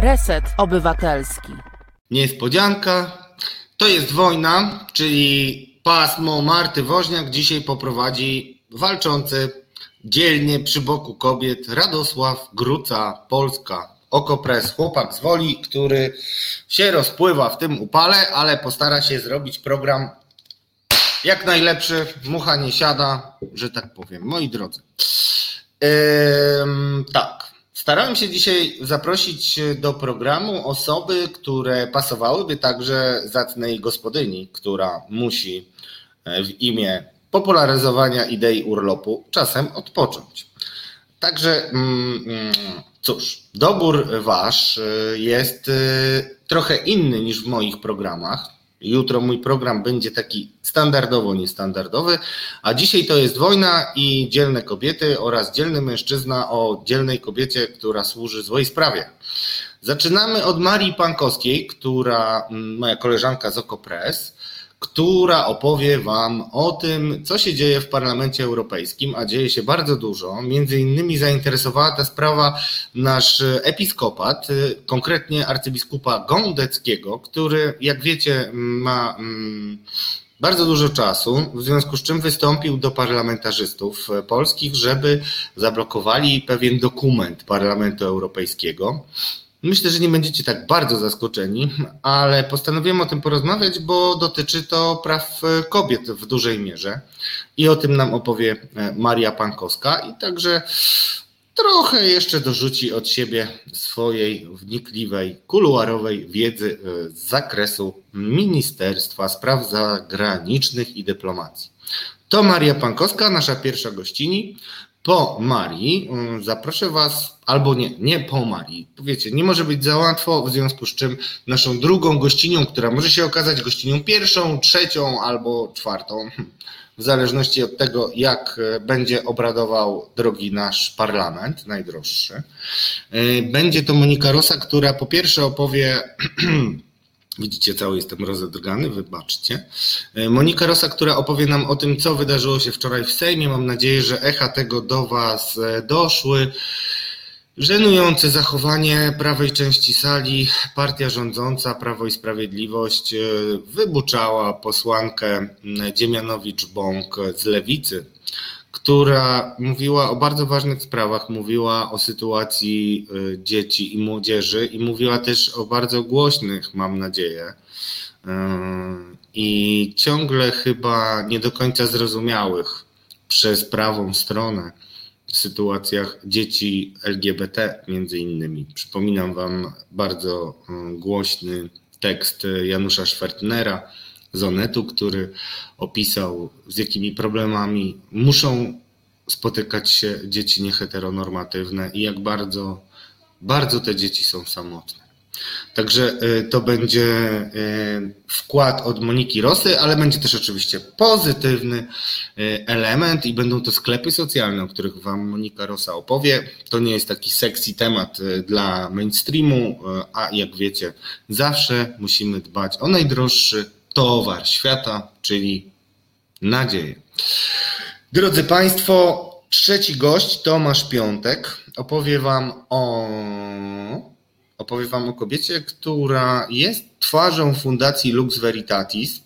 Reset Obywatelski. Niespodzianka. To jest wojna, czyli pasmo Marty Woźniak dzisiaj poprowadzi walczący dzielnie przy boku kobiet Radosław Gruca, Polska. Okopres, chłopak z woli, który się rozpływa w tym upale, ale postara się zrobić program jak najlepszy. Mucha nie siada, że tak powiem. Moi drodzy. Ym, tak. Starałem się dzisiaj zaprosić do programu osoby, które pasowałyby także zacnej gospodyni, która musi w imię popularyzowania idei urlopu czasem odpocząć. Także mm, mm, cóż, dobór wasz jest y, trochę inny niż w moich programach. Jutro mój program będzie taki standardowo niestandardowy, a dzisiaj to jest wojna i dzielne kobiety oraz dzielny mężczyzna o dzielnej kobiecie, która służy złej sprawie. Zaczynamy od Marii Pankowskiej, która, mm, moja koleżanka z Okopres, która opowie Wam o tym, co się dzieje w Parlamencie Europejskim, a dzieje się bardzo dużo. Między innymi zainteresowała ta sprawa nasz episkopat, konkretnie arcybiskupa Gondeckiego, który, jak wiecie, ma mm, bardzo dużo czasu, w związku z czym wystąpił do parlamentarzystów polskich, żeby zablokowali pewien dokument Parlamentu Europejskiego. Myślę, że nie będziecie tak bardzo zaskoczeni, ale postanowiłem o tym porozmawiać, bo dotyczy to praw kobiet w dużej mierze i o tym nam opowie Maria Pankowska i także trochę jeszcze dorzuci od siebie swojej wnikliwej, kuluarowej wiedzy z zakresu Ministerstwa Spraw Zagranicznych i Dyplomacji. To Maria Pankowska, nasza pierwsza gościni. Po Marii zaproszę Was, albo nie, nie po Marii. Powiecie, nie może być za łatwo, w związku z czym naszą drugą gościnią, która może się okazać gościnią pierwszą, trzecią albo czwartą, w zależności od tego, jak będzie obradował drogi nasz parlament, najdroższy. Będzie to Monika Rosa, która po pierwsze opowie Widzicie, cały jestem rozedrgany, wybaczcie. Monika Rosa, która opowie nam o tym, co wydarzyło się wczoraj w Sejmie. Mam nadzieję, że echa tego do Was doszły. Żenujące zachowanie prawej części sali. Partia rządząca, Prawo i Sprawiedliwość, wybuczała posłankę Dziemianowicz-Bąk z Lewicy, która mówiła o bardzo ważnych sprawach, mówiła o sytuacji dzieci i młodzieży i mówiła też o bardzo głośnych, mam nadzieję, i ciągle chyba nie do końca zrozumiałych przez prawą stronę sytuacjach dzieci LGBT między innymi. Przypominam Wam bardzo głośny tekst Janusza Schwertnera z Onetu, który opisał z jakimi problemami muszą spotykać się dzieci nieheteronormatywne i jak bardzo, bardzo te dzieci są samotne. Także to będzie wkład od Moniki Rosy, ale będzie też oczywiście pozytywny element i będą to sklepy socjalne, o których Wam Monika Rosa opowie. To nie jest taki sexy temat dla mainstreamu, a jak wiecie, zawsze musimy dbać o najdroższy towar świata, czyli nadzieję. Drodzy Państwo, trzeci gość, Tomasz Piątek, opowie Wam o opowie Wam o kobiecie, która jest twarzą Fundacji Lux Veritatis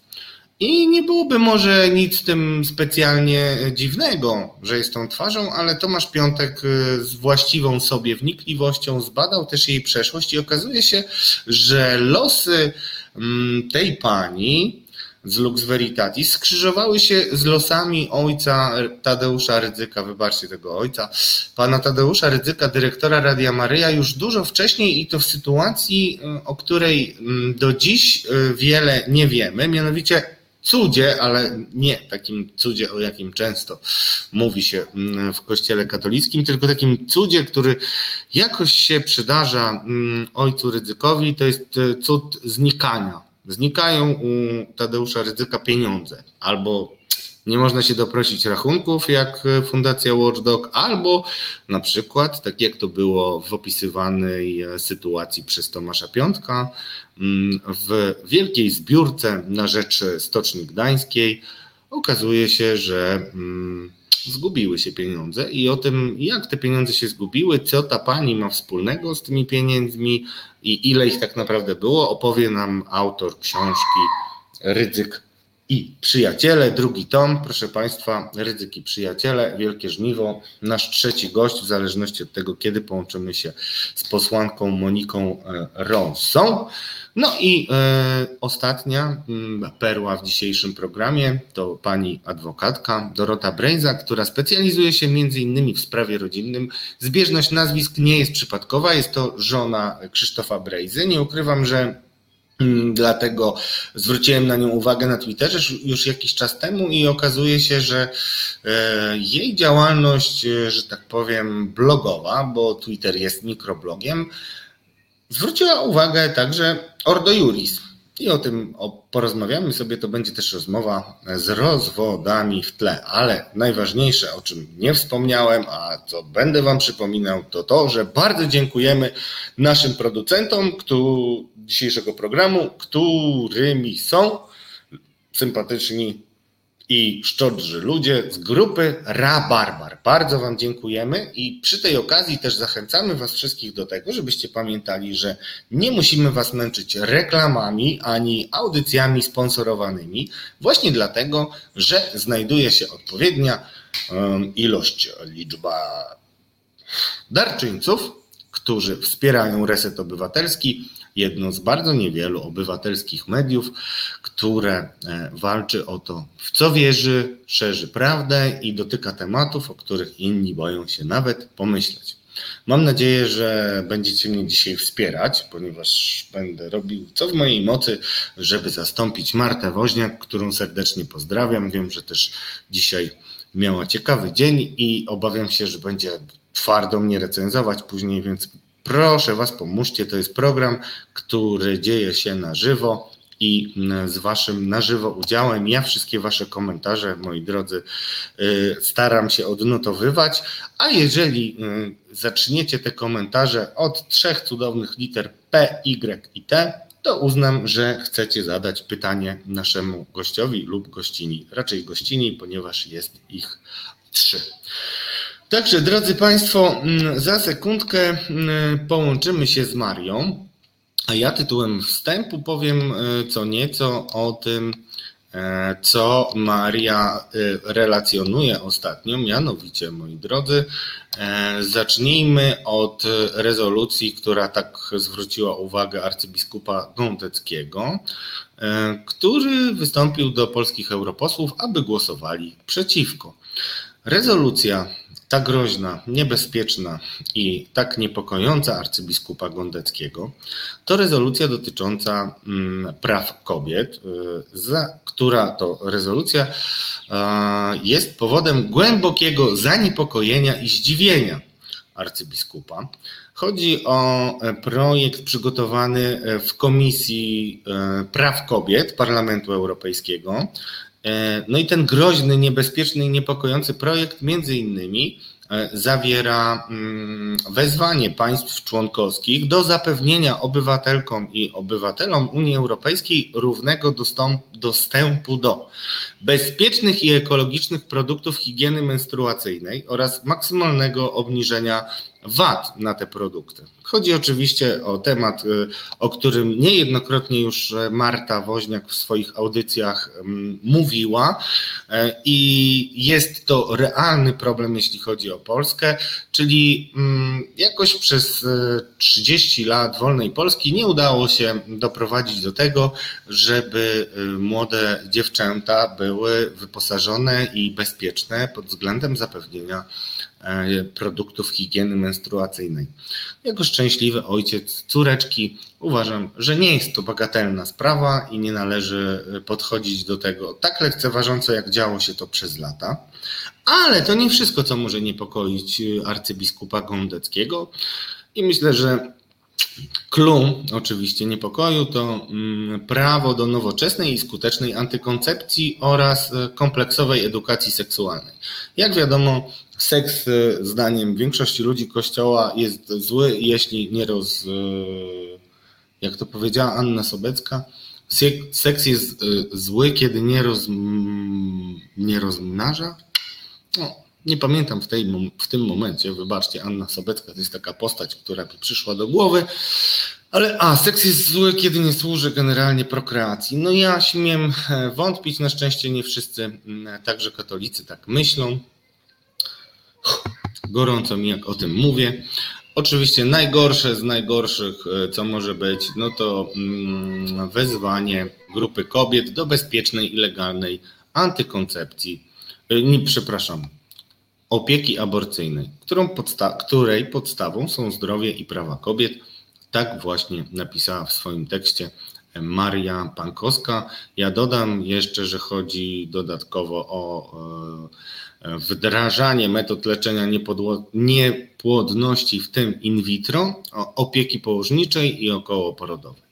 i nie byłoby może nic w tym specjalnie dziwnego, że jest tą twarzą, ale Tomasz Piątek z właściwą sobie wnikliwością zbadał też jej przeszłość i okazuje się, że losy tej pani z Lux Veritatis skrzyżowały się z losami ojca Tadeusza Rydzyka, wybaczcie tego ojca, pana Tadeusza Rydzyka, dyrektora Radia Maryja już dużo wcześniej i to w sytuacji, o której do dziś wiele nie wiemy, mianowicie cudzie, ale nie takim cudzie, o jakim często mówi się w kościele katolickim, tylko takim cudzie, który jakoś się przydarza ojcu Rydzykowi, to jest cud znikania. Znikają u Tadeusza Rydzyka pieniądze, albo nie można się doprosić rachunków jak Fundacja Watchdog, albo na przykład, tak jak to było w opisywanej sytuacji przez Tomasza Piątka, w wielkiej zbiórce na rzecz Stoczni Gdańskiej okazuje się, że zgubiły się pieniądze i o tym, jak te pieniądze się zgubiły, co ta pani ma wspólnego z tymi pieniędzmi i ile ich tak naprawdę było, opowie nam autor książki Rydzyk i Przyjaciele, drugi tom, proszę Państwa, Rydzyk i Przyjaciele, Wielkie Żniwo, nasz trzeci gość, w zależności od tego, kiedy połączymy się z posłanką Moniką e, Ronsą. No i e, ostatnia m, perła w dzisiejszym programie to pani adwokatka Dorota Brejza, która specjalizuje się między innymi w sprawie rodzinnym. Zbieżność nazwisk nie jest przypadkowa, jest to żona Krzysztofa Brejzy. Nie ukrywam, że Mm, Dlatego zwróciłem na nią uwagę na Twitterze już jakiś czas temu i okazuje się, że e, jej działalność, e, że tak powiem, blogowa, bo Twitter jest mikroblogiem, zwróciła uwagę także Ordo Juris. I o tym porozmawiamy sobie, to będzie też rozmowa z rozwodami w tle, ale najważniejsze, o czym nie wspomniałem, a co będę Wam przypominał, to to, że bardzo dziękujemy naszym producentom dzisiejszego programu, którymi są sympatyczni i szczodrzy ludzie z grupy Rabarbar. Bardzo Wam dziękujemy i przy tej okazji też zachęcamy Was wszystkich do tego, żebyście pamiętali, że nie musimy Was męczyć reklamami ani audycjami sponsorowanymi, właśnie dlatego, że znajduje się odpowiednia ilość, liczba darczyńców, którzy wspierają Reset Obywatelski jedno z bardzo niewielu obywatelskich mediów, które e, walczy o to, w co wierzy, szerzy prawdę i dotyka tematów, o których inni boją się nawet pomyśleć. Mam nadzieję, że będziecie mnie dzisiaj wspierać, ponieważ będę robił co w mojej mocy, żeby zastąpić Martę Woźniak, którą serdecznie pozdrawiam. Wiem, że też dzisiaj miała ciekawy dzień i obawiam się, że będzie twardo mnie recenzować później, więc Proszę Was, pomóżcie. To jest program, który dzieje się na żywo i z Waszym na żywo udziałem. Ja wszystkie Wasze komentarze, moi drodzy, y, staram się odnotowywać. A jeżeli y, zaczniecie te komentarze od trzech cudownych liter P, Y i T, to uznam, że chcecie zadać pytanie naszemu gościowi lub gościni. Raczej gościni, ponieważ jest ich trzy. Także, drodzy Państwo, mm, za sekundkę mm, połączymy się z Marią, a ja tytułem wstępu powiem e, co nieco o tym, e, co Maria e, relacjonuje ostatnio, mianowicie, moi drodzy, zacznijmy od rezolucji, która tak zwróciła uwagę arcybiskupa Gądeckiego, który wystąpił do polskich europosłów, aby głosowali przeciwko. Rezolucja tak groźna, niebezpieczna i tak niepokojąca arcybiskupa Gondeckiego to rezolucja dotycząca mm, praw kobiet, y, za, która to rezolucja jest powodem głębokiego zaniepokojenia i zdziwienia arcybiskupa. Chodzi o e, projekt przygotowany e, w Komisji e, Praw Kobiet Parlamentu Europejskiego E, no i ten groźny, niebezpieczny i niepokojący projekt między innymi e, zawiera mm, wezwanie państw członkowskich do zapewnienia obywatelkom i obywatelom Unii Europejskiej równego dostępu do bezpiecznych i ekologicznych produktów higieny menstruacyjnej oraz maksymalnego obniżenia VAT na te produkty. Chodzi oczywiście o temat, y, o którym niejednokrotnie już Marta Woźniak w swoich audycjach mm, mówiła e, i jest to realny problem, jeśli chodzi o Polskę, czyli mm, jakoś przez 30 e, lat wolnej Polski nie udało się doprowadzić do tego, żeby młode dziewczęta były wyposażone i bezpieczne pod względem zapewnienia produktów higieny menstruacyjnej. Jako szczęśliwy ojciec córeczki uważam, że nie jest to bagatelna sprawa i nie należy podchodzić do tego tak lekceważąco, jak działo się to przez lata. Ale to nie wszystko, co może niepokoić arcybiskupa Gondeckiego. I myślę, że Clue oczywiście niepokoju to mm, prawo do nowoczesnej i skutecznej antykoncepcji oraz e, kompleksowej edukacji seksualnej. Jak wiadomo, seks e, zdaniem większości ludzi kościoła jest zły, jeśli nie roz... E, jak to powiedziała Anna Sobecka, seks jest zły, kiedy nie, roz, nie rozmnaża. No, nie pamiętam w, tej, w tym momencie, wybaczcie, Anna Sobecka to jest taka postać, która mi przyszła do głowy, ale a, seks jest zły, kiedy nie służy generalnie prokreacji. No ja śmiem e, wątpić, na szczęście nie wszyscy, także katolicy tak myślą. Gorąco mi jak o tym mówię. Oczywiście najgorsze z najgorszych, e, co może być, no to mm, wezwanie grupy kobiet do bezpiecznej i legalnej antykoncepcji, e, nie, przepraszam, opieki aborcyjnej, podsta której podstawą są zdrowie i prawa kobiet. Tak właśnie napisała w swoim tekście Maria Pankowska. Ja dodam jeszcze, że chodzi dodatkowo o e, wdrażanie metod leczenia niepłodności, w tym in vitro, opieki położniczej i okołoporodowej.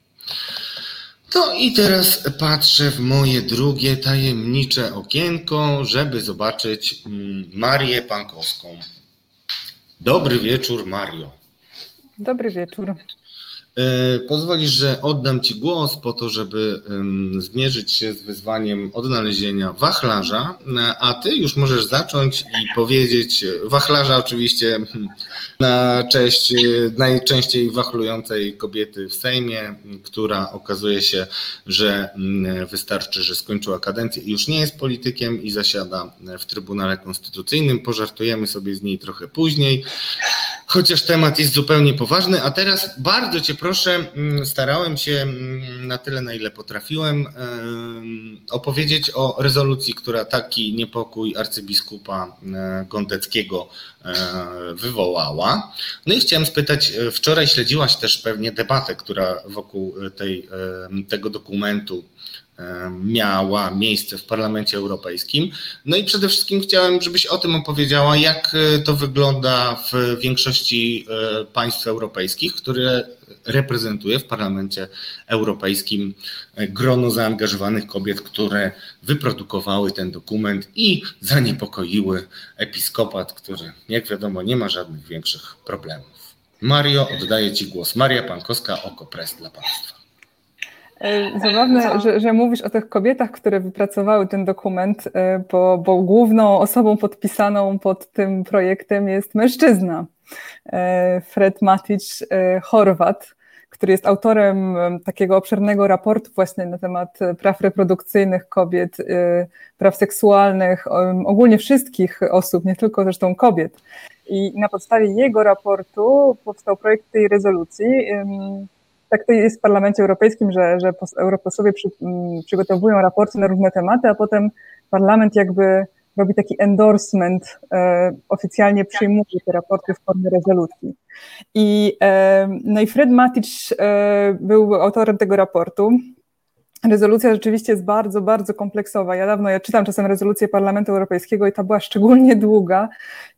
To i teraz patrzę w moje drugie tajemnicze okienko, żeby zobaczyć mm, Marię Pankowską. Dobry wieczór, Mario. Dobry wieczór. E, pozwolisz, że oddam Ci głos po to, żeby zmierzyć się z wyzwaniem odnalezienia wachlarza, e, a Ty już możesz zacząć i powiedzieć, wachlarza oczywiście hmm, na cześć najczęściej wachlującej kobiety w Sejmie, która okazuje się, że mm, wystarczy, że skończyła kadencję i już nie jest politykiem i zasiada w Trybunale Konstytucyjnym. Pożartujemy sobie z niej trochę później chociaż temat jest zupełnie poważny. A teraz bardzo Cię proszę, mm, starałem się mm, na tyle, na ile potrafiłem, opowiedzieć o rezolucji, która taki niepokój arcybiskupa e, Gondeckiego e, wywołała. No i chciałem spytać, e, wczoraj śledziłaś też pewnie debatę, która wokół tej, tego dokumentu miała miejsce w Parlamencie Europejskim. No i przede wszystkim chciałem, żebyś o tym opowiedziała, jak e, to wygląda w większości e, państw europejskich, które reprezentuje w Parlamencie Europejskim e, grono zaangażowanych kobiet, które wyprodukowały ten dokument i zaniepokoiły episkopat, który, jak wiadomo, nie ma żadnych większych problemów. Mario, oddaję Ci głos. Maria Pankowska, Oko Press dla Państwa. E, zabawne, że, że, mówisz o tych kobietach, które wypracowały ten dokument, e, bo, bo główną osobą podpisaną pod tym projektem jest mężczyzna. E, Fred Matic Chorwat, który jest autorem takiego obszernego raportu właśnie na temat praw reprodukcyjnych kobiet, praw seksualnych, ogólnie wszystkich osób, nie tylko zresztą kobiet. I na podstawie jego raportu powstał projekt tej rezolucji tak to jest w Parlamencie Europejskim, że, że europosłowie przy, mm, przygotowują raporty na różne tematy, a potem parlament jakby robi taki endorsement, e, oficjalnie przyjmuje te raporty w formie rezolucji. I, e, no i Fred Matic e, był autorem tego raportu. Rezolucja rzeczywiście jest bardzo, bardzo kompleksowa. Ja dawno, ja czytam czasem rezolucję Parlamentu Europejskiego i ta była szczególnie długa,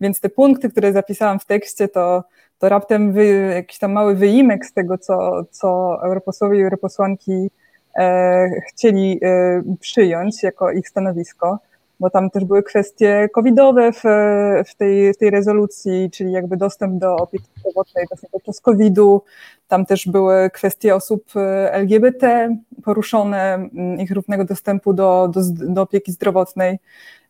więc te punkty, które zapisałam w tekście, to to raptem wy, jakiś tam mały wyimek z tego, co, co europosłowie i europosłanki e, chcieli e, przyjąć jako ich stanowisko, bo tam też były kwestie covidowe w, w, tej, w tej rezolucji, czyli jakby dostęp do opieki zdrowotnej właśnie podczas covidu, tam też były kwestie osób e, LGBT poruszone, ich równego dostępu do, do, do opieki zdrowotnej.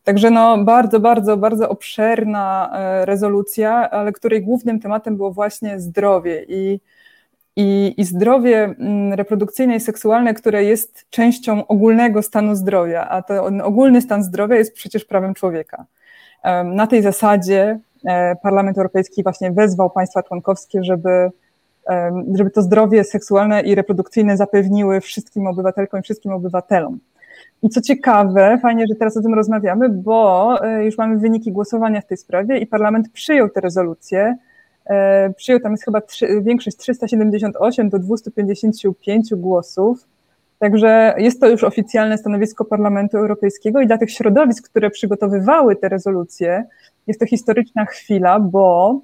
Także no, bardzo, bardzo, bardzo obszerna e, rezolucja, ale której głównym tematem było właśnie zdrowie i, i, i zdrowie mm, reprodukcyjne i seksualne, które jest częścią ogólnego stanu zdrowia, a ten ogólny stan zdrowia jest przecież prawem człowieka. Na tej zasadzie e, Parlament Europejski właśnie wezwał państwa członkowskie, żeby, żeby to zdrowie seksualne i reprodukcyjne zapewniły wszystkim obywatelkom i wszystkim obywatelom. I co ciekawe, fajnie, że teraz o tym rozmawiamy, bo e, już mamy wyniki głosowania w tej sprawie i parlament przyjął tę rezolucję. E, przyjął tam jest chyba większość 378 do 255 głosów. Także jest to już oficjalne stanowisko Parlamentu Europejskiego i dla tych środowisk, które przygotowywały te rezolucje, jest to historyczna chwila, bo,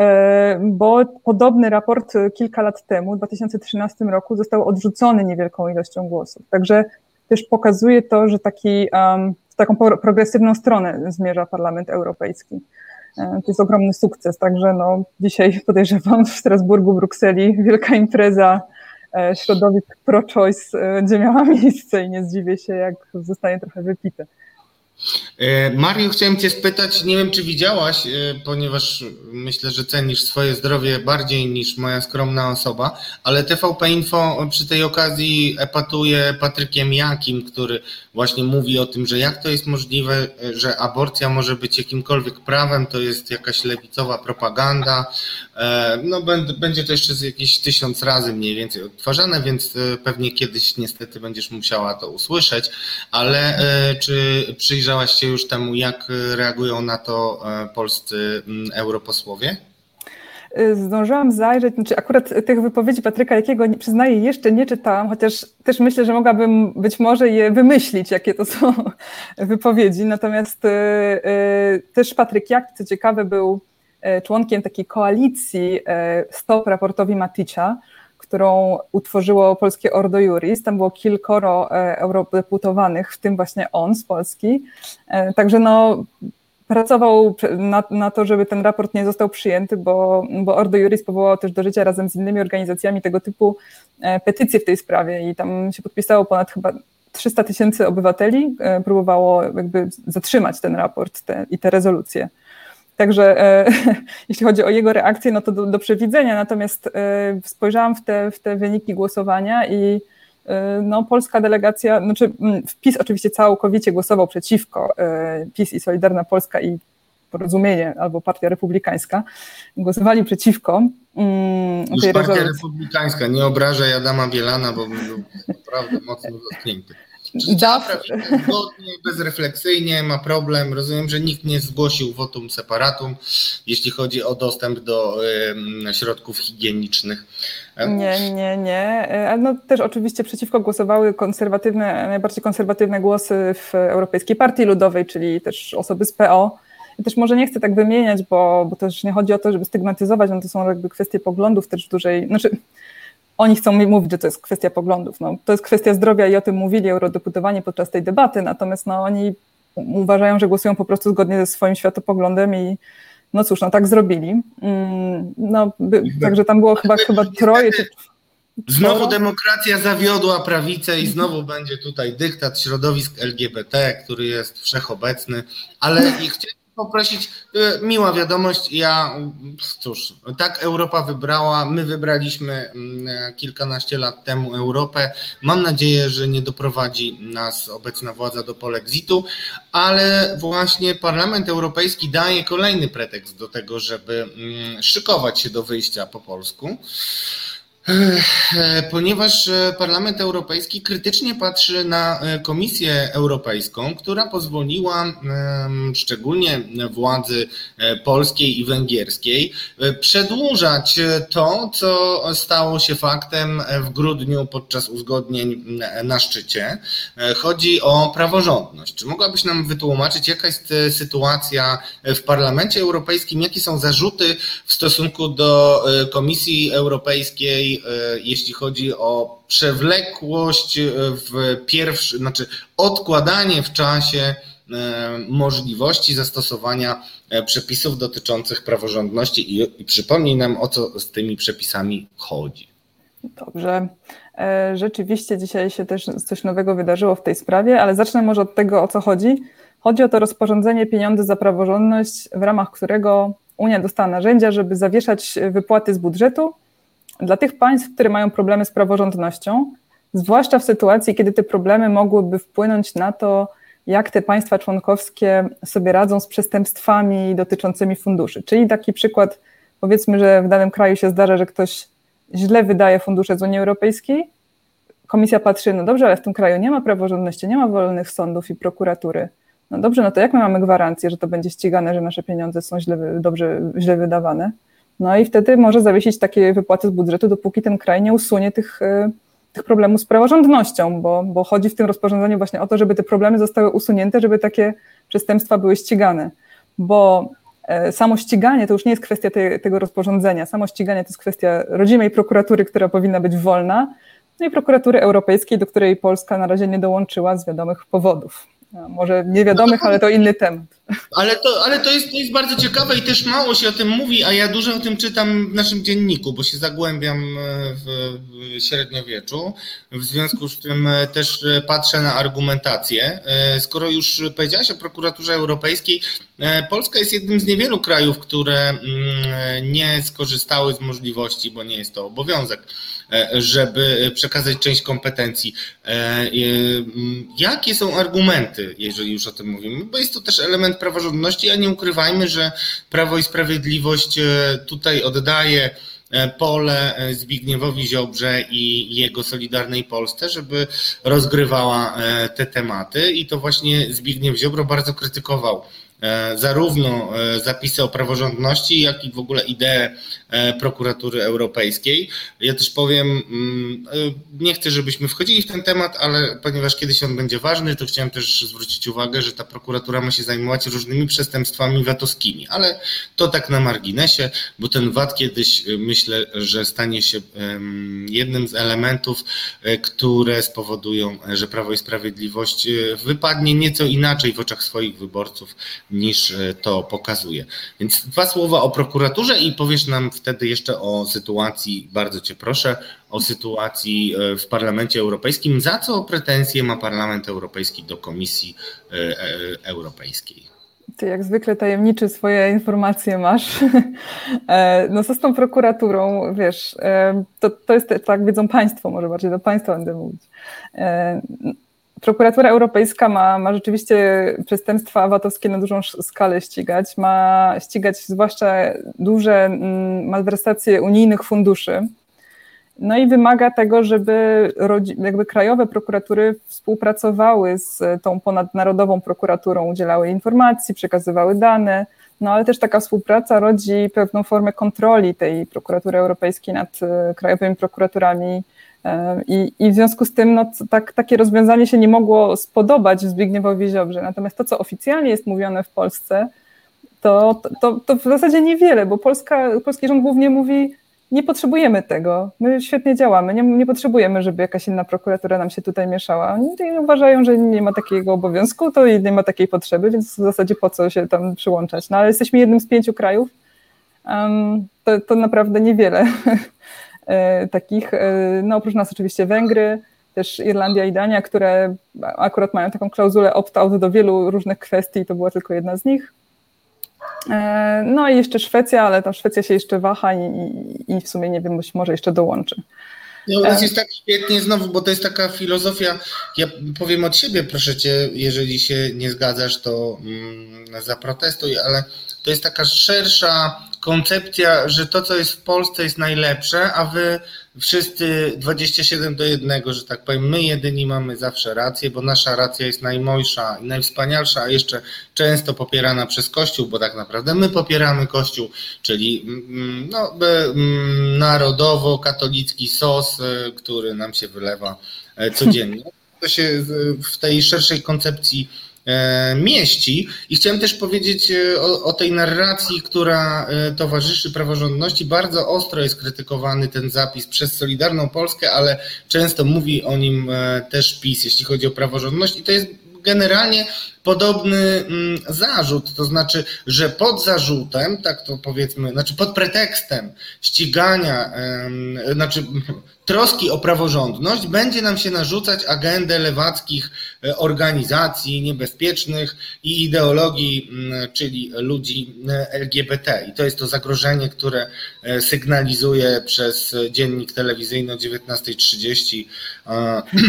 e, bo podobny raport kilka lat temu, w 2013 roku, został odrzucony niewielką ilością głosów. Także też pokazuje to, że taki, w taką progresywną stronę zmierza Parlament Europejski. E, to jest ogromny sukces, także no, dzisiaj podejrzewam w Strasburgu, Brukseli wielka impreza e, środowisk pro-choice będzie miała miejsce i nie zdziwię się, jak zostanie trochę wypite. E, Mario, chciałem Cię spytać, nie wiem czy widziałaś, e, ponieważ myślę, że cenisz swoje zdrowie bardziej niż moja skromna osoba, ale TVP Info przy tej okazji epatuje Patrykiem Jakim, który właśnie mówi o tym, że jak to jest możliwe, e, że aborcja może być jakimkolwiek prawem, to jest jakaś lewicowa propaganda. No będzie to jeszcze jakieś tysiąc razy mniej więcej odtwarzane, więc pewnie kiedyś niestety będziesz musiała to usłyszeć, ale czy przyjrzałaś się już temu, jak reagują na to e, polscy mm, europosłowie? Y, zdążyłam zajrzeć, znaczy akurat tych wypowiedzi Patryka Jakiego przyznaję jeszcze nie czytałam, chociaż też myślę, że mogłabym być może je wymyślić, jakie to są wypowiedzi. Natomiast też Patryk Jak, co ciekawe, był członkiem takiej koalicji Stop raportowi Matycia, którą utworzyło polskie Ordo Juris. Tam było kilkoro e, eurodeputowanych, w tym właśnie on z Polski. E, także no, pracował na, na, to, żeby ten raport nie został przyjęty, bo, bo Ordo Juris powołał też do życia razem z innymi organizacjami tego typu e, petycje w tej sprawie i tam się podpisało ponad chyba 300 tysięcy obywateli, próbowało jakby zatrzymać ten raport te, i te rezolucje. Także e, jeśli chodzi o jego reakcję, no to do, do przewidzenia. Natomiast e, spojrzałam w te, w te wyniki głosowania i e, no, polska delegacja, znaczy PiS oczywiście całkowicie głosował przeciwko, PiS i Solidarna Polska i Porozumienie albo Partia Republikańska głosowali przeciwko mm, Już Partia. Republikańska, nie obrażaj Adama Bielana, bo był naprawdę mocno dotknięty. Zawsze. Zgodnie, bezrefleksyjnie ma problem. Rozumiem, że nikt nie zgłosił votum separatum, jeśli chodzi o dostęp do y, środków higienicznych. Nie, nie, nie. No, też oczywiście przeciwko głosowały konserwatywne, najbardziej konserwatywne głosy w Europejskiej Partii Ludowej, czyli też osoby z PO. I też może nie chcę tak wymieniać, bo, bo też nie chodzi o to, żeby stygmatyzować, no to są jakby kwestie poglądów też dużej, znaczy oni chcą mi mówić, że to jest kwestia poglądów. No, to jest kwestia zdrowia i o tym mówili eurodeputowani podczas tej debaty, natomiast no, oni uważają, że głosują po prostu zgodnie ze swoim światopoglądem i no cóż, no tak zrobili. Mm, no, by, także tam było chyba, chyba troje Znowu demokracja zawiodła prawicę i znowu będzie tutaj dyktat środowisk LGBT, który jest wszechobecny, ale chciałem poprosić, y, miła wiadomość, ja, cóż, tak Europa wybrała, my wybraliśmy mm, kilkanaście lat temu Europę, mam nadzieję, że nie doprowadzi nas obecna władza do polexitu, ale właśnie Parlament Europejski daje kolejny pretekst do tego, żeby mm, szykować się do wyjścia po polsku. E, ponieważ e, Parlament Europejski krytycznie patrzy na e, Komisję Europejską, która pozwoliła szczególnie władzy polskiej i węgierskiej przedłużać to, co stało się faktem w grudniu podczas uzgodnień na szczycie. Chodzi o praworządność. Czy mogłabyś nam wytłumaczyć, jaka jest sytuacja w Parlamencie Europejskim, jakie są zarzuty w stosunku do Komisji Europejskiej? E, jeśli chodzi o przewlekłość e, w pierwszy, znaczy odkładanie w czasie e, możliwości zastosowania przepisów dotyczących praworządności i, i przypomnij nam, o co z tymi przepisami chodzi. Dobrze. Rzeczywiście dzisiaj się też coś nowego wydarzyło w tej sprawie, ale zacznę może od tego, o co chodzi. Chodzi o to rozporządzenie pieniądze za praworządność, w ramach którego Unia dostała narzędzia, żeby zawieszać wypłaty z budżetu dla tych państw, które mają problemy z praworządnością, zwłaszcza w sytuacji, kiedy te problemy mogłyby wpłynąć na to, jak te państwa członkowskie sobie radzą z przestępstwami dotyczącymi funduszy. Czyli taki przykład, powiedzmy, że w danym kraju się zdarza, że ktoś źle wydaje fundusze z Unii Europejskiej, komisja patrzy, no dobrze, ale w tym kraju nie ma praworządności, nie ma wolnych sądów i prokuratury. No dobrze, no to jak my mamy gwarancję, że to będzie ścigane, że nasze pieniądze są źle, dobrze, źle wydawane? No i wtedy może zawiesić takie wypłaty z budżetu, dopóki ten kraj nie usunie tych, e, tych problemów z praworządnością, bo, bo chodzi w tym rozporządzeniu właśnie o to, żeby te problemy zostały usunięte, żeby takie przestępstwa były ścigane. Bo e, samo ściganie to już nie jest kwestia te, tego rozporządzenia. Samo ściganie to jest kwestia rodzimej prokuratury, która powinna być wolna, no i prokuratury europejskiej, do której Polska na razie nie dołączyła z wiadomych powodów. Może niewiadomych, ale to inny temat. Ale to, ale to, jest, to jest bardzo ciekawe i też mało się o tym mówi, a ja dużo o tym czytam w naszym dzienniku, bo się zagłębiam e, w średniowieczu. W związku z tym e, też e, patrzę na argumentację. Skoro już powiedziałaś o prokuraturze europejskiej, Polska jest jednym z niewielu krajów, które mm, nie skorzystały z możliwości, bo nie jest to obowiązek żeby przekazać część kompetencji. Jakie są argumenty, jeżeli już o tym mówimy? Bo jest to też element praworządności, a nie ukrywajmy, że Prawo i Sprawiedliwość e, tutaj oddaje e, pole e, Zbigniewowi Ziobrze i jego Solidarnej Polsce, żeby rozgrywała te tematy. I to właśnie Zbigniew Ziobro bardzo krytykował zarówno zapisy o praworządności, jak i w ogóle ideę prokuratury europejskiej. Ja też powiem, mm, nie chcę, żebyśmy wchodzili w ten temat, ale ponieważ kiedyś on będzie ważny, to chciałem też zwrócić uwagę, że ta prokuratura ma się zajmować różnymi przestępstwami VAT-owskimi, ale to tak na marginesie, bo ten VAT kiedyś myślę, że stanie się jednym z elementów, które spowodują, że Prawo i Sprawiedliwość wypadnie nieco inaczej w oczach swoich wyborców niż e, to pokazuje. Więc dwa słowa o prokuraturze i powiesz nam wtedy jeszcze o sytuacji, bardzo Cię proszę, o sytuacji e, w Parlamencie Europejskim. Za co pretensje ma Parlament Europejski do Komisji e, Europejskiej? Ty jak zwykle tajemniczy swoje informacje masz. No co z tą prokuraturą, wiesz, to, to jest, tak wiedzą Państwo, może bardziej do Państwa będę mówić. Prokuratura Europejska ma, ma rzeczywiście przestępstwa VAT-owskie na dużą skalę ścigać. Ma ścigać zwłaszcza duże mm, malwersacje unijnych funduszy. No i wymaga tego, żeby jakby krajowe prokuratury współpracowały z tą ponadnarodową prokuraturą, udzielały informacji, przekazywały dane. No ale też taka współpraca rodzi pewną formę kontroli tej prokuratury europejskiej nad e, krajowymi prokuraturami i, I, w związku z tym no, tak, takie rozwiązanie się nie mogło spodobać Zbigniewowi Ziobrze. Natomiast to, co oficjalnie jest mówione w Polsce, to, to, to w zasadzie niewiele, bo Polska, polski rząd głównie mówi, nie potrzebujemy tego, my świetnie działamy, nie, nie potrzebujemy, żeby jakaś inna prokuratura nam się tutaj mieszała. Oni uważają, że nie ma takiego obowiązku, to nie ma takiej potrzeby, więc w zasadzie po co się tam przyłączać. No ale jesteśmy jednym z pięciu krajów, um, to, to naprawdę niewiele. E, takich, e, no oprócz nas oczywiście Węgry, też Irlandia i Dania, które akurat mają taką klauzulę opt-out do wielu różnych kwestii, to była tylko jedna z nich. E, no i jeszcze Szwecja, ale ta Szwecja się jeszcze waha i, i, i w sumie nie wiem, być może jeszcze dołączy. No, u nas jest tak świetnie znowu, bo to jest taka filozofia, ja powiem od siebie, proszę cię, jeżeli się nie zgadzasz, to mm, zaprotestuj, ale to jest taka szersza koncepcja, że to, co jest w Polsce, jest najlepsze, a wy wszyscy 27 do 1, że tak powiem, my jedyni mamy zawsze rację, bo nasza racja jest najmojsza i najwspanialsza, a jeszcze często popierana przez Kościół, bo tak naprawdę my popieramy Kościół, czyli mm, no, mm, narodowo-katolicki sos, e, który nam się wylewa e, codziennie. To się w tej szerszej koncepcji mieści. I chciałem też powiedzieć e, o, o, tej narracji, która e, towarzyszy praworządności. Bardzo ostro jest krytykowany ten zapis przez Solidarną Polskę, ale często mówi o nim też PiS, jeśli chodzi o praworządność. I to jest generalnie podobny mm, zarzut, to znaczy, że pod zarzutem, tak to powiedzmy, znaczy pod pretekstem ścigania, znaczy troski o praworządność będzie nam się narzucać agendę lewackich e, organizacji niebezpiecznych i ideologii, mm, czyli ludzi e, LGBT. I to jest to zagrożenie, które e, sygnalizuje przez dziennik telewizyjny o 19.30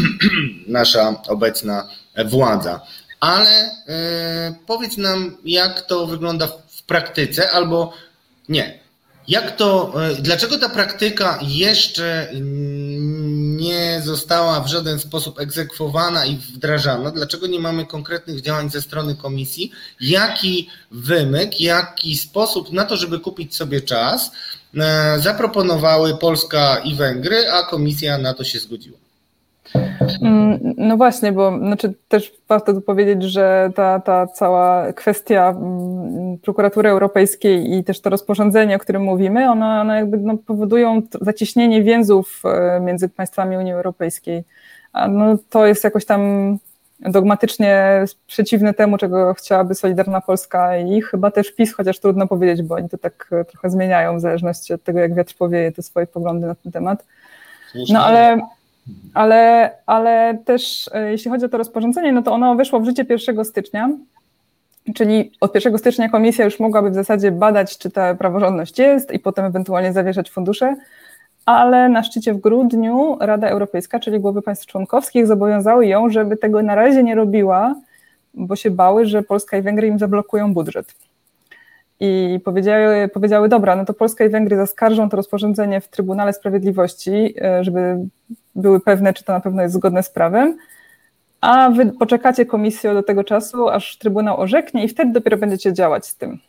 nasza obecna władza. Ale powiedz nam, jak to wygląda w praktyce, albo nie, jak to, e, dlaczego ta praktyka jeszcze nie została w żaden sposób egzekwowana i wdrażana? Dlaczego nie mamy konkretnych działań ze strony komisji? Jaki wymyk, jaki sposób na to, żeby kupić sobie czas, e, zaproponowały Polska i Węgry, a komisja na to się zgodziła? Mm, no właśnie, bo znaczy też warto tu powiedzieć, że ta, ta cała kwestia mm, prokuratury europejskiej i też to rozporządzenie, o którym mówimy, one, one jakby no, powodują zacieśnienie więzów e, między państwami Unii Europejskiej. A no, to jest jakoś tam dogmatycznie przeciwny temu, czego chciałaby Solidarna Polska i chyba też PiS, chociaż trudno powiedzieć, bo oni to tak trochę zmieniają w zależności od tego, jak wiatr powieje te swoje poglądy na ten temat. No ale, ale, ale też jeśli chodzi o to rozporządzenie, no to ono weszło w życie 1 stycznia Czyli od 1 stycznia komisja już mogłaby w zasadzie badać, czy ta praworządność jest i potem ewentualnie zawieszać fundusze, ale na szczycie w grudniu Rada Europejska, czyli głowy państw członkowskich, zobowiązały ją, żeby tego na razie nie robiła, bo się bały, że Polska i Węgry im zablokują budżet. I powiedziały, powiedziały, dobra, no to Polska i Węgry zaskarżą to rozporządzenie w Trybunale Sprawiedliwości, e, żeby były pewne, czy to na pewno jest zgodne z prawem a wy poczekacie komisję do tego czasu, aż Trybunał orzeknie i wtedy dopiero będziecie działać z tym.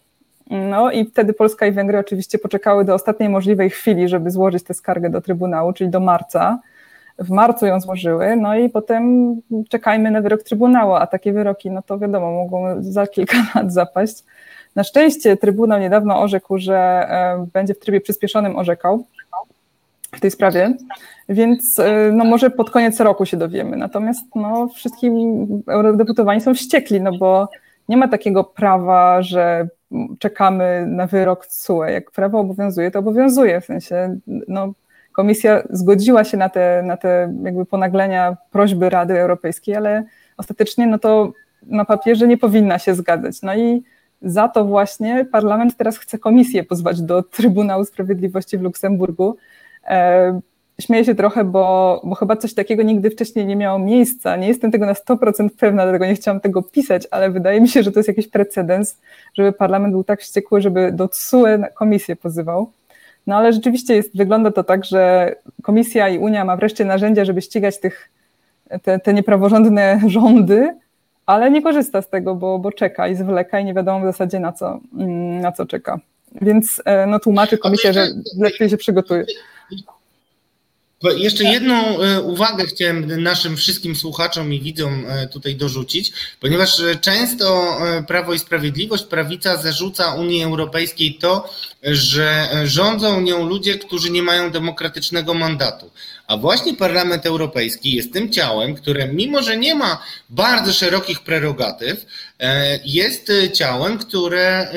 No i wtedy Polska i Węgry oczywiście poczekały do ostatniej możliwej chwili, żeby złożyć tę skargę do Trybunału, czyli do marca. W marcu ją złożyły, no i potem czekajmy na wyrok Trybunału, a takie wyroki, no to wiadomo, mogą za kilka lat zapaść. Na szczęście Trybunał niedawno orzekł, że e, będzie w trybie przyspieszonym orzekał w tej sprawie, więc e, no może pod koniec roku się dowiemy. Natomiast no, wszystkim eurodeputowani są wściekli, no bo nie ma takiego prawa, że czekamy na wyrok CUE. Jak prawo obowiązuje, to obowiązuje. W sensie no, komisja zgodziła się na te, na te jakby ponaglenia prośby Rady Europejskiej, ale ostatecznie no to na papierze nie powinna się zgadzać. No i za to właśnie parlament teraz chce komisję pozwać do Trybunału Sprawiedliwości w Luksemburgu, śmieję się trochę, bo, bo chyba coś takiego nigdy wcześniej nie miało miejsca. Nie jestem tego na 100% pewna, dlatego nie chciałam tego pisać, ale wydaje mi się, że to jest jakiś precedens, żeby parlament był tak wściekły, żeby do TSUE komisję pozywał. No ale rzeczywiście jest, wygląda to tak, że komisja i Unia ma wreszcie narzędzia, żeby ścigać tych, te, te niepraworządne rządy, ale nie korzysta z tego, bo, bo czeka i zwleka i nie wiadomo w zasadzie na co, mm, na co czeka. Więc e, no, tłumaczy komisja, że lepiej się przygotuje. Jeszcze jedną e, uwagę chciałem naszym wszystkim słuchaczom i widzom e, tutaj dorzucić, ponieważ e, często Prawo i Sprawiedliwość, prawica zarzuca Unii Europejskiej to, że rządzą nią ludzie, którzy nie mają demokratycznego mandatu. A właśnie Parlament Europejski jest tym ciałem, które mimo, że nie ma bardzo szerokich prerogatyw, jest ciałem, które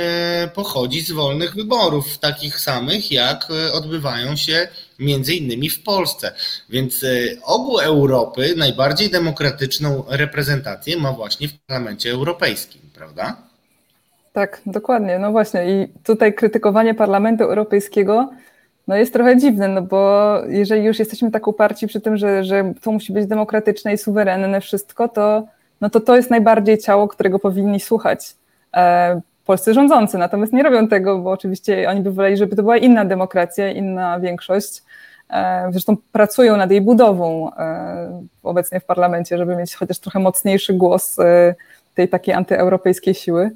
pochodzi z wolnych wyborów, takich samych jak odbywają się między innymi w Polsce. Więc e, ogół Europy najbardziej demokratyczną reprezentację ma właśnie w Parlamencie Europejskim, prawda? Tak, dokładnie. No właśnie i tutaj krytykowanie Parlamentu Europejskiego no jest trochę dziwne, no bo jeżeli już jesteśmy tak uparci przy tym, że, że to musi być demokratyczne i suwerenne wszystko, to, no to to jest najbardziej ciało, którego powinni słuchać. Polscy rządzący. Natomiast nie robią tego, bo oczywiście oni by woleli, żeby to była inna demokracja, inna większość. E, zresztą pracują nad jej budową e, obecnie w parlamencie, żeby mieć chociaż trochę mocniejszy głos e, tej takiej antyeuropejskiej siły.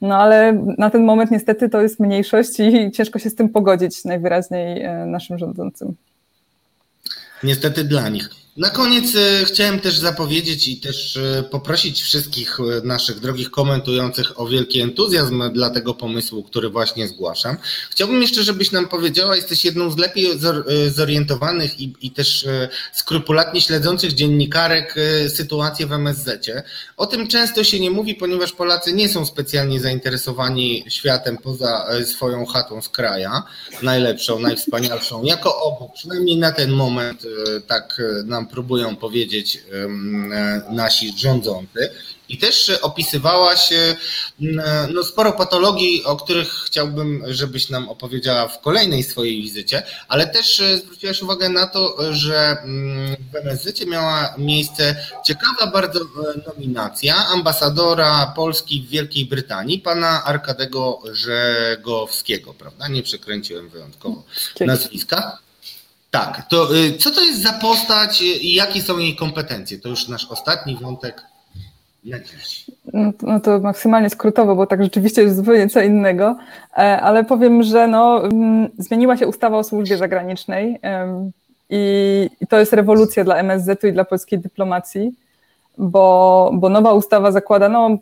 No ale na ten moment niestety to jest mniejszość i ciężko się z tym pogodzić najwyraźniej naszym rządzącym. Niestety dla nich. Na koniec e, chciałem też zapowiedzieć i też e, poprosić wszystkich e, naszych drogich komentujących o wielki entuzjazm dla tego pomysłu, który właśnie zgłaszam. Chciałbym jeszcze, żebyś nam powiedziała, jesteś jedną z lepiej zorientowanych i, i też skrupulatnie śledzących dziennikarek sytuację w MSZ-cie. O tym często się nie mówi, ponieważ Polacy nie są specjalnie zainteresowani światem poza swoją chatą z kraja, najlepszą, najwspanialszą, jako obok, przynajmniej na ten moment tak nam nam próbują powiedzieć e, nasi rządzący. I też opisywałaś no, sporo patologii, o których chciałbym, żebyś nam opowiedziała w kolejnej swojej wizycie, ale też e, zwróciłaś uwagę na to, że w MSZ miała miejsce ciekawa bardzo e, nominacja ambasadora Polski w Wielkiej Brytanii, pana Arkadego Żegowskiego, prawda? Nie przekręciłem wyjątkowo nazwiska. Tak, to y, co to jest za postać i jakie są jej kompetencje? To już nasz ostatni wątek na dziś. No, no to maksymalnie skrótowo, bo tak rzeczywiście jest zupełnie co innego, e, ale powiem, że no, mm, zmieniła się ustawa o służbie zagranicznej i, i to jest rewolucja dla MSZ-u i dla polskiej dyplomacji, bo, bo nowa ustawa zakłada no,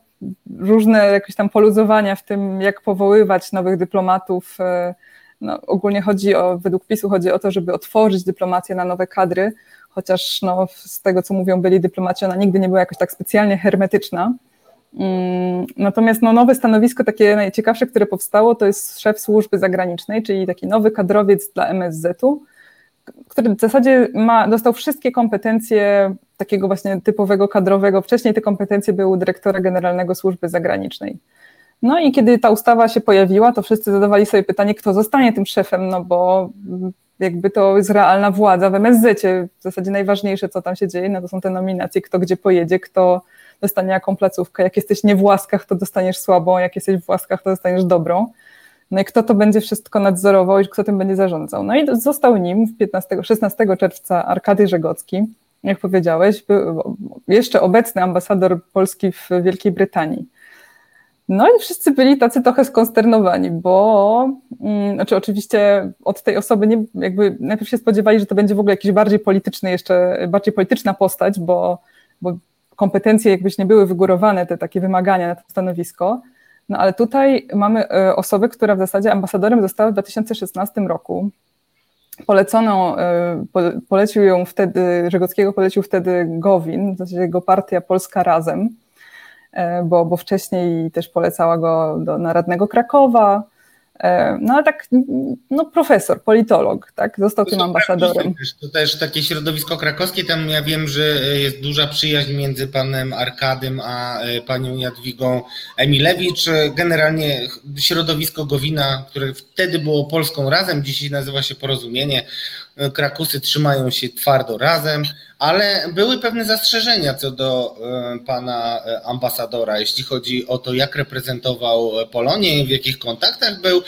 różne jakieś tam poluzowania w tym, jak powoływać nowych dyplomatów, e, no, ogólnie chodzi o, według PiSu chodzi o to, żeby otworzyć dyplomację na nowe kadry, chociaż no, z tego, co mówią byli dyplomaci, ona nigdy nie była jakoś tak specjalnie hermetyczna. Mm, natomiast no, nowe stanowisko, takie najciekawsze, które powstało, to jest szef służby zagranicznej, czyli taki nowy kadrowiec dla MSZ-u, który w zasadzie ma, dostał wszystkie kompetencje takiego właśnie typowego kadrowego. Wcześniej te kompetencje były dyrektora generalnego służby zagranicznej. No i kiedy ta ustawa się pojawiła, to wszyscy zadawali sobie pytanie, kto zostanie tym szefem, no bo jakby to jest realna władza w MSZ. W zasadzie najważniejsze, co tam się dzieje, no to są te nominacje, kto gdzie pojedzie, kto dostanie jaką placówkę. Jak jesteś nie w łaskach, to dostaniesz słabą, jak jesteś w łaskach, to dostaniesz dobrą. No i kto to będzie wszystko nadzorował i kto tym będzie zarządzał. No i został nim 15, 16 czerwca Arkady Żegocki, jak powiedziałeś, jeszcze obecny ambasador Polski w Wielkiej Brytanii. No i wszyscy byli tacy trochę skonsternowani, bo mm, znaczy oczywiście od tej osoby nie, jakby najpierw się spodziewali, że to będzie w ogóle jakiś bardziej polityczny, jeszcze bardziej polityczna postać, bo, bo kompetencje jakbyś nie były wygórowane, te takie wymagania na to stanowisko. No ale tutaj mamy e, osobę, która w zasadzie ambasadorem została w 2016 roku. Polecono, e, polecił ją wtedy, Żegockiego polecił wtedy Gowin, w zasadzie jego partia Polska Razem, bo, bo wcześniej też polecała go do, na radnego Krakowa, E, no ale tak, no profesor, politolog, tak, został tym ambasadorem. To też takie środowisko krakowskie, tam ja wiem, że jest duża przyjaźń między panem Arkadym a e, panią Jadwigą Emilewicz. Generalnie środowisko Gowina, które wtedy było Polską Razem, dzisiaj nazywa się Porozumienie, Krakusy trzymają się twardo razem, ale były pewne zastrzeżenia co do e, pana e, ambasadora, jeśli chodzi o to, jak reprezentował Polonię, w jakich kontaktach był e,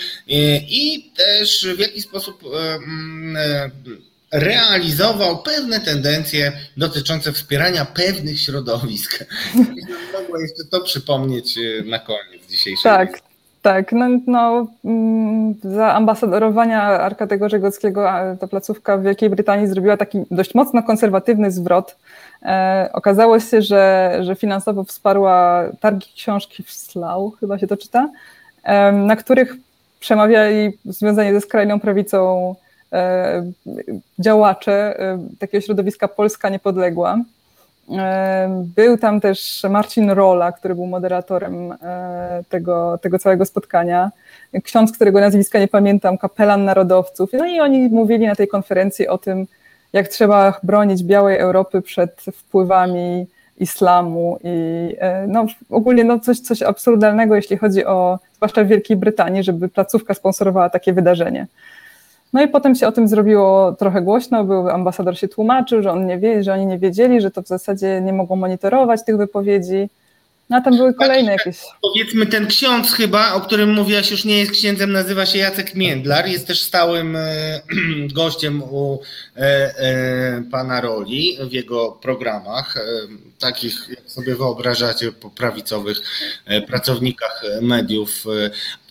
i też w jaki sposób mm, realizował pewne tendencje dotyczące wspierania pewnych środowisk. Mogła jeszcze to przypomnieć na koniec dzisiejszej. Tak, tak, no, no, mm, za ambasadorowania Arkadego Żegockiego ta placówka w Wielkiej Brytanii zrobiła taki dość mocno konserwatywny zwrot. E, okazało się, że, że finansowo wsparła targi książki w Slough, chyba się to czyta, e, na których przemawiali związani ze skrajną prawicą e, działacze e, takiego środowiska Polska Niepodległa. Był tam też Marcin Rola, który był moderatorem e, tego, tego całego spotkania. Ksiądz, którego nazwiska nie pamiętam, kapelan narodowców. No i oni mówili na tej konferencji o tym, jak trzeba bronić białej Europy przed wpływami islamu i e, no, ogólnie no, coś, coś absurdalnego, jeśli chodzi o, zwłaszcza w Wielkiej Brytanii, żeby placówka sponsorowała takie wydarzenie. No i potem się o tym zrobiło trochę głośno, był ambasador się tłumaczył, że on nie wie, że oni nie wiedzieli, że to w zasadzie nie mogą monitorować tych wypowiedzi. No a tam były kolejne jakieś. Powiedzmy, ten ksiądz chyba, o którym mówiłaś, już nie jest księdzem, nazywa się Jacek Międlar, jest też stałym e, gościem u e, e, pana Roli w jego programach, takich jak sobie wyobrażacie po prawicowych pracownikach mediów.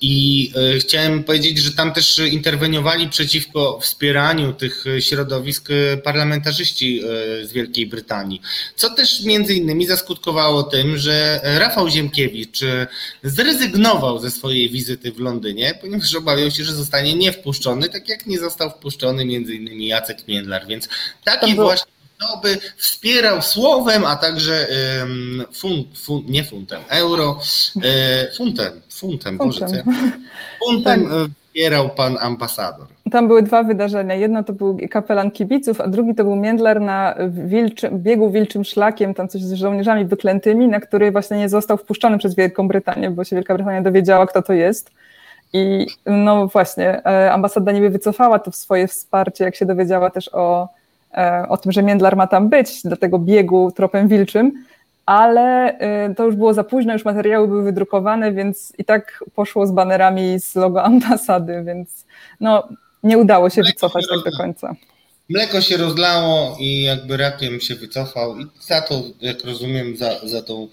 I chciałem powiedzieć, że tam też interweniowali przeciwko wspieraniu tych środowisk parlamentarzyści z Wielkiej Brytanii, co też między innymi zaskutkowało tym, że Rafał Ziemkiewicz e, zrezygnował ze swojej wizyty w Londynie, ponieważ obawiał się, że zostanie niewpuszczony, tak jak nie został wpuszczony między innymi Jacek Międlar, więc taki właśnie by wspierał słowem, a także um, funt, funt, nie funtem, euro, e, funtem, funtem, funtem. Boże, funtem tak. E, wspierał pan ambasador. Tam były dwa wydarzenia. Jedno to był kapelan kibiców, a drugi to był Międlar na wilczym, biegu wilczym szlakiem, tam coś z żołnierzami wyklętymi, na który właśnie nie został wpuszczony przez Wielką Brytanię, bo się Wielka Brytania dowiedziała, kto to jest. I no właśnie, e, ambasada niby wycofała to w swoje wsparcie, jak się dowiedziała też o, o tym, że Międlar ma tam być, do tego biegu tropem wilczym, ale y, to już było za późno, już materiały były wydrukowane, więc i tak poszło z banerami z logo ambasady, więc no, nie udało się wycofać tak do końca mleko się rozlało i jakby rakiem się wycofał i za to, jak rozumiem, za, za tą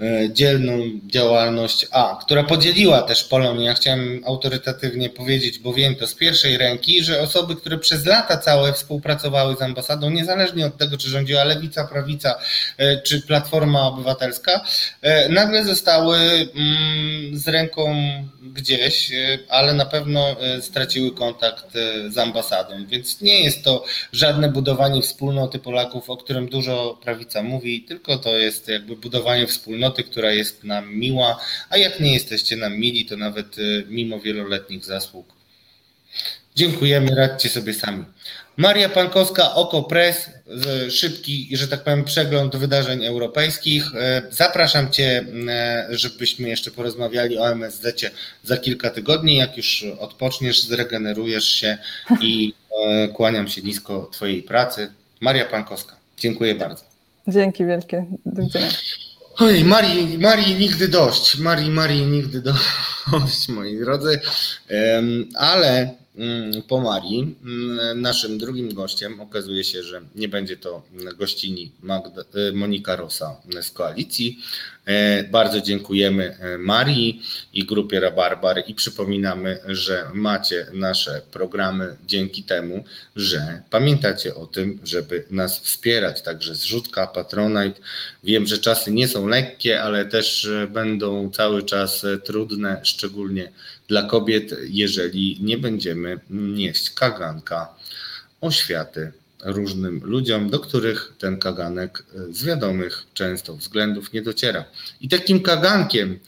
e, dzielną działalność A, która podzieliła też Polonię. Ja chciałem autorytatywnie powiedzieć, bo wiem to z pierwszej ręki, że osoby, które przez lata całe współpracowały z ambasadą, niezależnie od tego, czy rządziła lewica, prawica, e, czy Platforma Obywatelska, e, nagle zostały mm, z ręką gdzieś, ale na pewno straciły kontakt z ambasadą, więc nie jest to żadne budowanie wspólnoty Polaków, o którym dużo prawica mówi, tylko to jest jakby budowanie wspólnoty, która jest nam miła, a jak nie jesteście nam mili, to nawet mimo wieloletnich zasług. Dziękujemy, radźcie sobie sami. Maria Pankowska, Oko Press, szybki, że tak powiem, przegląd wydarzeń europejskich. E, zapraszam Cię, e, żebyśmy jeszcze porozmawiali o MSZ za kilka tygodni. Jak już odpoczniesz, zregenerujesz się i e, kłaniam się nisko Twojej pracy. Maria Pankowska, dziękuję bardzo. Dzięki wielkie. Do widzenia. Oj, Marii, Marii nigdy dość. Marii, Marii nigdy dość, moi drodzy. Ale po Marii. Mm, naszym drugim gościem okazuje się, że nie będzie to gościni Magda, y, Monika Rosa z koalicji. E, bardzo dziękujemy e, Marii i grupie Rabarbar i przypominamy, że macie nasze programy dzięki temu, że pamiętacie o tym, żeby nas wspierać. Także zrzutka, Patronite. Wiem, że czasy nie są lekkie, ale też e, będą cały czas trudne, szczególnie dla kobiet, jeżeli nie będziemy nieść kaganka oświaty różnym ludziom, do których ten kaganek z wiadomych często względów nie dociera. I takim kagankiem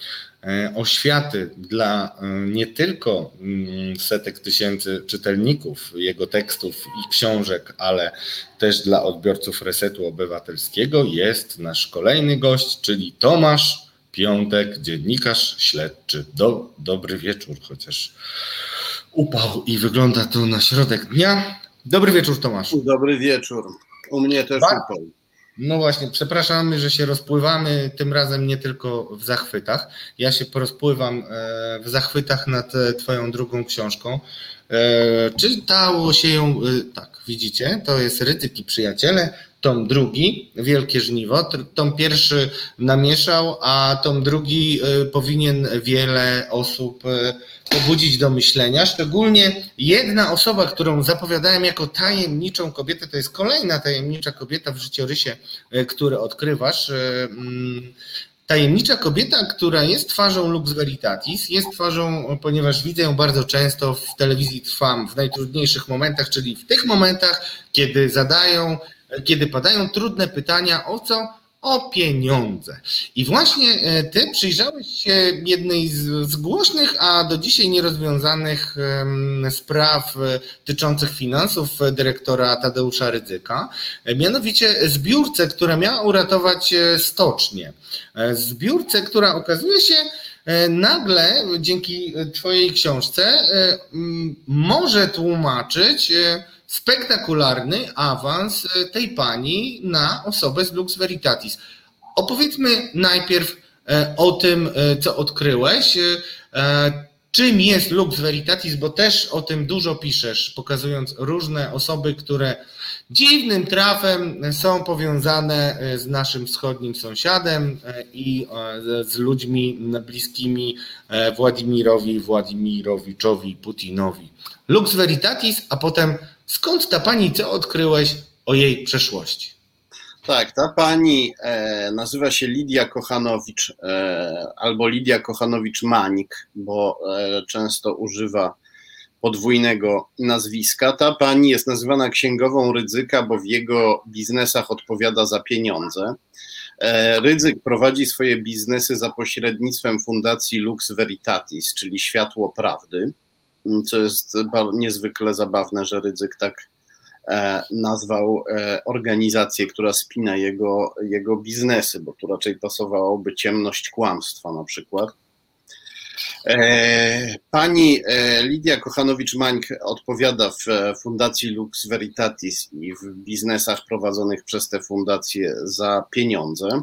e, oświaty dla e, nie tylko mm, setek tysięcy czytelników jego tekstów i książek, ale też dla odbiorców Resetu Obywatelskiego jest nasz kolejny gość, czyli Tomasz Piątek, dziennikarz śledczy. Do, dobry wieczór, chociaż upał i wygląda to na środek dnia. Dobry wieczór, Tomasz. Dobry wieczór. U mnie też upał. No właśnie, przepraszamy, że się rozpływamy, tym razem nie tylko w zachwytach. Ja się porozpływam e, w zachwytach nad e, Twoją drugą książką. E, czytało się ją, tak, widzicie, to jest Rytyki Przyjaciele, tom drugi, Wielkie Żniwo. Tom pierwszy namieszał, a tom drugi y, powinien wiele osób y, pobudzić do myślenia. Szczególnie jedna osoba, którą zapowiadałem jako tajemniczą kobietę, to jest kolejna tajemnicza kobieta w życiorysie, y, które odkrywasz. Mm, tajemnicza kobieta, która jest twarzą Lux Veritatis, jest twarzą, ponieważ widzę ją bardzo często w telewizji Trwam w najtrudniejszych momentach, czyli w tych momentach, kiedy zadają kiedy padają trudne pytania o co? O pieniądze. I właśnie e, ty przyjrzałeś się jednej z, głośnych, a do dzisiaj nierozwiązanych spraw e, dotyczących finansów dyrektora Tadeusza Rydzyka, e, mianowicie zbiórce, która miała uratować stocznie. Zbiórce, która okazuje się, nagle dzięki Twojej książce może tłumaczyć spektakularny awans e, tej pani na osobę z Lux Veritatis. Opowiedzmy najpierw e, o tym, e, co odkryłeś. Czym jest Lux Veritatis, bo też o tym dużo piszesz, pokazując różne osoby, które dziwnym trafem są powiązane z naszym wschodnim sąsiadem i z ludźmi bliskimi Władimirowi Władimirowiczowi Putinowi. Lux Veritatis, a potem Skąd ta pani, co odkryłeś o jej przeszłości? Tak, ta pani e, nazywa się Lidia Kochanowicz e, albo Lidia Kochanowicz-Manik, bo e, często używa podwójnego nazwiska. Ta pani jest nazywana księgową Rydzyka, bo w jego biznesach odpowiada za pieniądze. E, Rydzyk prowadzi swoje biznesy za pośrednictwem fundacji Lux Veritatis, czyli Światło Prawdy co jest niezwykle zabawne, że Rydzyk tak e, nazwał e, organizację, która spina jego, jego biznesy, bo tu raczej pasowałoby ciemność kłamstwa na przykład. E, pani Lidia Kochanowicz-Mańk odpowiada w Fundacji Lux Veritatis i w biznesach prowadzonych przez tę fundację za pieniądze.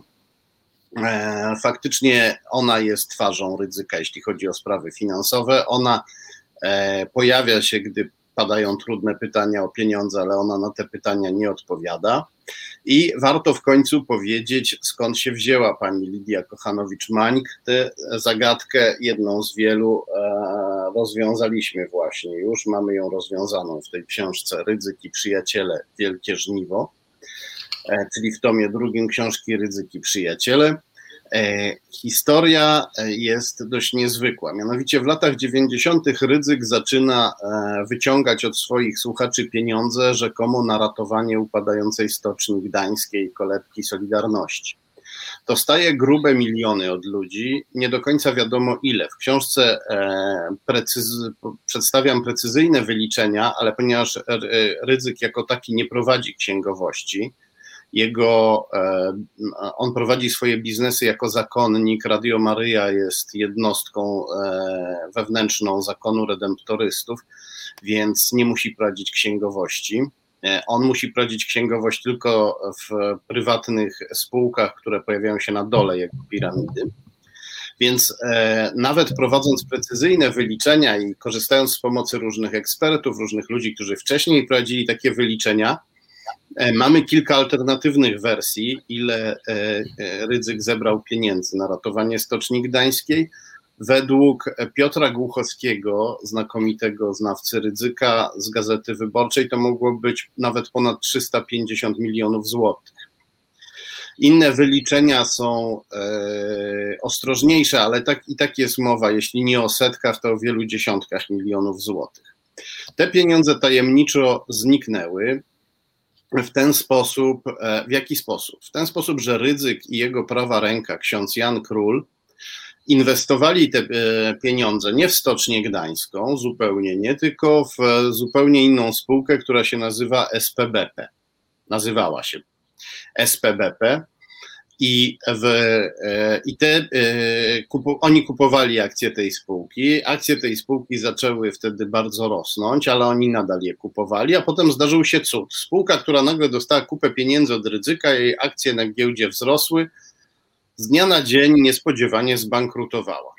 Faktycznie ona jest twarzą ryzyka, jeśli chodzi o sprawy finansowe. Ona pojawia się, gdy padają trudne pytania o pieniądze, ale ona na te pytania nie odpowiada. I warto w końcu powiedzieć, skąd się wzięła pani Lidia Kochanowicz-Mańk. Tę zagadkę, jedną z wielu, e, rozwiązaliśmy właśnie już. Mamy ją rozwiązaną w tej książce Ryzyki Przyjaciele, Wielkie Żniwo, e, czyli w tomie drugim książki Ryzyki Przyjaciele. E, historia e, jest dość niezwykła. Mianowicie w latach 90. Rydzyk zaczyna e, wyciągać od swoich słuchaczy pieniądze rzekomo na ratowanie upadającej stoczni gdańskiej kolebki Solidarności. Dostaje grube miliony od ludzi, nie do końca wiadomo ile. W książce precyz- przedstawiam precyzyjne wyliczenia, ale ponieważ Rydzyk jako taki nie prowadzi księgowości, jego, e, on prowadzi swoje biznesy jako zakonnik. Radio Maryja jest jednostką e, wewnętrzną zakonu redemptorystów, więc nie musi prowadzić księgowości. E, on musi prowadzić księgowość tylko w prywatnych spółkach, które pojawiają się na dole jego piramidy. Więc e, nawet prowadząc precyzyjne wyliczenia i korzystając z pomocy różnych ekspertów, różnych ludzi, którzy wcześniej prowadzili takie wyliczenia, mamy kilka alternatywnych wersji, ile e, e, Rydzyk zebrał pieniędzy na ratowanie Stoczni Gdańskiej. Według Piotra Głuchowskiego, znakomitego znawcy Rydzyka z Gazety Wyborczej, to mogło być nawet ponad 350 milionów złotych. Inne wyliczenia są e, ostrożniejsze, ale tak, i tak jest mowa, jeśli nie o setkach, to o wielu dziesiątkach milionów złotych. Te pieniądze tajemniczo zniknęły w ten sposób, e, w jaki sposób? W ten sposób, że Rydzyk i jego prawa ręka, ksiądz Jan Król, inwestowali te e, pieniądze nie w Stocznię Gdańską, zupełnie nie, tylko w zupełnie inną spółkę, która się nazywa SPBP. Nazywała się SPBP i, w, e, i te, e, kupu, oni kupowali akcje tej spółki. Akcje tej spółki zaczęły wtedy bardzo rosnąć, ale oni nadal je kupowali, a potem zdarzył się cud. Spółka, która nagle dostała kupę pieniędzy od ryzyka, jej akcje na giełdzie wzrosły, z dnia na dzień niespodziewanie zbankrutowała.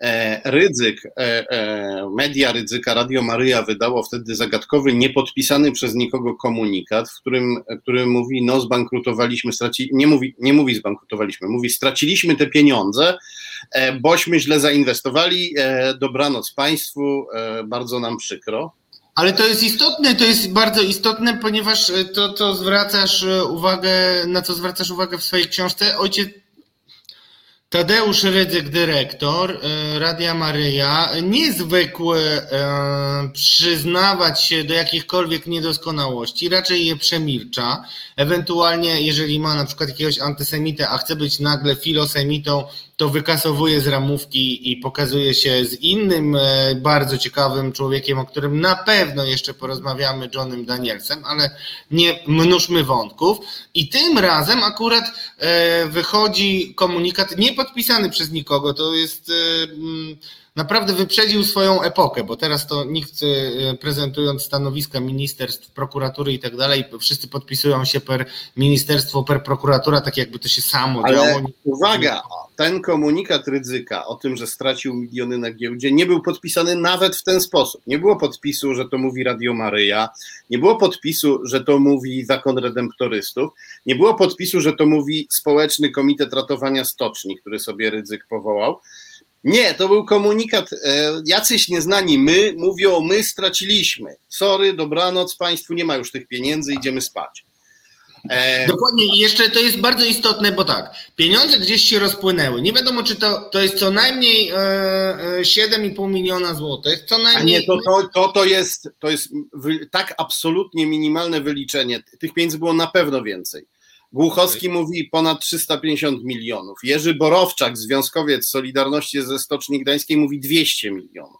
E, Rydzyk, e, e, media Rydzyka, Radio Maryja wydało wtedy zagadkowy, niepodpisany przez nikogo komunikat, w którym, który mówi, no zbankrutowaliśmy, straci, nie, mówi, nie mówi zbankrutowaliśmy, mówi straciliśmy te pieniądze, bośmy źle zainwestowali, dobranoc Państwu, bardzo nam przykro. Ale to jest istotne, to jest bardzo istotne, ponieważ to, to zwracasz uwagę, na co zwracasz uwagę w swojej książce. Ojciec Tadeusz Rydzyk, dyrektor e, Radia Maryja, niezwykły e, przyznawać się do jakichkolwiek niedoskonałości, raczej je przemilcza. Ewentualnie, jeżeli ma na przykład jakiegoś antysemitę, a chce być nagle filosemitą, to wykasowuje z ramówki i pokazuje się z innym e, bardzo ciekawym człowiekiem, o którym na pewno jeszcze porozmawiamy, Johnem Danielsem, ale nie mnóżmy wątków. I tym razem akurat e, wychodzi komunikat nie podpisany przez nikogo, to jest e, naprawdę wyprzedził swoją epokę, bo teraz to nikt e, prezentując stanowiska ministerstw, prokuratury i tak dalej, wszyscy podpisują się per ministerstwo, per prokuratura, tak jakby to się samo Ale działo. Uwaga, ten komunikat ryzyka o tym, że stracił miliony na giełdzie, nie był podpisany nawet w ten sposób. Nie było podpisu, że to mówi Radio Maryja, nie było podpisu, że to mówi Zakon Redemptorystów, nie było podpisu, że to mówi Społeczny Komitet Ratowania Stoczni, który sobie ryzyk powołał. Nie, to był komunikat, e, jacyś nieznani my mówią, my straciliśmy. Sorry, dobranoc, państwu nie ma już tych pieniędzy, idziemy spać. E... Dokładnie i jeszcze to jest bardzo istotne, bo tak, pieniądze gdzieś się rozpłynęły. Nie wiadomo, czy to, to jest co najmniej e, 7,5 e, miliona złotych, co najmniej... A nie, to, to, to, to, jest, to jest tak absolutnie minimalne wyliczenie. Tych pieniędzy było na pewno więcej. Głuchowski okay. mówi ponad 350 milionów. Jerzy Borowczak, związkowiec Solidarności ze Stoczni Gdańskiej, mówi 200 milionów.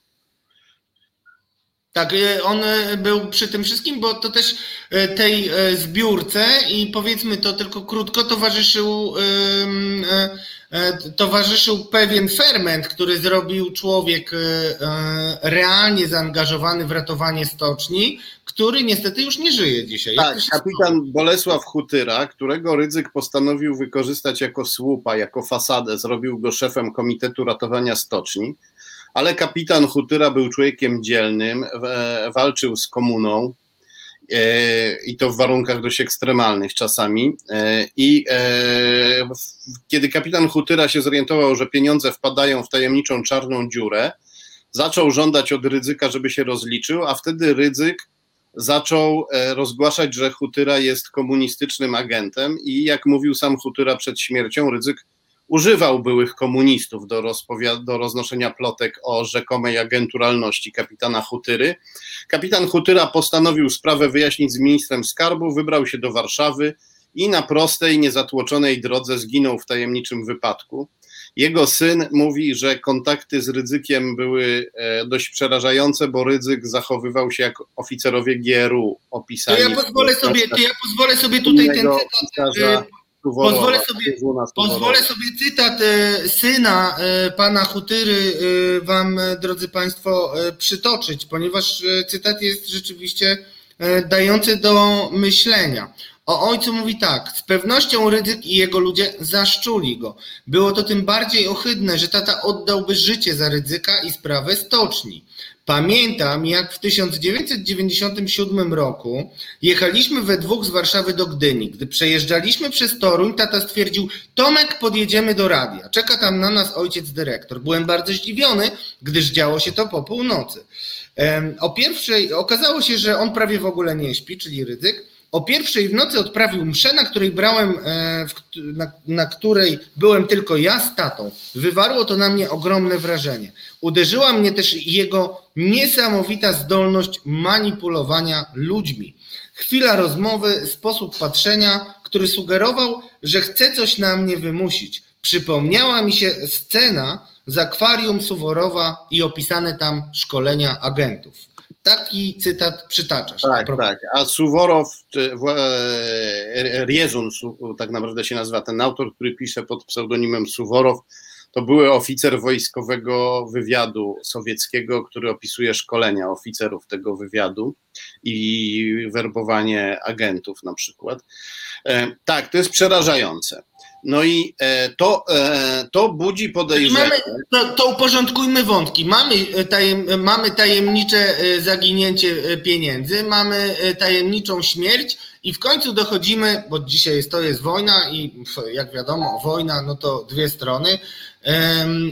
Tak, y, on y, był przy tym wszystkim, bo to też y, tej zbiórce i powiedzmy to tylko krótko towarzyszył, towarzyszył pewien ferment, który zrobił człowiek realnie zaangażowany w ratowanie stoczni, który niestety już nie żyje dzisiaj. Tak, kapitan Bolesław Hutyra, którego Rydzyk postanowił wykorzystać jako słupa, jako fasadę, zrobił go szefem Komitetu Ratowania Stoczni ale kapitan Hutyra był człowiekiem dzielnym, walczył z komuną e, i to w warunkach dość ekstremalnych czasami. E, I e, kiedy kapitan Hutyra się zorientował, że pieniądze wpadają w tajemniczą czarną dziurę, zaczął żądać od Rydzyka, żeby się rozliczył, a wtedy Rydzyk zaczął rozgłaszać, że Hutyra jest komunistycznym agentem i jak mówił sam Hutyra przed śmiercią, Rydzyk używał byłych komunistów do, do roznoszenia plotek o rzekomej agenturalności kapitana Hutyry. Kapitan Hutyra postanowił sprawę wyjaśnić z ministrem skarbu, wybrał się do Warszawy i na prostej, niezatłoczonej drodze zginął w tajemniczym wypadku. Jego syn mówi, że kontakty z Rydzykiem były e, dość przerażające, bo Rydzyk zachowywał się jak oficerowie GRU opisani. To ja pozwolę sobie, to ja pozwolę sobie tutaj ten cytat. E, pozwolę sobie, pozwolę sobie cytat e, syna pana Hutyry wam, drodzy Państwo, przytoczyć, ponieważ cytat jest rzeczywiście dający do myślenia. O ojcu mówi tak, z pewnością Rydzyk i jego ludzie zaszczuli go. Było to tym bardziej ohydne, że tata oddałby życie za Rydzyka i sprawę stoczni. Pamiętam, jak w 1997 roku jechaliśmy we dwóch z Warszawy do Gdyni. Gdy przejeżdżaliśmy przez Toruń, tata stwierdził, Tomek, podjedziemy do radia. Czeka tam na nas ojciec dyrektor. Byłem bardzo zdziwiony, gdyż działo się to po północy. O pierwszej okazało się, że on prawie w ogóle nie śpi, czyli Rydzyk. O pierwszej w nocy odprawił mszę, na której brałem, e, na, na, której byłem tylko ja z tatą. Wywarło to na mnie ogromne wrażenie. Uderzyła mnie też jego niesamowita zdolność manipulowania ludźmi. Chwila rozmowy, sposób patrzenia, który sugerował, że chce coś na mnie wymusić. Przypomniała mi się scena z akwarium Suworowa i opisane tam szkolenia agentów. Taki cytat przytaczasz. Tak, tak. A Suworow, e, Riezun tak naprawdę się nazywa ten autor, który pisze pod pseudonimem Suworow, to były oficer wojskowego wywiadu sowieckiego, który opisuje szkolenia oficerów tego wywiadu i werbowanie agentów na przykład. E, tak, to jest przerażające. No i e, to, e, to budzi podejrzenie. To, to uporządkujmy wątki. Mamy, e, tajem, mamy tajemnicze zaginięcie pieniędzy, mamy tajemniczą śmierć i w końcu dochodzimy, bo dzisiaj jest, to jest wojna i jak wiadomo, wojna no to dwie strony.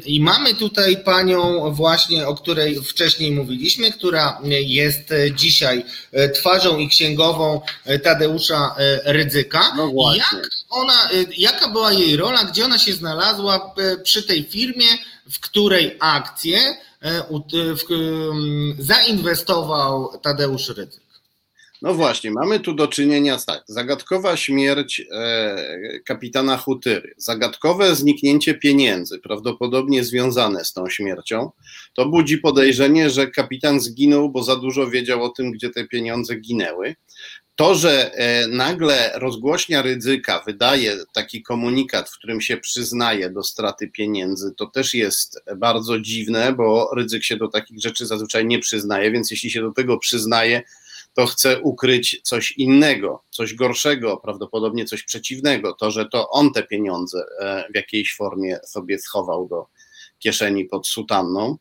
I mamy tutaj panią właśnie, o której wcześniej mówiliśmy, która jest dzisiaj twarzą i księgową Tadeusza Rydzyka. No właśnie. Jak ona, jaka była jej rola, gdzie ona się znalazła przy tej firmie, w której akcje zainwestował Tadeusz Rydzyk? No właśnie, mamy tu do czynienia z tak, zagadkowa śmierć e, kapitana Hutyry, zagadkowe zniknięcie pieniędzy, prawdopodobnie związane z tą śmiercią, to budzi podejrzenie, że kapitan zginął, bo za dużo wiedział o tym, gdzie te pieniądze ginęły. To, że e, nagle rozgłośnia ryzyka wydaje taki komunikat, w którym się przyznaje do straty pieniędzy, to też jest bardzo dziwne, bo ryzyk się do takich rzeczy zazwyczaj nie przyznaje, więc jeśli się do tego przyznaje, to chce ukryć coś innego, coś gorszego, prawdopodobnie coś przeciwnego. To, że to on te pieniądze e, w jakiejś formie sobie schował do kieszeni pod sutanną.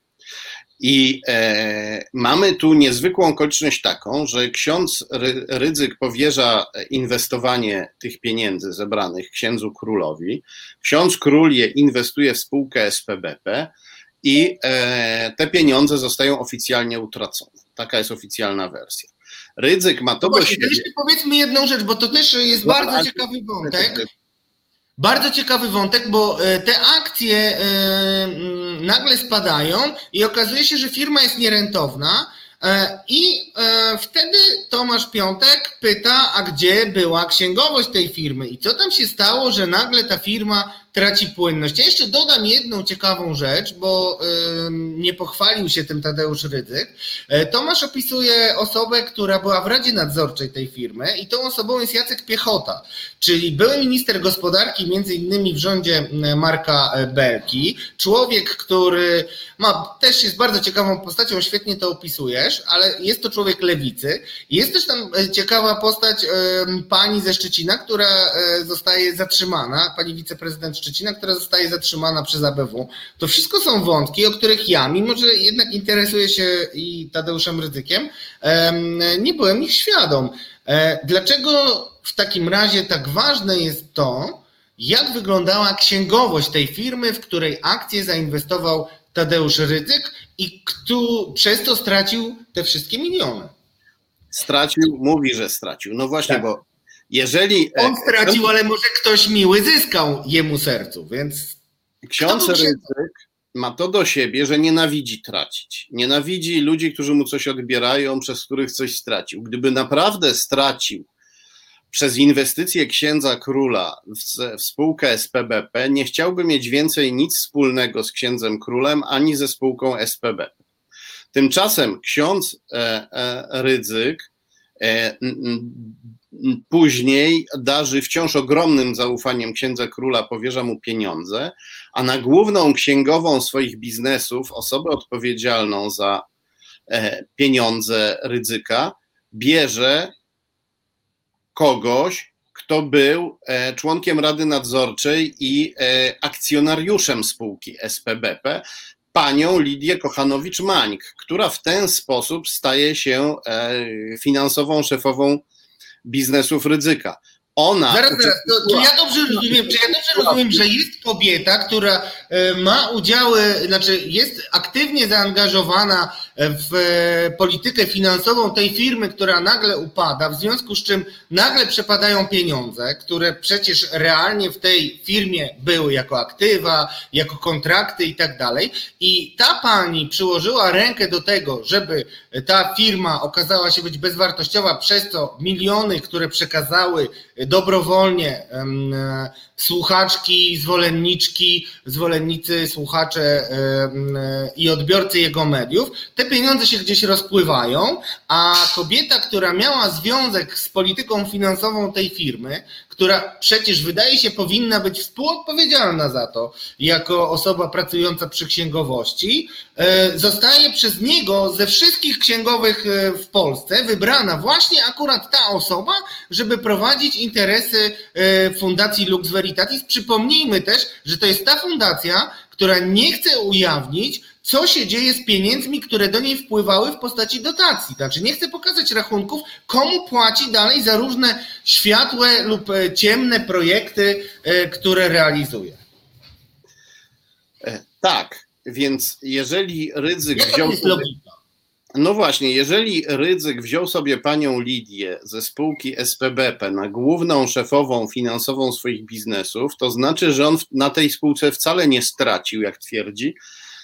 I e, mamy tu niezwykłą okoliczność taką, że ksiądz Rydzyk powierza inwestowanie tych pieniędzy zebranych księdzu królowi. Ksiądz król je inwestuje w spółkę SPBP i e, te pieniądze zostają oficjalnie utracone. Taka jest oficjalna wersja. Rydzyk ma to no właśnie, do siebie. powiedzmy jedną rzecz, bo to też jest no, bardzo ciekawy wątek. Bardzo ciekawy wątek, bo e, te akcje e, nagle spadają i okazuje się, że firma jest nierentowna. E, I wtedy Tomasz Piątek pyta, a gdzie była księgowość tej firmy i co tam się stało, że nagle ta firma traci płynność. Ja jeszcze dodam jedną ciekawą rzecz, bo nie pochwalił się tym Tadeusz Rydzyk. E, Tomasz opisuje osobę, która była w Radzie Nadzorczej tej firmy i tą osobą jest Jacek Piechota, czyli były minister gospodarki, między innymi w rządzie Marka e, Belki, człowiek, który ma, też jest bardzo ciekawą postacią, świetnie to opisujesz, ale jest to człowiek lewicy. Jest też tam e, ciekawa postać pani ze Szczecina, która zostaje zatrzymana, pani wiceprezydent Szczecina, Szczecina, która zostaje zatrzymana przez ABW. To wszystko są wątki, o których ja, mimo że jednak interesuję się i Tadeuszem Ryzykiem, nie byłem ich świadom. E, dlaczego w takim razie tak ważne jest to, jak wyglądała księgowość tej firmy, w której akcje zainwestował Tadeusz Rydzyk i kto przez to stracił te wszystkie miliony? Stracił, mówi, że stracił. No właśnie, tak. bo jeżeli. On stracił, ale może ktoś miły zyskał jemu sercu, więc ksiądz Rydzyk ma to do siebie, że nienawidzi tracić. Nienawidzi ludzi, którzy mu coś odbierają, przez których coś stracił. Gdyby naprawdę stracił przez inwestycje księdza króla w, w spółkę SPBP, nie chciałby mieć więcej nic wspólnego z księdzem królem ani ze spółką SPBP. Tymczasem ksiądz e, e, Rydzyk e, później darzy wciąż ogromnym zaufaniem księdza króla, powierza mu pieniądze, a na główną księgową swoich biznesów, osobę odpowiedzialną za pieniądze ryzyka, bierze kogoś, kto był członkiem Rady Nadzorczej i akcjonariuszem spółki SPBP, panią Lidię Kochanowicz-Mańk, która w ten sposób staje się e, finansową szefową biznesów ryzyka. Ona. Zaraz, zaraz, to, czy ja dobrze rozumiem, czy ja dobrze rozumiem, że jest kobieta, która e, ma udziały, znaczy jest aktywnie zaangażowana w e, politykę finansową tej firmy, która nagle upada, w związku z czym nagle przepadają pieniądze, które przecież realnie w tej firmie były jako aktywa, jako kontrakty i tak dalej. I ta pani przyłożyła rękę do tego, żeby ta firma okazała się być bezwartościowa, przez co miliony, które przekazały dobrowolnie słuchaczki, zwolenniczki, zwolennicy, słuchacze i odbiorcy jego mediów, te pieniądze się gdzieś rozpływają, a kobieta, która miała związek z polityką finansową tej firmy, która przecież wydaje się powinna być współodpowiedzialna za to, jako osoba pracująca przy księgowości, e, zostaje przez niego ze wszystkich księgowych e, w Polsce wybrana właśnie akurat ta osoba, żeby prowadzić interesy e, Fundacji Lux Veritatis. Przypomnijmy też, że to jest ta fundacja, która nie chce ujawnić, co się dzieje z pieniędzmi, które do niej wpływały w postaci dotacji. Znaczy nie chcę pokazać rachunków, komu płaci dalej za różne światłe lub e, ciemne projekty, e, które realizuje. E, tak, więc jeżeli ryzyk wziął. Jest logika? No właśnie, jeżeli Rydzyk wziął sobie panią Lidię ze spółki SPBP na główną szefową finansową swoich biznesów, to znaczy, że on na tej spółce wcale nie stracił, jak twierdzi,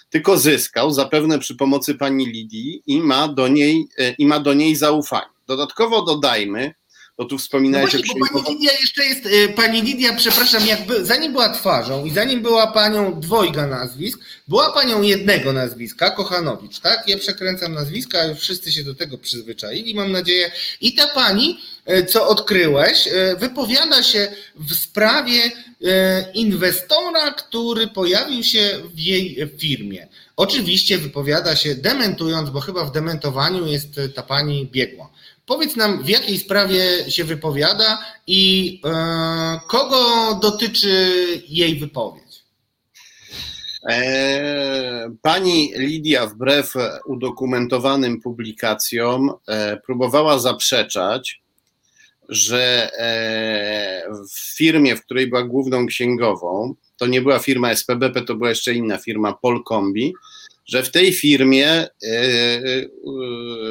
tylko zyskał, zapewne przy pomocy pani Lidii i ma do niej, e, i ma do niej zaufanie. Dodatkowo dodajmy, bo tu wspominałeś no właśnie, bo pani Lidia jeszcze jest, e, pani Lidia, przepraszam, jakby zanim była twarzą i zanim była panią dwojga nazwisk, była panią jednego nazwiska, Kochanowicz, tak? Ja przekręcam nazwiska, już wszyscy się do tego przyzwyczaili, mam nadzieję. I ta pani, e, co odkryłeś, wypowiada się w sprawie inwestora, który pojawił się w jej firmie. Oczywiście wypowiada się dementując, bo chyba w dementowaniu jest ta pani biegła. Powiedz nam, w jakiej sprawie się wypowiada i e, kogo dotyczy jej wypowiedź? E, pani Lidia, wbrew udokumentowanym publikacjom, e, próbowała zaprzeczać, że w firmie, w której była główną księgową, to nie była firma SPBP, to była jeszcze inna firma, Polkombi, że w tej firmie, e, e,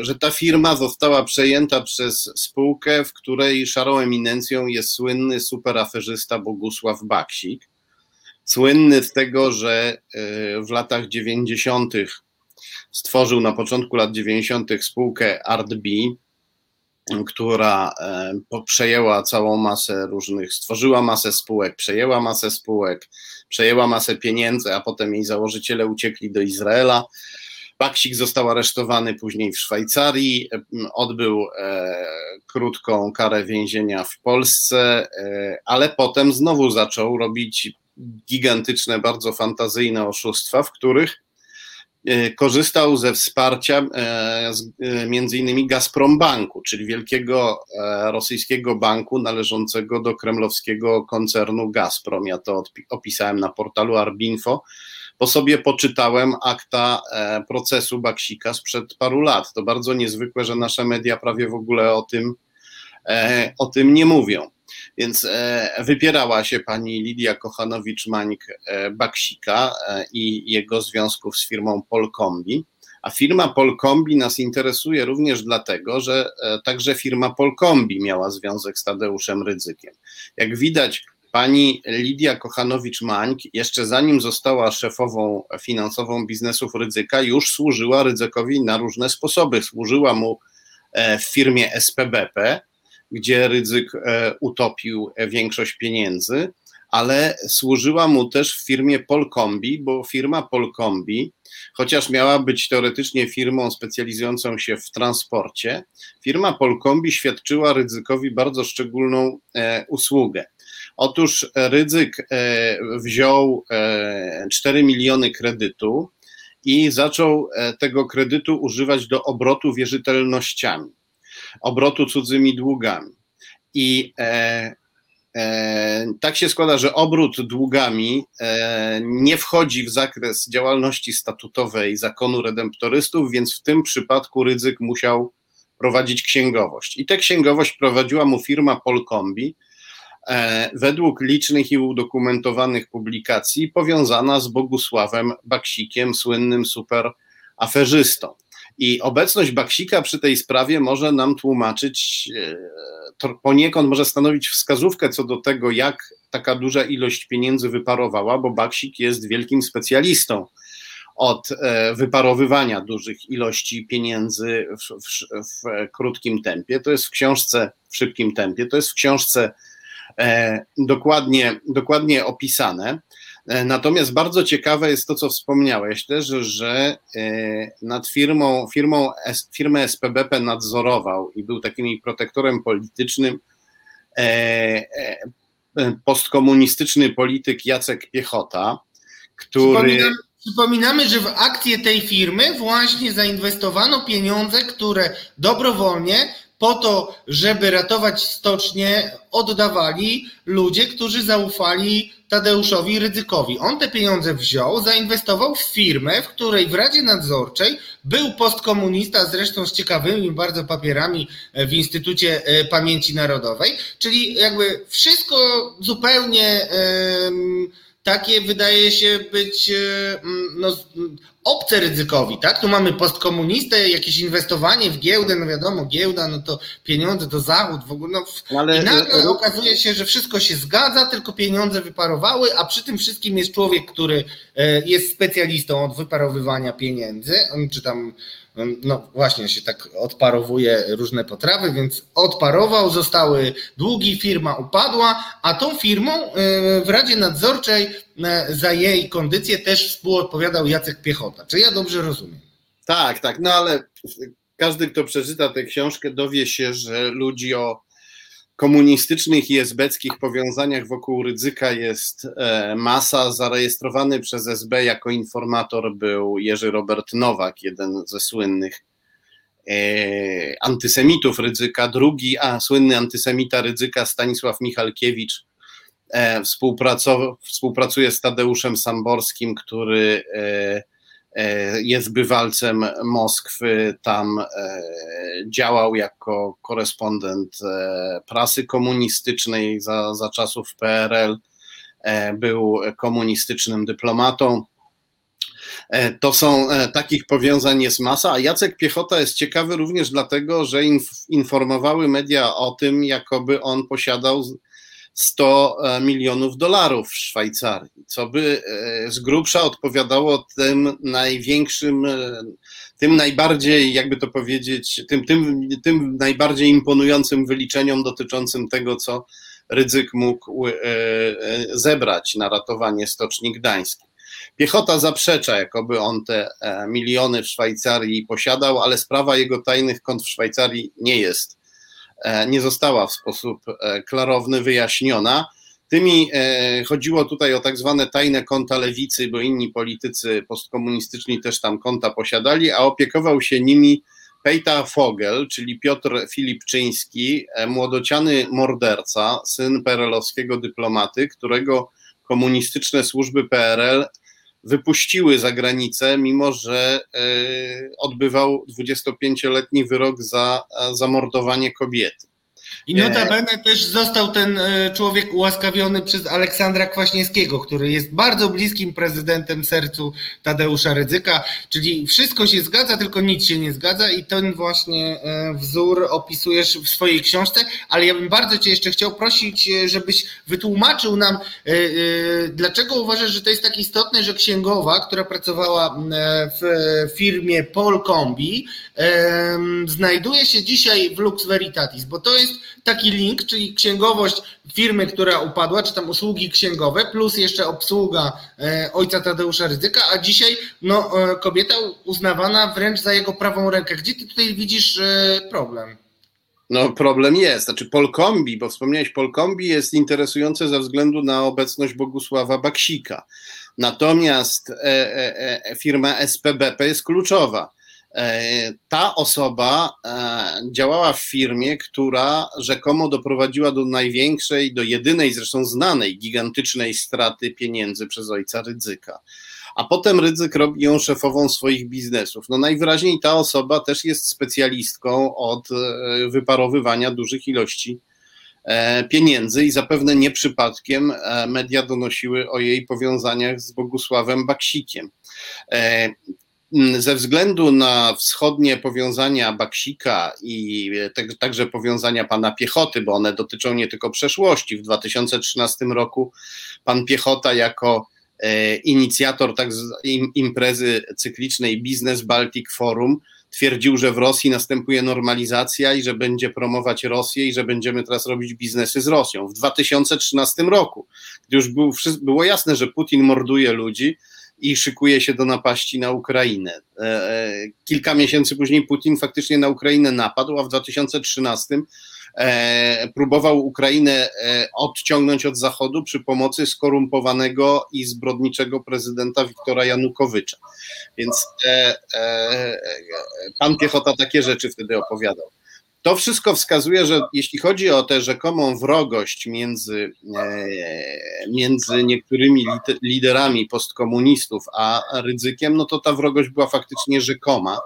że ta firma została przejęta przez spółkę, w której szarą eminencją jest słynny superaferzysta Bogusław Baksik. Słynny z tego, że e, w latach 90. stworzył na początku lat 90. spółkę ArtB, która przejęła całą masę różnych, stworzyła masę spółek, przejęła masę spółek, przejęła masę pieniędzy, a potem jej założyciele uciekli do Izraela. Baksik został aresztowany później w Szwajcarii, odbył e, krótką karę więzienia w Polsce, e, ale potem znowu zaczął robić gigantyczne, bardzo fantazyjne oszustwa, w których korzystał ze wsparcia e, e, między innymi Gazprom Banku, czyli wielkiego rosyjskiego banku należącego do kremlowskiego koncernu Gazprom. Ja to opisałem na portalu Arbinfo, bo sobie poczytałem akta procesu Baksika sprzed paru lat. To bardzo niezwykłe, że nasze media prawie w ogóle o tym, o tym nie mówią. Więc e, wypierała się pani Lidia Kochanowicz-Mańk-Baksika e, i jego związków z firmą Polkombi. A firma Polkombi nas interesuje również dlatego, że e, także firma Polkombi miała związek z Tadeuszem Rydzykiem. Jak widać, Pani Lidia Kochanowicz-Mańk, jeszcze zanim została szefową finansową biznesów Rydzyka, już służyła Rydzykowi na różne sposoby. Służyła mu e, w firmie SPBP, gdzie Rydzyk e, utopił większość pieniędzy, ale służyła mu też w firmie Polkombi, bo firma Polkombi, chociaż miała być teoretycznie firmą specjalizującą się w transporcie, firma Polkombi świadczyła Rydzykowi bardzo szczególną e, usługę. Otóż Rydzyk e, wziął 4 e, miliony kredytu i zaczął e, tego kredytu używać do obrotu wierzytelnościami, obrotu cudzymi długami. I tak się składa, że obrót długami nie wchodzi w zakres działalności statutowej zakonu redemptorystów, więc w tym przypadku Rydzyk musiał prowadzić księgowość. I tę księgowość prowadziła mu firma Polkombi, E, według licznych i udokumentowanych publikacji powiązana z Bogusławem Baksikiem, słynnym superaferzystą. I obecność Baksika przy tej sprawie może nam tłumaczyć, e, poniekąd może stanowić wskazówkę co do tego, jak taka duża ilość pieniędzy wyparowała, bo Baksik jest wielkim specjalistą od e, wyparowywania dużych ilości pieniędzy w, w, w krótkim tempie. To jest w książce w szybkim tempie, to jest w książce E, dokładnie, dokładnie opisane. E, natomiast bardzo ciekawe jest to, co wspomniałeś też, że e, nad firmą, firmą firmę SPBP nadzorował i był takim protektorem politycznym postkomunistyczny polityk Jacek Piechota, który. Przypominam, przypominamy, że w akcję tej firmy właśnie zainwestowano pieniądze, które dobrowolnie po to, żeby ratować stocznie, oddawali ludzie, którzy zaufali Tadeuszowi Rydzykowi. On te pieniądze wziął, zainwestował w firmę, w której w Radzie Nadzorczej był postkomunista, zresztą z ciekawymi bardzo papierami w Instytucie e, Pamięci Narodowej, czyli jakby wszystko zupełnie. Yy, takie wydaje się być e, no, obce ryzykowi, tak? Tu mamy postkomunistę, jakieś inwestowanie w giełdę, no wiadomo, giełda, no to pieniądze to zachód w ogóle. No, Ale... I nagle okazuje się, że wszystko się zgadza, tylko pieniądze wyparowały, a przy tym wszystkim jest człowiek, który e, jest specjalistą od wyparowywania pieniędzy, czy tam no właśnie się tak odparowuje różne potrawy, więc odparował, zostały długi, firma upadła, a tą firmą w Radzie Nadzorczej za jej kondycję też współodpowiadał Jacek Piechota. Czy ja dobrze rozumiem? Tak, tak, no ale każdy, kto przeczyta tę książkę, dowie się, że ludzi o komunistycznych i esbeckich powiązaniach wokół Rydzyka jest e, masa. Zarejestrowany przez SB jako informator był Jerzy Robert Nowak, jeden ze słynnych e, antysemitów Rydzyka. Drugi, a słynny antysemita Rydzyka Stanisław Michalkiewicz e, współpracuje z Tadeuszem Samborskim, który jest bywalcem Moskwy, tam e, działał jako korespondent e, prasy komunistycznej za, za czasów PRL, był komunistycznym dyplomatą. To są takich powiązań jest masa, a Jacek Piechota jest ciekawy również dlatego, że informowały media o tym, jakoby on posiadał 100 e, milionów dolarów w Szwajcarii, co by e, z grubsza odpowiadało tym największym, e, tym najbardziej, jakby to powiedzieć, tym, tym, tym najbardziej imponującym wyliczeniom dotyczącym tego, co Rydzyk mógł zebrać na ratowanie Stoczni Gdańskiej. Piechota zaprzecza, jakoby on te miliony w Szwajcarii posiadał, ale sprawa jego tajnych kont w Szwajcarii nie jest nie została w sposób e, klarowny wyjaśniona. Tymi e, chodziło tutaj o tak zwane tajne konta lewicy, bo inni politycy postkomunistyczni też tam konta posiadali, a opiekował się nimi Pejta Fogel, czyli Piotr Filipczyński, młodociany morderca, syn perelowskiego dyplomaty, którego komunistyczne służby PRL wypuściły za granicę, mimo że e, odbywał 25-letni wyrok za zamordowanie kobiety. I notabene też został ten e, człowiek ułaskawiony przez Aleksandra Kwaśniewskiego, który jest bardzo bliskim prezydentem sercu Tadeusza Rydzyka, czyli wszystko się zgadza, tylko nic się nie zgadza. I ten właśnie e, wzór opisujesz w swojej książce, ale ja bym bardzo Cię jeszcze chciał prosić, e, żebyś wytłumaczył nam, dlaczego uważasz, że to jest tak istotne, że księgowa, która pracowała w firmie Polkombi, znajduje się dzisiaj w Lux Veritatis, bo to jest taki link, czyli księgowość firmy, która upadła, czy tam usługi księgowe, plus jeszcze obsługa e, ojca Tadeusza Ryzyka, a dzisiaj no, e, kobieta uznawana wręcz za jego prawą rękę. Gdzie ty tutaj widzisz e, problem? No problem jest, znaczy Polkombi, bo wspomniałeś Polkombi jest interesujące ze względu na obecność Bogusława Baksika. Natomiast e, e, e, firma SPBP jest kluczowa ta osoba e, działała w firmie, która rzekomo doprowadziła do największej, do jedynej zresztą znanej, gigantycznej straty pieniędzy przez ojca Rydzyka. A potem Rydzyk robi ją szefową swoich biznesów. No najwyraźniej ta osoba też jest specjalistką od e, wyparowywania dużych ilości pieniędzy i zapewne nie przypadkiem media donosiły o jej powiązaniach z Bogusławem Baksikiem. Mm, ze względu na wschodnie powiązania Baksika i także powiązania pana Piechoty, bo one dotyczą nie tylko przeszłości. W 2013 roku pan Piechota jako e, inicjator tak imprezy cyklicznej Business Baltic Forum twierdził, że w Rosji następuje normalizacja i że będzie promować Rosję i że będziemy teraz robić biznesy z Rosją. W 2013 roku, gdy już było jasne, że Putin morduje ludzi, i szykuje się do napaści na Ukrainę. E, e, kilka miesięcy później Putin faktycznie na Ukrainę napadł, a w 2013 e, próbował Ukrainę odciągnąć od Zachodu przy pomocy skorumpowanego i zbrodniczego prezydenta Wiktora Janukowycza. Więc pan Piechota takie rzeczy wtedy opowiadał. To wszystko wskazuje, że jeśli chodzi o tę rzekomą wrogość między, e, między niektórymi liderami postkomunistów a Rydzykiem, no to ta wrogość była faktycznie rzekoma.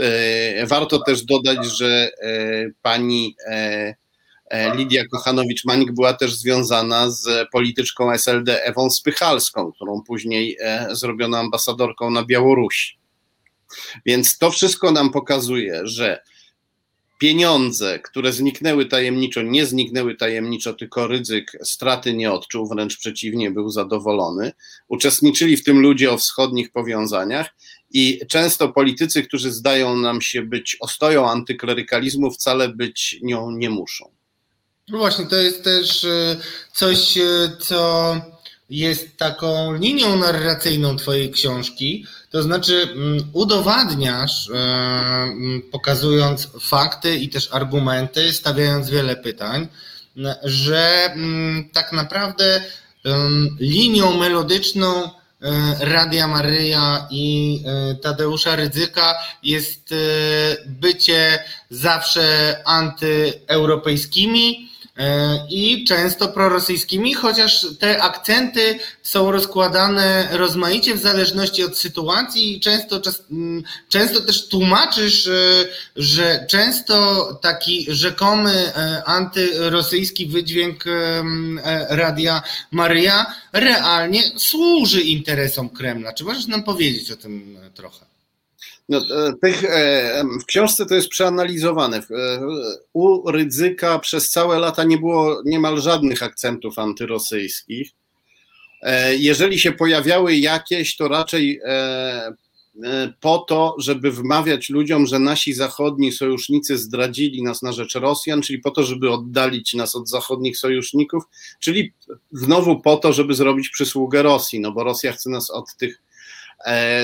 E, warto też dodać, że e, pani Lidia Kochanowicz-Mańk była też związana z polityczką SLD Ewą Spychalską, którą później zrobiono ambasadorką na Białorusi. Więc to wszystko nam pokazuje, że pieniądze, które zniknęły tajemniczo, nie zniknęły tajemniczo, tylko ryzyk straty nie odczuł, wręcz przeciwnie, był zadowolony. Uczestniczyli w tym ludzie o wschodnich powiązaniach i często politycy, którzy zdają nam się być ostoją antyklerykalizmu, wcale być nią nie muszą. No właśnie, to jest też e, coś, e, co jest taką linią narracyjną Twojej książki, to znaczy mm, udowadniasz, e, mm, pokazując fakty i też argumenty, stawiając wiele pytań, że mm, tak naprawdę linią melodyczną e, Radia Maryja i e, Tadeusza Rydzyka jest bycie zawsze antyeuropejskimi, i często prorosyjskimi, chociaż te akcenty są rozkładane rozmaicie w zależności od sytuacji i często, mm, często też tłumaczysz, e, że często taki rzekomy e, antyrosyjski wydźwięk Radia Maryja realnie służy interesom Kremla. Czy możesz nam powiedzieć o tym trochę? No, e, tych, e, w książce to jest przeanalizowane. E, u Rydzyka przez całe lata nie było niemal żadnych akcentów antyrosyjskich. Jeżeli się pojawiały jakieś, to raczej po to, żeby wmawiać ludziom, że nasi zachodni sojusznicy zdradzili nas na rzecz Rosjan, czyli po to, żeby oddalić nas od zachodnich sojuszników, czyli znowu po to, żeby zrobić przysługę Rosji, no bo Rosja chce nas od tych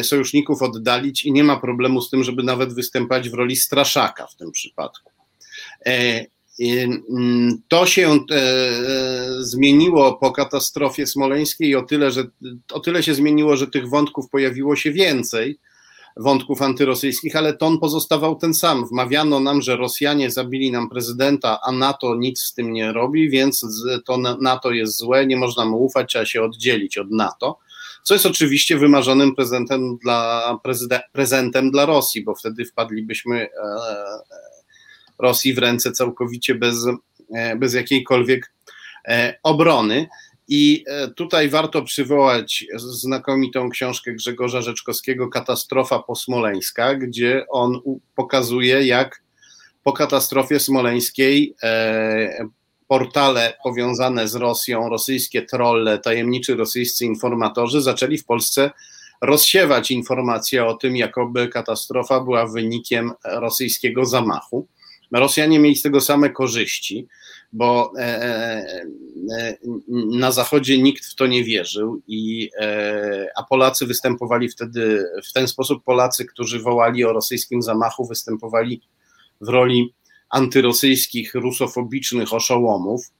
sojuszników oddalić i nie ma problemu z tym, żeby nawet występować w roli straszaka w tym przypadku. E, mm, to się e, zmieniło po katastrofie smoleńskiej o tyle, że o tyle się zmieniło, że tych wątków pojawiło się więcej, wątków antyrosyjskich, ale ton pozostawał ten sam. Wmawiano nam, że Rosjanie zabili nam prezydenta, a NATO nic z tym nie robi, więc to NATO jest złe, nie można mu ufać, trzeba się oddzielić od NATO co jest oczywiście wymarzonym prezentem dla, prezentem dla Rosji, bo wtedy wpadlibyśmy, e, Rosji w ręce całkowicie bez, bez jakiejkolwiek obrony. I tutaj warto przywołać znakomitą książkę Grzegorza Rzeczkowskiego Katastrofa posmoleńska, gdzie on pokazuje, jak po katastrofie smoleńskiej portale powiązane z Rosją, rosyjskie trolle, tajemniczy rosyjscy informatorzy zaczęli w Polsce rozsiewać informacje o tym, jakoby katastrofa była wynikiem rosyjskiego zamachu. Rosjanie mieli z tego same korzyści, bo e, e, e, na Zachodzie nikt w to nie wierzył, i, a Polacy występowali wtedy w ten sposób. Polacy, którzy wołali o rosyjskim zamachu, występowali w roli antyrosyjskich, rusofobicznych oszołomów.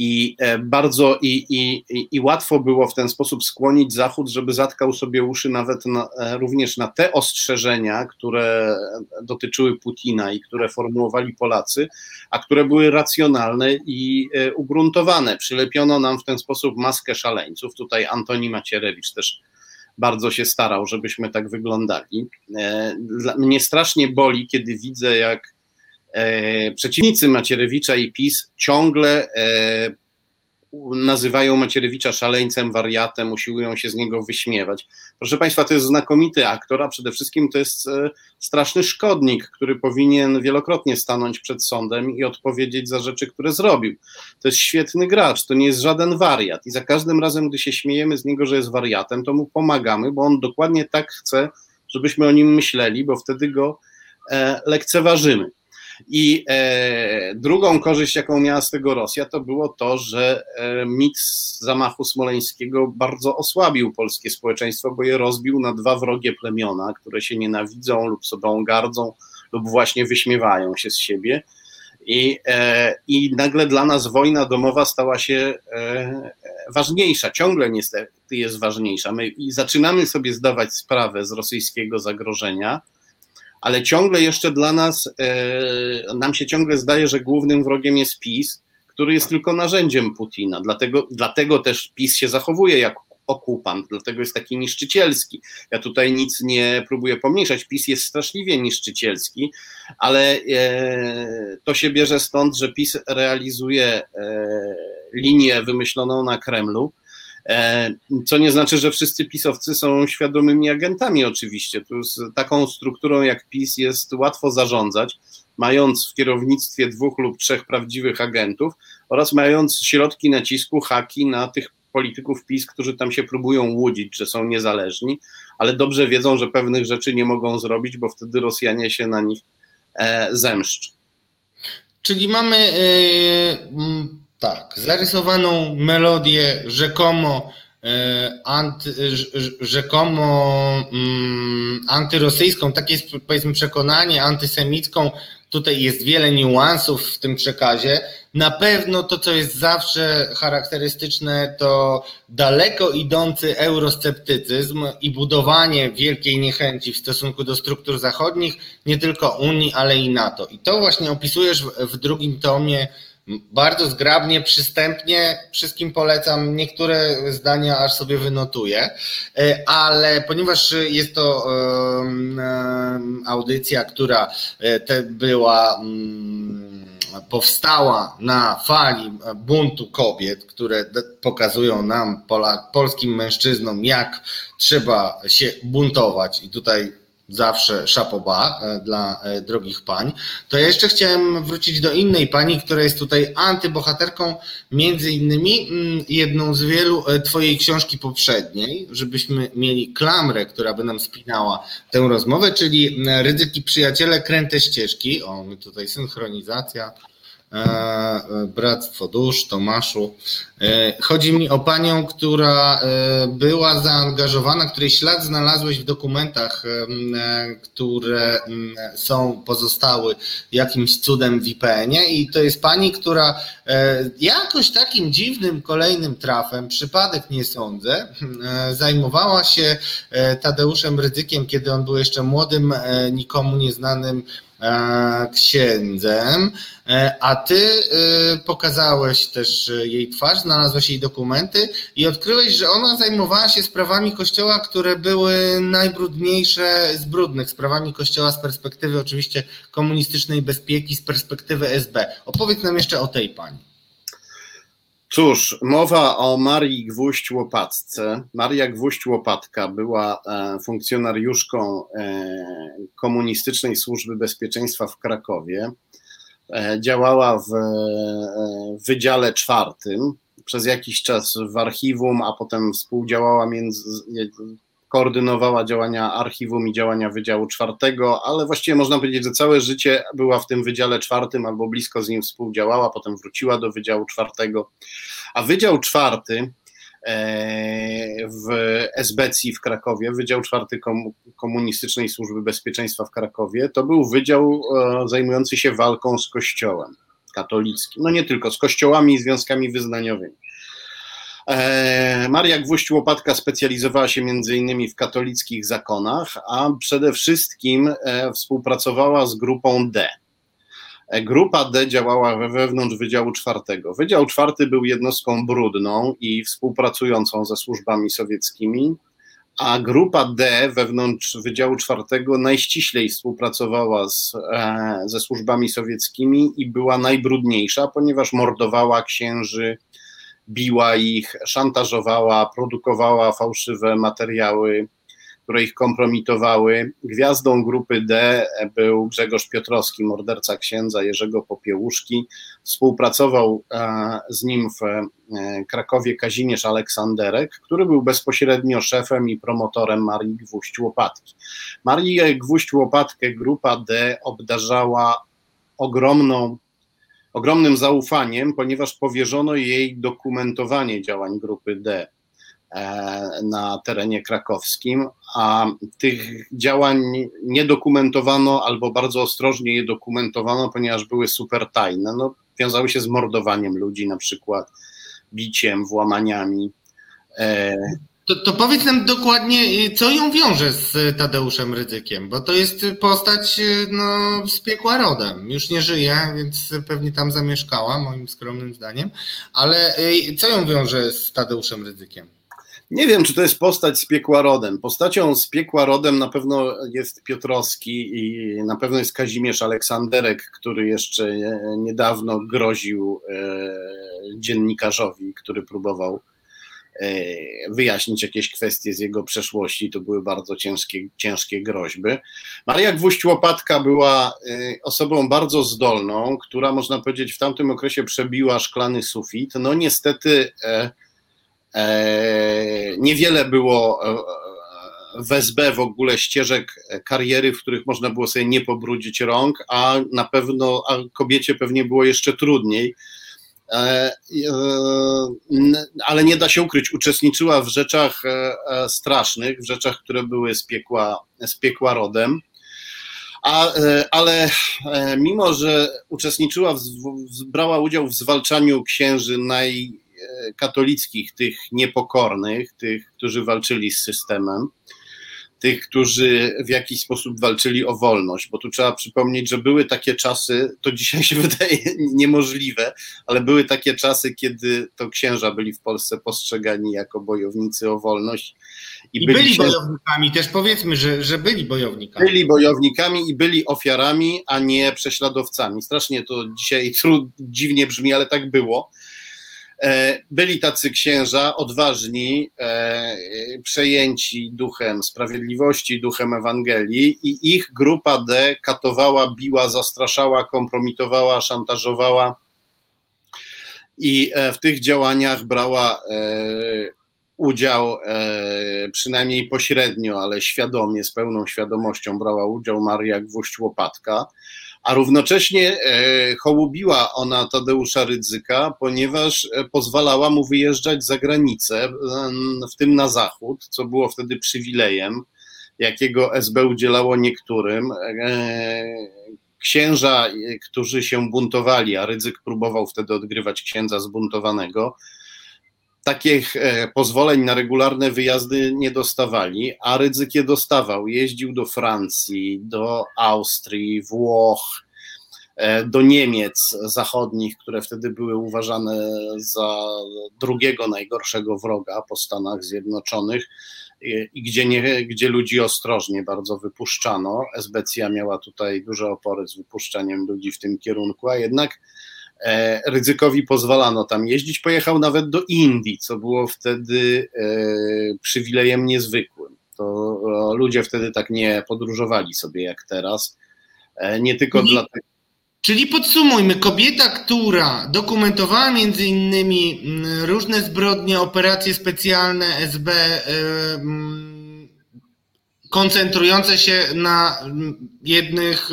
I e, bardzo i, i, i łatwo było w ten sposób skłonić Zachód, żeby zatkał sobie uszy nawet na, e, również na te ostrzeżenia, które dotyczyły Putina i które formułowali Polacy, a które były racjonalne i e, ugruntowane. Przylepiono nam w ten sposób maskę szaleńców. Tutaj Antoni Macierewicz też bardzo się starał, żebyśmy tak wyglądali. Mnie strasznie boli, kiedy widzę, jak przeciwnicy Macierewicza i PiS ciągle e, nazywają Macierewicza szaleńcem, wariatem, usiłują się z niego wyśmiewać. Proszę Państwa, to jest znakomity aktor, a przede wszystkim to jest e, straszny szkodnik, który powinien wielokrotnie stanąć przed sądem i odpowiedzieć za rzeczy, które zrobił. To jest świetny gracz, to nie jest żaden wariat i za każdym razem, gdy się śmiejemy z niego, że jest wariatem, to mu pomagamy, bo on dokładnie tak chce, żebyśmy o nim myśleli, bo wtedy go lekceważymy. I e, drugą korzyść, jaką miała z tego Rosja, to było to, że e, mit zamachu smoleńskiego bardzo osłabił polskie społeczeństwo, bo je rozbił na dwa wrogie plemiona, które się nienawidzą lub sobą gardzą, lub właśnie wyśmiewają się z siebie. I, e, I nagle dla nas wojna domowa stała się ważniejsza, ciągle niestety jest ważniejsza. My zaczynamy sobie zdawać sprawę z rosyjskiego zagrożenia, ale ciągle jeszcze dla nas, e, nam się ciągle zdaje, że głównym wrogiem jest PiS, który jest tylko narzędziem Putina. Dlatego, dlatego też PiS się zachowuje jak okupant, dlatego jest taki niszczycielski. Ja tutaj nic nie próbuję pomniejszać. PiS jest straszliwie niszczycielski, ale e, to się bierze stąd, że PiS realizuje e, linię wymyśloną na Kremlu co nie znaczy, że wszyscy pisowcy są świadomymi agentami, oczywiście. Tu z taką strukturą jak PiS jest łatwo zarządzać, mając w kierownictwie dwóch lub trzech prawdziwych agentów oraz mając środki nacisku, haki na tych polityków PiS, którzy tam się próbują łudzić, że są niezależni, ale dobrze wiedzą, że pewnych rzeczy nie mogą zrobić, bo wtedy Rosjanie się na nich e, zemszczą. Czyli mamy. Yy, tak, zarysowaną melodię rzekomo e, anty, rzekomo mm, antyrosyjską, takie jest powiedzmy przekonanie antysemicką. Tutaj jest wiele niuansów w tym przekazie. Na pewno to, co jest zawsze charakterystyczne, to daleko idący eurosceptycyzm i budowanie wielkiej niechęci w stosunku do struktur zachodnich, nie tylko Unii, ale i NATO. I to właśnie opisujesz w drugim tomie bardzo zgrabnie, przystępnie. Wszystkim polecam. Niektóre zdania aż sobie wynotuję, e, ale ponieważ jest to audycja, która e, była mm, powstała na fali buntu kobiet, które pokazują nam, polskim mężczyznom, jak trzeba się buntować. I tutaj zawsze szapoba e, dla e, drogich pań, to ja jeszcze chciałem wrócić do innej pani, która jest tutaj antybohaterką, między innymi mm, jedną z wielu e, twojej książki poprzedniej, żebyśmy mieli klamrę, która by nam spinała tę rozmowę, czyli Ryzyki Przyjaciele, Kręte Ścieżki, o my tutaj synchronizacja, Bractwo Dusz, Tomaszu. E, chodzi mi o panią, która była zaangażowana, której ślad znalazłeś w dokumentach, które są, pozostały jakimś cudem w IPN-ie i to jest pani, która jakoś takim dziwnym kolejnym trafem, przypadek nie sądzę, zajmowała się Tadeuszem Ryzykiem, kiedy on był jeszcze młodym, nikomu nieznanym księdzem, a ty pokazałeś też jej twarz, znalazłeś jej dokumenty i odkryłeś, że ona zajmowała się sprawami kościoła, które były najbrudniejsze z brudnych, sprawami kościoła z perspektywy oczywiście komunistycznej bezpieki, z perspektywy SB. Opowiedz nam jeszcze o tej pani. Cóż, mowa o Marii Gwóźdź Łopatce. Maria Gwóźdź Łopatka była e, funkcjonariuszką e, komunistycznej służby bezpieczeństwa w Krakowie. E, działała w Wydziale Czwartym, przez jakiś czas w archiwum, a potem współdziałała między, koordynowała działania archiwum i działania Wydziału Czwartego, ale właściwie można powiedzieć, że całe życie była w tym Wydziale Czwartym albo blisko z nim współdziałała, potem wróciła do Wydziału Czwartego. A Wydział Czwarty e, w SBC w Krakowie, Wydział Czwarty Komunistycznej Służby Bezpieczeństwa w Krakowie, to był wydział e, zajmujący się walką z Kościołem katolickim. No nie tylko, z kościołami i związkami wyznaniowymi. E, Maria Gwóźdź-Łopatka specjalizowała się innymi w katolickich zakonach, a przede wszystkim e, współpracowała z grupą D. E, grupa D działała wewnątrz Wydziału Czwartego. Wydział Czwarty był jednostką brudną i współpracującą ze służbami sowieckimi, a grupa D wewnątrz Wydziału Czwartego najściślej współpracowała z, ze służbami sowieckimi i była najbrudniejsza, ponieważ mordowała księży, biła ich, szantażowała, produkowała fałszywe materiały, które ich kompromitowały. Gwiazdą grupy D był Grzegorz Piotrowski, morderca księdza Jerzego Popiełuszki. Współpracował e, z nim w e, Krakowie Kazimierz Aleksanderek, który był bezpośrednio szefem i promotorem Marii Gwóźdź-Łopatki. Marię Gwóźdź-Łopatkę grupa D obdarzała ogromną ogromnym zaufaniem, ponieważ powierzono jej dokumentowanie działań grupy D e, na terenie krakowskim, a tych działań nie dokumentowano albo bardzo ostrożnie je dokumentowano, ponieważ były super tajne. No, wiązały się z mordowaniem ludzi, na przykład biciem, włamaniami. E, to, to powiedz nam dokładnie, y, co ją wiąże z Tadeuszem Rydzykiem, bo to jest postać y, no, z piekła rodem. Już nie żyje, więc pewnie tam zamieszkała, moim skromnym zdaniem. Ale y, co ją wiąże z Tadeuszem Rydzykiem? Nie wiem, czy to jest postać z piekła rodem. Postacią z piekła rodem na pewno jest Piotrowski i na pewno jest Kazimierz Aleksanderek, który jeszcze niedawno groził dziennikarzowi, który próbował E, wyjaśnić jakieś kwestie z jego przeszłości. To były bardzo ciężkie, ciężkie groźby. Maria Gwóźdź-Łopatka była e, osobą bardzo zdolną, która można powiedzieć w tamtym okresie przebiła szklany sufit. No niestety e, e, niewiele było w SB w ogóle ścieżek kariery, w których można było sobie nie pobrudzić rąk, a na pewno a kobiecie pewnie było jeszcze trudniej E, e, ale nie da się ukryć, uczestniczyła w rzeczach e, strasznych, w rzeczach, które były z piekła, z piekła rodem. A, ale mimo, że uczestniczyła, w, brała udział w zwalczaniu księży najkatolickich, tych niepokornych, tych, którzy walczyli z systemem, tych, którzy w jakiś sposób walczyli o wolność, bo tu trzeba przypomnieć, że były takie czasy, to dzisiaj się wydaje niemożliwe, ale były takie czasy, kiedy to księża byli w Polsce postrzegani jako bojownicy o wolność. I, I byli, byli bojownikami, też powiedzmy, że, że byli bojownikami. Byli bojownikami i byli ofiarami, a nie prześladowcami. Strasznie to dzisiaj trud, dziwnie brzmi, ale tak było. E, byli tacy księża odważni, e, przejęci duchem sprawiedliwości, duchem Ewangelii, i ich grupa D katowała, biła, zastraszała, kompromitowała, szantażowała. I e, w tych działaniach brała udział, przynajmniej pośrednio, ale świadomie, z pełną świadomością brała udział Maria Gwóźdź-Łopatka a równocześnie e, hołubiła ona Tadeusza Rydzyka, ponieważ e, pozwalała mu wyjeżdżać za granicę, w tym na zachód, co było wtedy przywilejem, jakiego SB udzielało niektórym. E, księża, którzy się buntowali, a Rydzyk próbował wtedy odgrywać księdza zbuntowanego, takich pozwoleń na regularne wyjazdy nie dostawali, a Rydzyk je dostawał. Jeździł do Francji, do Austrii, Włoch, do Niemiec zachodnich, które wtedy były uważane za drugiego najgorszego wroga po Stanach Zjednoczonych i gdzie, nie, gdzie ludzi ostrożnie bardzo wypuszczano. Esbecja miała tutaj duże opory z wypuszczaniem ludzi w tym kierunku, a jednak e, Rydzykowi pozwalano tam jeździć. Pojechał nawet do Indii, co było wtedy e, przywilejem niezwykłym. To ludzie wtedy tak nie podróżowali sobie jak teraz. E, nie tylko Nie. dlatego. Czyli podsumujmy, kobieta, która dokumentowała między innymi mm, różne zbrodnie, operacje specjalne SB, mm, koncentrujące się na mm, jednych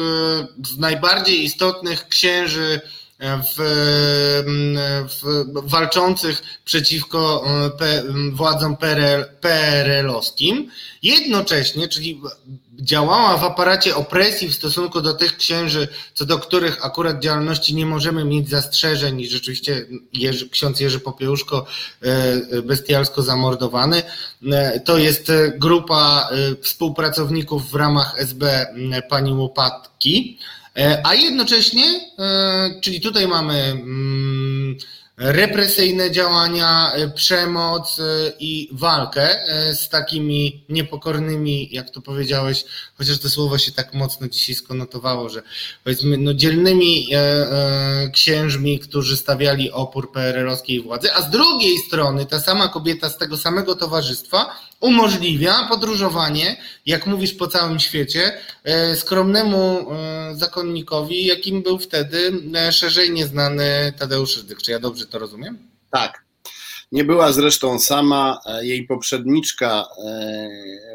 z najbardziej istotnych księży w, w, walczących przeciwko y, P, władzom PRL, PRL-owskim. Jednocześnie, czyli działała w aparacie opresji w stosunku do tych księży, co do których akurat działalności nie możemy mieć zastrzeżeń i rzeczywiście Jerzy, ksiądz Jerzy Popiełuszko e, bestialsko zamordowany. E, To jest grupa e, współpracowników w ramach SB pani Łopatki, E, a jednocześnie, e, czyli tutaj mamy mm, represyjne działania, e, przemoc e, i walkę e, z takimi niepokornymi, jak to powiedziałeś, chociaż to słowo się tak mocno dzisiaj skonotowało, że powiedzmy no, dzielnymi e, e, księżmi, którzy stawiali opór PRL-owskiej władzy, a z drugiej strony ta sama kobieta z tego samego towarzystwa umożliwia podróżowanie, jak mówisz, po całym świecie, e, skromnemu e, zakonnikowi, jakim był wtedy e, szerzej nieznany Tadeusz Rydzyk. Czy ja dobrze to rozumiem? Tak. Nie była zresztą sama. Jej poprzedniczka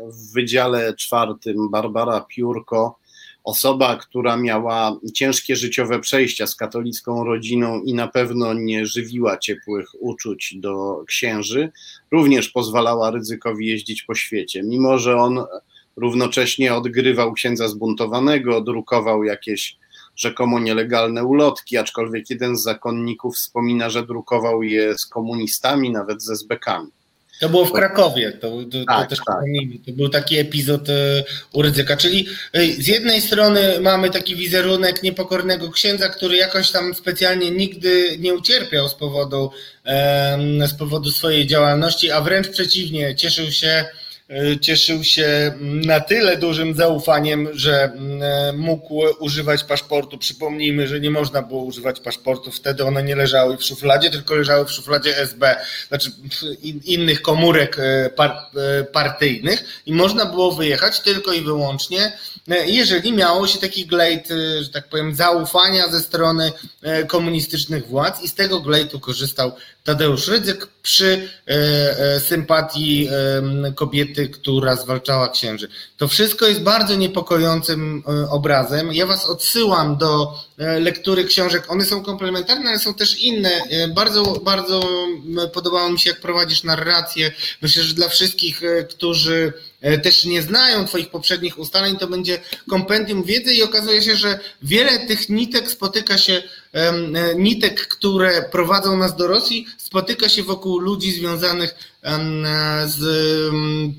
w Wydziale Czwartym, Barbara Piórko, osoba, która miała ciężkie życiowe przejścia z katolicką rodziną i na pewno nie żywiła ciepłych uczuć do księży, również pozwalała ryzykowi jeździć po świecie, mimo że on równocześnie odgrywał księdza zbuntowanego, drukował jakieś rzekomo nielegalne ulotki, aczkolwiek jeden z zakonników wspomina, że drukował je z komunistami, nawet ze zbekami. To było w Krakowie, to, to, Tak, to też tak. To był taki epizod e, u Rydzyka. Czyli z jednej strony mamy taki wizerunek niepokornego księdza, który jakoś tam specjalnie nigdy nie ucierpiał z powodu, z powodu swojej działalności, a wręcz przeciwnie, cieszył się cieszył się na tyle dużym zaufaniem, że mm, mógł używać paszportu. Przypomnijmy, że nie można było używać paszportu, wtedy one nie leżały w szufladzie, tylko leżały w szufladzie SB, znaczy in- innych komórek e, par, e, partyjnych i można było wyjechać tylko i wyłącznie, e, jeżeli miało się taki glejt, e, że tak powiem, zaufania ze strony e, komunistycznych władz i z tego glejtu korzystał Tadeusz Rydzyk przy e, e, sympatii kobiety, która zwalczała księży. To wszystko jest bardzo niepokojącym e, obrazem. Ja Was odsyłam do lektury książek. One są komplementarne, ale są też inne. Bardzo, bardzo podobało mi się, jak prowadzisz narrację. Myślę, że dla wszystkich, którzy też nie znają Twoich poprzednich ustaleń, to będzie kompendium wiedzy i okazuje się, że wiele tych nitek spotyka się, nitek, które prowadzą nas do Rosji, spotyka się wokół ludzi związanych e, z,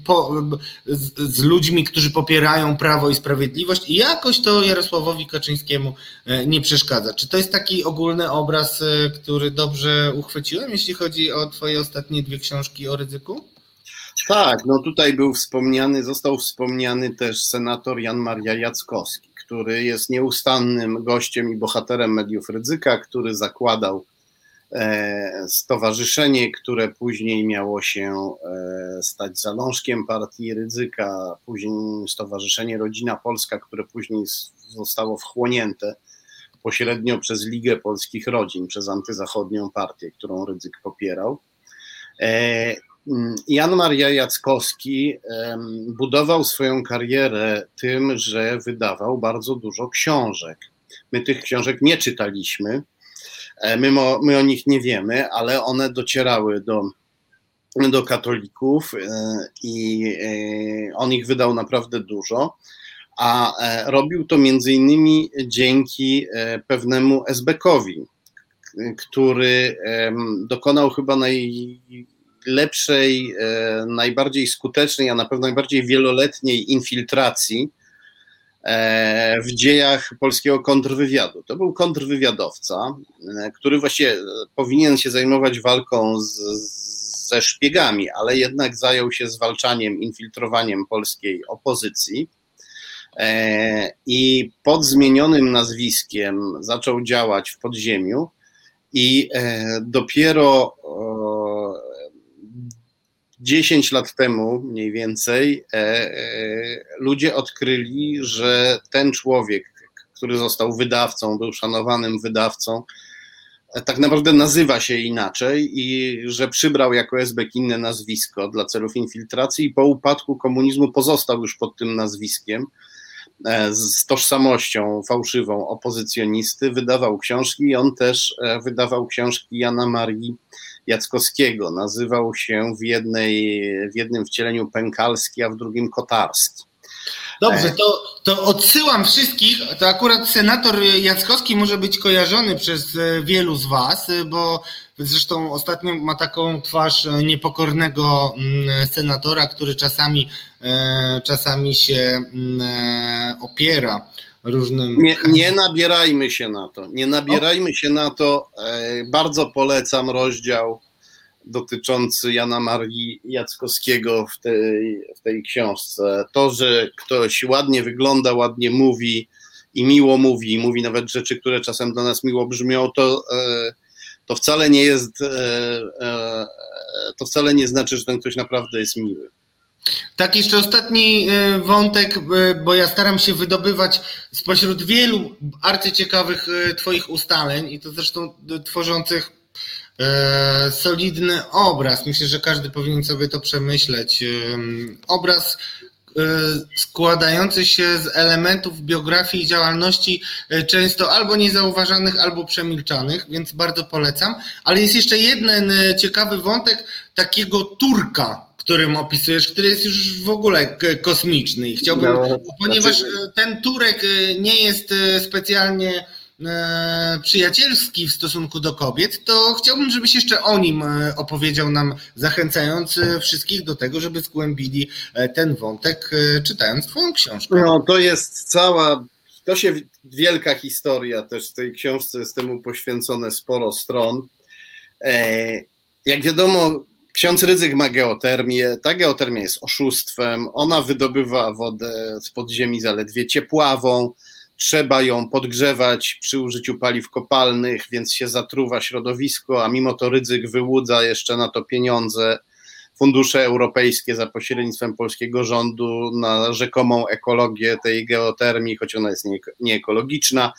po, z, z ludźmi, którzy popierają prawo i sprawiedliwość i jakoś to Jarosławowi Kaczyńskiemu e, nie przeszkadza. Czy to jest taki ogólny obraz, e, który dobrze uchwyciłem, jeśli chodzi o Twoje ostatnie dwie książki o ryzyku? Tak, no tutaj był wspomniany, został wspomniany też senator Jan Maria Jackowski, który jest nieustannym gościem i bohaterem mediów Rydzyka, który zakładał e, stowarzyszenie, które później miało się e, stać zalążkiem partii Rydzyka, później Stowarzyszenie Rodzina Polska, które później zostało wchłonięte pośrednio przez Ligę Polskich Rodzin, przez antyzachodnią partię, którą Rydzyk popierał. Jan Maria Jackowski budował swoją karierę tym, że wydawał bardzo dużo książek. My tych książek nie czytaliśmy, e, my, mo, my o nich nie wiemy, ale one docierały do, do katolików e, i e, on ich wydał naprawdę dużo. A robił to między innymi dzięki pewnemu Esbekowi, k- który dokonał chyba naj, najlepszej, najbardziej skutecznej, a na pewno najbardziej wieloletniej infiltracji w dziejach polskiego kontrwywiadu. To był kontrwywiadowca, który właśnie powinien się zajmować walką z, ze szpiegami, ale jednak zajął się zwalczaniem, infiltrowaniem polskiej opozycji. E, I pod zmienionym nazwiskiem zaczął działać w podziemiu, i e, dopiero 10 lat temu mniej więcej e, ludzie odkryli, że ten człowiek, który został wydawcą, był szanowanym wydawcą, tak naprawdę nazywa się inaczej i że przybrał jako Esbek inne nazwisko dla celów infiltracji i po upadku komunizmu pozostał już pod tym nazwiskiem e, z tożsamością fałszywą opozycjonisty, wydawał książki i on też e, wydawał książki Jana Marii Jackowskiego. Nazywał się w, jednej, w jednym wcieleniu Pękalski, a w drugim Kotarski. Dobrze, e. to, to odsyłam wszystkich. To akurat senator Jackowski może być kojarzony przez e, wielu z Was, e, bo zresztą ostatnio ma taką twarz niepokornego mm, senatora, który czasami, czasami się mm, opiera różnym. Nie, nie nabierajmy się na to. Nie nabierajmy się na to. Bardzo polecam rozdział dotyczący Jana Marii Jackowskiego w tej, w tej książce. To, że ktoś ładnie wygląda, ładnie mówi i miło mówi, mówi nawet rzeczy, które czasem do nas miło brzmią, to, e, to wcale nie jest, e, e, to wcale nie znaczy, że ten ktoś naprawdę jest miły. Tak, jeszcze ostatni wątek, bo ja staram się wydobywać spośród wielu arcyciekawych Twoich ustaleń i to zresztą tworzących E, solidny obraz. Myślę, że każdy powinien sobie to przemyśleć. Obraz e, składający się z elementów biografii i działalności e, często albo niezauważanych, albo przemilczanych, więc bardzo polecam. Ale jest jeszcze jeden ciekawy wątek takiego Turka, którym opisujesz, który jest już w ogóle kosmiczny. I chciałbym, no, ponieważ znaczy... ten Turek nie jest specjalnie E, przyjacielski w stosunku do kobiet, to chciałbym, żebyś jeszcze o nim e, opowiedział nam, zachęcając e, wszystkich do tego, żeby zgłębili ten wątek, czytając Twoją książkę. No, to jest cała, to się wielka historia też w tej książce, jest temu poświęcone sporo stron. Jak wiadomo, ksiądz Rydzyk ma geotermię, ta geotermia jest oszustwem, ona wydobywa wodę z podziemi zaledwie ciepławą, trzeba ją podgrzewać przy użyciu paliw kopalnych, więc się zatruwa środowisko, a mimo to ryzyk wyłudza jeszcze na to pieniądze. Fundusze europejskie za pośrednictwem polskiego rządu na rzekomą ekologię tej geotermii, choć ona jest nieekologiczna.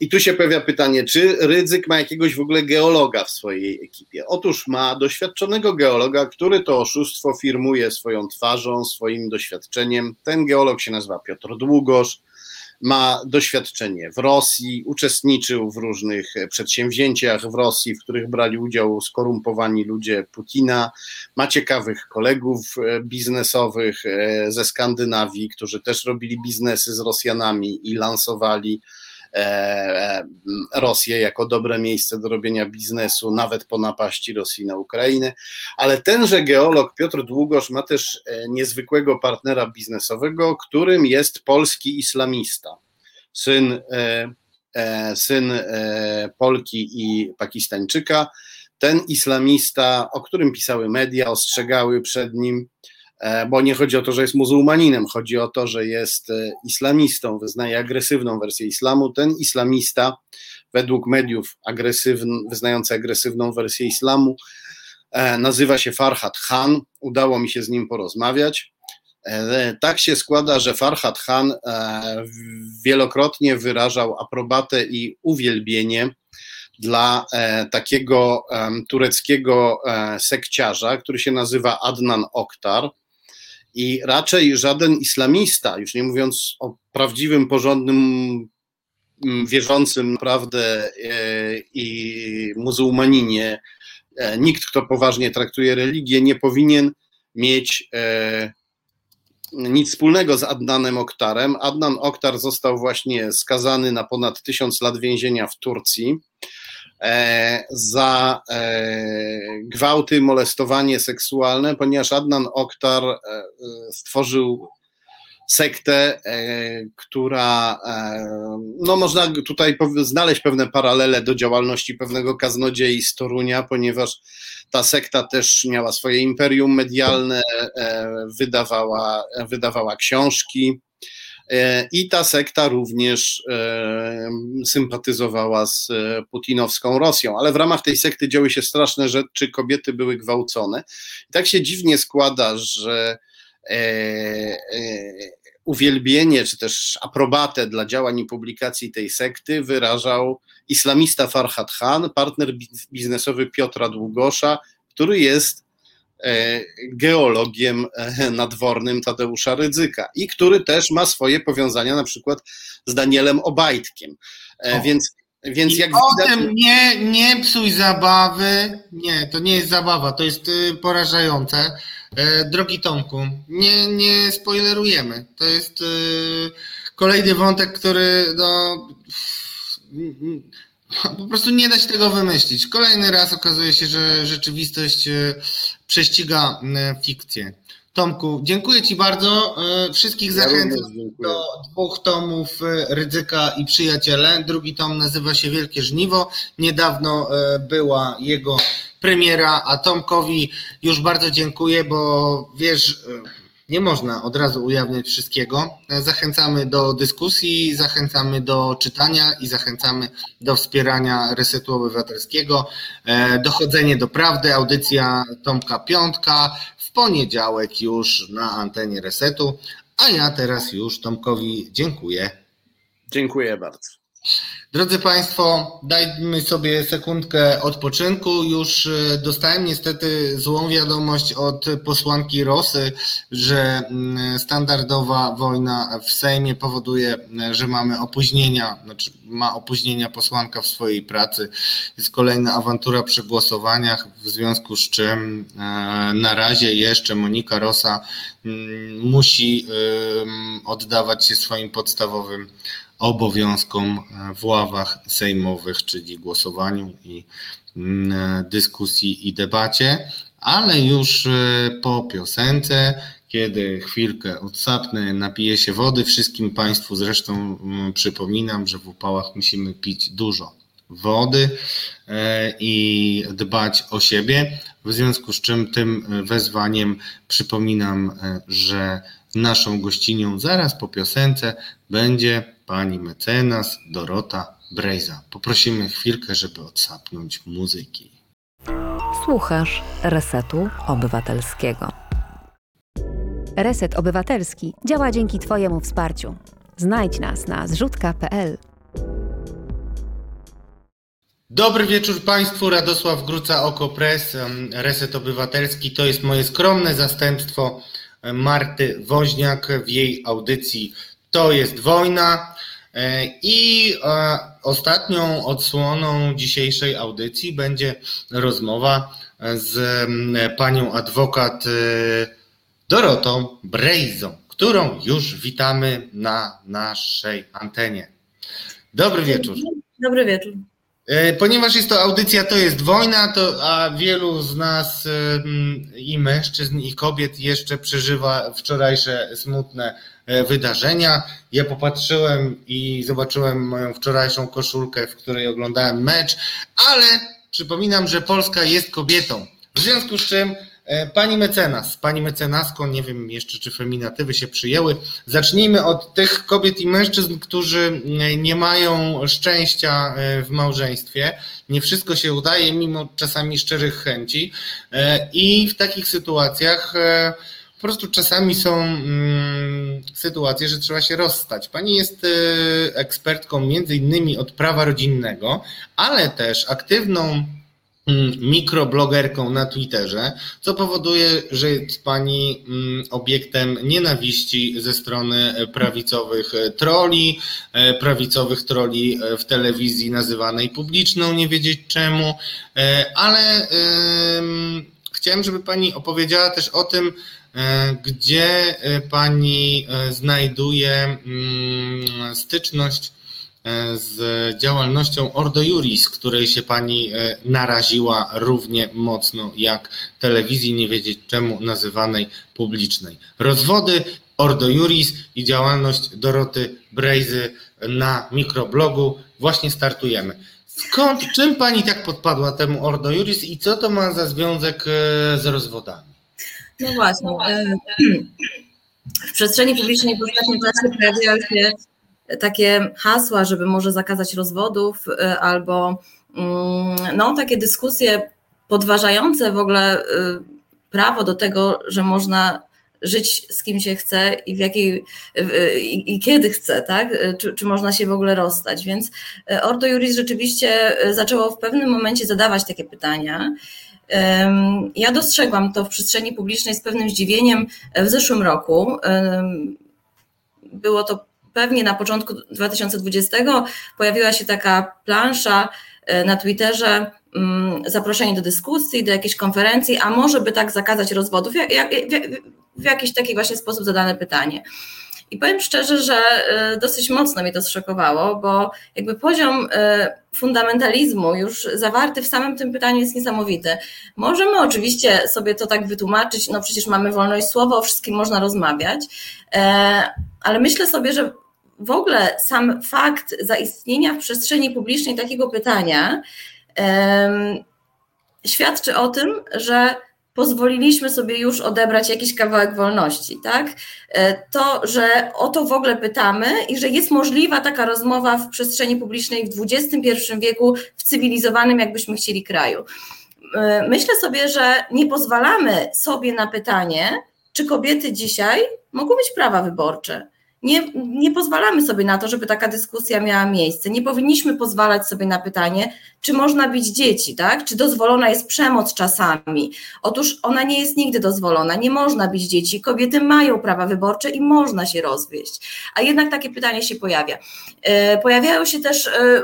I tu się pojawia pytanie, czy ryzyk ma jakiegoś w ogóle geologa w swojej ekipie? Otóż ma doświadczonego geologa, który to oszustwo firmuje swoją twarzą, swoim doświadczeniem. Ten geolog się nazywa Piotr Długosz ma doświadczenie w Rosji, uczestniczył w różnych przedsięwzięciach w Rosji, w których brali udział skorumpowani ludzie Putina, ma ciekawych kolegów e, biznesowych e, ze Skandynawii, którzy też robili biznesy z Rosjanami i lansowali Rosję jako dobre miejsce do robienia biznesu, nawet po napaści Rosji na Ukrainę. Ale tenże geolog Piotr Długosz ma też niezwykłego partnera biznesowego, którym jest polski islamista. Syn, syn Polki i Pakistańczyka. Ten islamista, o którym pisały media, ostrzegały przed nim, E, bo nie chodzi o to, że jest muzułmaninem, chodzi o to, że jest e, islamistą, wyznaje agresywną wersję islamu. Ten islamista, według mediów agresywny, wyznający agresywną wersję islamu, e, nazywa się Farhad Khan. Udało mi się z nim porozmawiać. Tak się składa, że Farhad Khan wielokrotnie wyrażał aprobatę i uwielbienie dla takiego tureckiego sekciarza, który się nazywa Adnan Oktar. I raczej żaden islamista, już nie mówiąc o prawdziwym, porządnym, mm, wierzącym naprawdę e, i muzułmaninie, e, nikt, kto poważnie traktuje religię, nie powinien mieć e, nic wspólnego z Adnanem Oktarem. Adnan Oktar został właśnie skazany na ponad tysiąc lat więzienia w Turcji za gwałty, molestowanie seksualne, ponieważ Adnan Oktar stworzył sektę, która, no można tutaj znaleźć pewne paralele do działalności pewnego kaznodziei z Torunia, ponieważ ta sekta też miała swoje imperium medialne, wydawała, wydawała książki, E, I ta sekta również e, sympatyzowała z e, putinowską Rosją, ale w ramach tej sekty działy się straszne rzeczy, kobiety były gwałcone. I tak się dziwnie składa, że uwielbienie czy też aprobatę dla działań i publikacji tej sekty wyrażał islamista Farhad Khan, partner biznesowy Piotra Długosza, który jest E, geologiem e, nadwornym Tadeusza Rydzyka i który też ma swoje powiązania na przykład z Danielem Obajtkiem. E, o. Więc więc I jak o widać... tym nie, nie psuj zabawy. Nie, to nie jest zabawa, to jest y, porażające. Drogi Tomku, nie, nie spoilerujemy. To jest y, kolejny wątek, który no, po prostu nie da się tego wymyślić. Kolejny raz okazuje się, że rzeczywistość e, prześciga e, fikcję. Tomku, dziękuję Ci bardzo. E, wszystkich ja zachęcam do dwóch tomów Rydzyka i Przyjaciele. Drugi tom nazywa się Wielkie Żniwo. Niedawno była jego premiera, a Tomkowi już bardzo dziękuję, bo wiesz, nie można od razu ujawniać wszystkiego. Zachęcamy do dyskusji, zachęcamy do czytania i zachęcamy do wspierania Resetu Obywatelskiego. E, dochodzenie do prawdy, audycja Tomka Piątka w poniedziałek już na antenie Resetu. A ja teraz już Tomkowi dziękuję. Dziękuję bardzo. Drodzy Państwo, dajmy sobie sekundkę odpoczynku. Już e, dostałem niestety złą wiadomość od posłanki Rosy, że mm, standardowa wojna w Sejmie powoduje, że mamy opóźnienia, znaczy ma opóźnienia posłanka w swojej pracy. Jest kolejna awantura przy głosowaniach, w związku z czym e, na razie jeszcze Monika Rosa mm, musi oddawać się swoim podstawowym obowiązkom e, w ławach sejmowych, czyli głosowaniu i mm, e, dyskusji i debacie, ale już e, po piosence, kiedy chwilkę odsapnę, napiję się wody. Wszystkim Państwu zresztą mm, przypominam, że w upałach musimy pić dużo wody i dbać o siebie. W związku z czym tym wezwaniem przypominam, że naszą gościnią zaraz po piosence będzie pani mecenas Dorota Brejza. Poprosimy chwilkę, żeby odsapnąć muzyki. Słuchasz Resetu Obywatelskiego. Reset Obywatelski działa dzięki Twojemu wsparciu. Znajdź nas na zrzutka.pl. Dobry wieczór Państwu, Radosław Gruca, Okopres, Reset Obywatelski. To jest moje skromne zastępstwo Marty Woźniak w jej audycji To jest wojna. E, I e, ostatnią odsłoną dzisiejszej audycji będzie rozmowa z panią adwokat e, Dorotą Brejzą, którą już witamy na naszej antenie. Dobry wieczór. Dobry wieczór. Ponieważ jest to audycja, to jest wojna, to, a wielu z nas i mężczyzn, i kobiet jeszcze przeżywa wczorajsze smutne E, wydarzenia. Ja popatrzyłem i zobaczyłem moją wczorajszą koszulkę, w której oglądałem mecz, ale przypominam, że Polska jest kobietą. W związku z czym e, Pani mecenas, pani mecenasko, nie wiem jeszcze, czy feminatywy się przyjęły. Zacznijmy od tych kobiet i mężczyzn, którzy e, nie mają szczęścia w małżeństwie. Nie wszystko się udaje, mimo czasami szczerych chęci. I w takich sytuacjach po prostu czasami są mm, sytuacje, że trzeba się rozstać. Pani jest ekspertką między innymi od prawa rodzinnego, ale też aktywną mikroblogerką na Twitterze, co powoduje, że jest Pani mm, obiektem nienawiści ze strony prawicowych troli, e, prawicowych troli w telewizji nazywanej publiczną, nie wiedzieć czemu, e, ale chciałem, żeby Pani opowiedziała też o tym, E, gdzie e, Pani e, znajduje mm, styczność z działalnością Ordo Juris, której się pani naraziła równie mocno jak telewizji, nie wiedzieć czemu nazywanej publicznej. Rozwody, Ordo Juris i działalność Doroty Brejzy na mikroblogu właśnie startujemy. Skąd, czym pani tak podpadła temu Ordo Juris i co to ma za związek z rozwodami? No właśnie. W przestrzeni publicznej w ostatnim czasie pojawiają się takie hasła, żeby może zakazać rozwodów, e, albo mm, no, takie dyskusje podważające w ogóle e, prawo do tego, że można żyć z kim się chce i w jakiej i, i kiedy chce, tak? Czy, czy, można się w ogóle rozstać. Więc Ordo Juris rzeczywiście zaczęło w pewnym momencie zadawać takie pytania. Ja dostrzegłam to w przestrzeni publicznej z pewnym zdziwieniem w zeszłym roku. Było to pewnie na początku 2020 pojawiła się taka plansza e, na Twitterze, mm, zaproszenie do dyskusji, do jakiejś konferencji, a może by tak zakazać rozwodów? W jakiś taki właśnie sposób zadane pytanie. I powiem szczerze, że y, dosyć mocno mnie to zszokowało, bo jakby poziom y, fundamentalizmu już zawarty w samym tym pytaniu jest niesamowity. Możemy oczywiście sobie to tak wytłumaczyć, no przecież mamy wolność słowa, o wszystkim można rozmawiać, e, ale myślę sobie, że w ogóle sam fakt zaistnienia w przestrzeni publicznej takiego pytania świadczy o tym, że pozwoliliśmy sobie już odebrać jakiś kawałek wolności, tak? E, to, że o to w ogóle pytamy i że jest możliwa taka rozmowa w przestrzeni publicznej w XXI wieku, w cywilizowanym, jakbyśmy chcieli, kraju. E, myślę sobie, że nie pozwalamy sobie na pytanie, czy kobiety dzisiaj mogą mieć prawa wyborcze nie, nie pozwalamy sobie na to, żeby taka dyskusja miała miejsce. Nie powinniśmy pozwalać sobie na pytanie, czy można bić dzieci, tak? Czy dozwolona jest przemoc czasami? Otóż ona nie jest nigdy dozwolona, nie można bić dzieci. Kobiety mają prawa wyborcze i można się rozwieść. A jednak takie pytanie się pojawia. E, pojawiają się też e,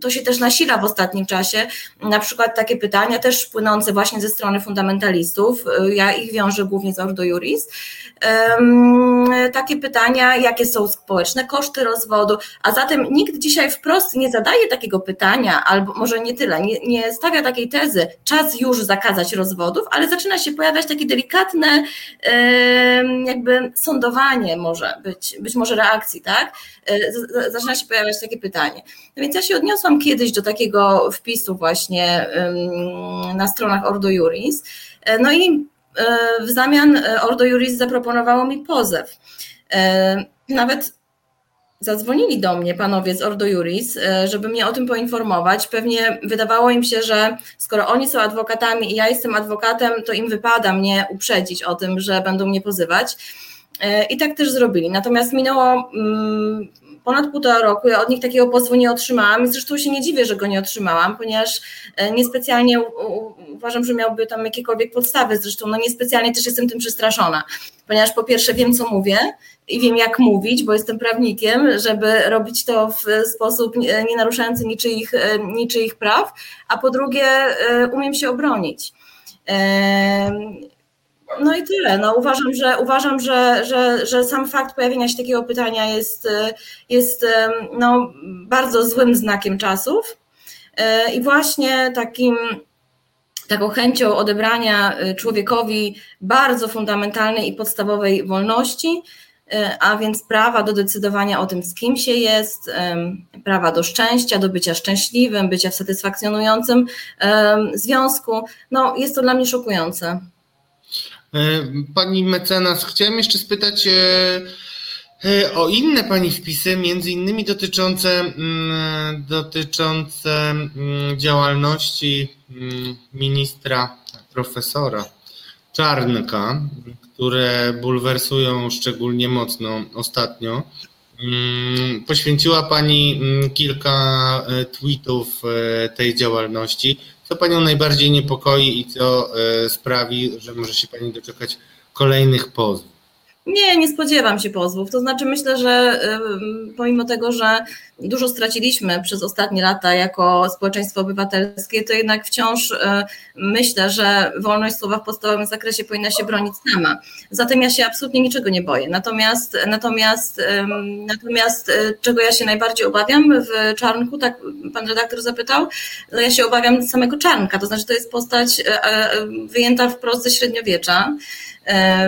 to się też nasila w ostatnim czasie, na przykład takie pytania też płynące właśnie ze strony fundamentalistów, ja ich wiążę głównie z Ordo Juris, takie pytania, jakie są społeczne koszty rozwodu, a zatem nikt dzisiaj wprost nie zadaje takiego pytania, albo może nie tyle, nie, nie stawia takiej tezy, czas już zakazać rozwodów, ale zaczyna się pojawiać takie delikatne jakby sądowanie może być, być może reakcji, tak? E, zaczyna się pojawiać takie pytanie. Więc ja się odniosłam kiedyś do takiego wpisu właśnie na stronach Ordo Juris, e, no i e, w zamian Ordo Juris zaproponowało mi pozew. Nawet zadzwonili do mnie panowie z Ordo Juris, żeby mnie o tym poinformować. Pewnie wydawało im się, że skoro oni są adwokatami i ja jestem adwokatem, to im wypada mnie uprzedzić o tym, że będą mnie pozywać. I tak też zrobili. Natomiast minęło mm, ponad półtora roku. Ja od nich takiego pozwu nie otrzymałam i zresztą się nie dziwię, że go nie otrzymałam, ponieważ e, niespecjalnie uważam, że miałby tam jakiekolwiek podstawy. Zresztą no niespecjalnie też jestem tym przestraszona, ponieważ po pierwsze wiem, co mówię i wiem, jak mówić, bo jestem prawnikiem, żeby robić to w sposób nie naruszający niczyich, e, niczyich praw, a po drugie e, umiem się obronić. No i tyle. No, uważam, że, uważam że, że, że sam fakt pojawienia się takiego pytania jest, jest no, bardzo złym znakiem czasów. I właśnie takim, taką chęcią odebrania e, człowiekowi bardzo fundamentalnej i podstawowej wolności, e, a więc prawa do decydowania o tym, z kim się jest, prawa do szczęścia, do bycia szczęśliwym, bycia w satysfakcjonującym związku. No, jest to dla mnie szokujące. E, pani mecenas, chciałem jeszcze spytać e, e, o inne Pani wpisy, między innymi dotyczące, mm, dotyczące mm, działalności mm, ministra, profesora Czarnka, które bulwersują szczególnie mocno ostatnio. Poświęciła Pani kilka tweetów tej działalności. Co Panią najbardziej niepokoi i co e, sprawi, że może się Pani doczekać kolejnych pozwów? Nie, nie spodziewam się pozwów. To znaczy, myślę, że pomimo tego, że dużo straciliśmy przez ostatnie lata jako społeczeństwo obywatelskie, to jednak wciąż e, myślę, że wolność słowa w podstawowym zakresie powinna się bronić sama. Zatem ja się absolutnie niczego nie boję. Natomiast, natomiast, natomiast czego ja się najbardziej obawiam w Czarnku, tak pan redaktor zapytał, no ja się obawiam samego Czarnka, to znaczy to jest postać wyjęta wprost ze średniowiecza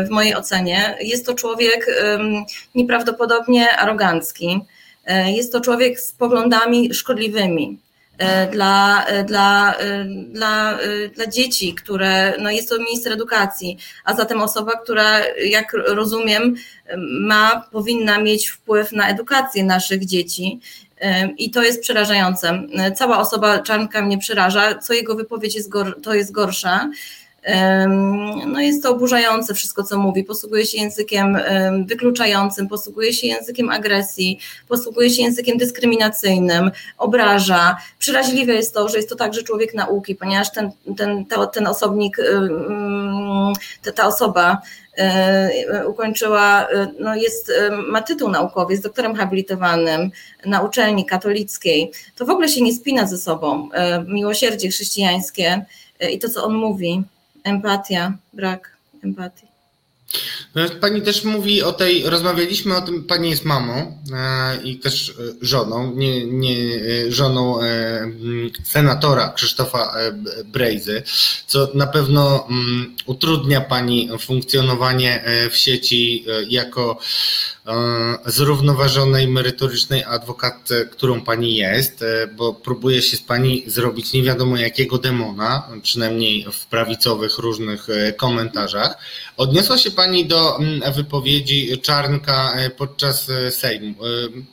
w mojej ocenie. Jest to człowiek nieprawdopodobnie arogancki. E, jest to człowiek z poglądami szkodliwymi. E, dla, e, dla, dla, dla dzieci, które no jest to minister edukacji, a zatem osoba, która, jak rozumiem, ma, powinna mieć wpływ na edukację naszych dzieci. I to jest przerażające. Cała osoba Czarnka mnie przeraża, co jego wypowiedź jest, gor, to jest gorsza. No jest to oburzające wszystko, co mówi. Posługuje się językiem wykluczającym, posługuje się językiem agresji, posługuje się językiem dyskryminacyjnym, obraża. Przeraźliwe jest to, że jest to także człowiek nauki, ponieważ ten, ten, ten osobnik, ta, ta osoba ukończyła, no jest, ma tytuł naukowy, jest doktorem habilitowanym na uczelni katolickiej. To w ogóle się nie spina ze sobą. Miłosierdzie chrześcijańskie i to, co on mówi empatia, brak empatii. No, pani też mówi o tej, rozmawialiśmy o tym, pani jest mamą e, i też e, żoną, nie, nie e, żoną e, senatora Krzysztofa Brejzy, co na pewno mm, utrudnia pani funkcjonowanie w sieci jako zrównoważonej, merytorycznej adwokatce, którą pani jest, bo próbuje się z pani zrobić nie wiadomo jakiego demona, przynajmniej w prawicowych różnych komentarzach. Odniosła się Pani do mm, wypowiedzi Czarnka e, podczas e, Sejmu, e,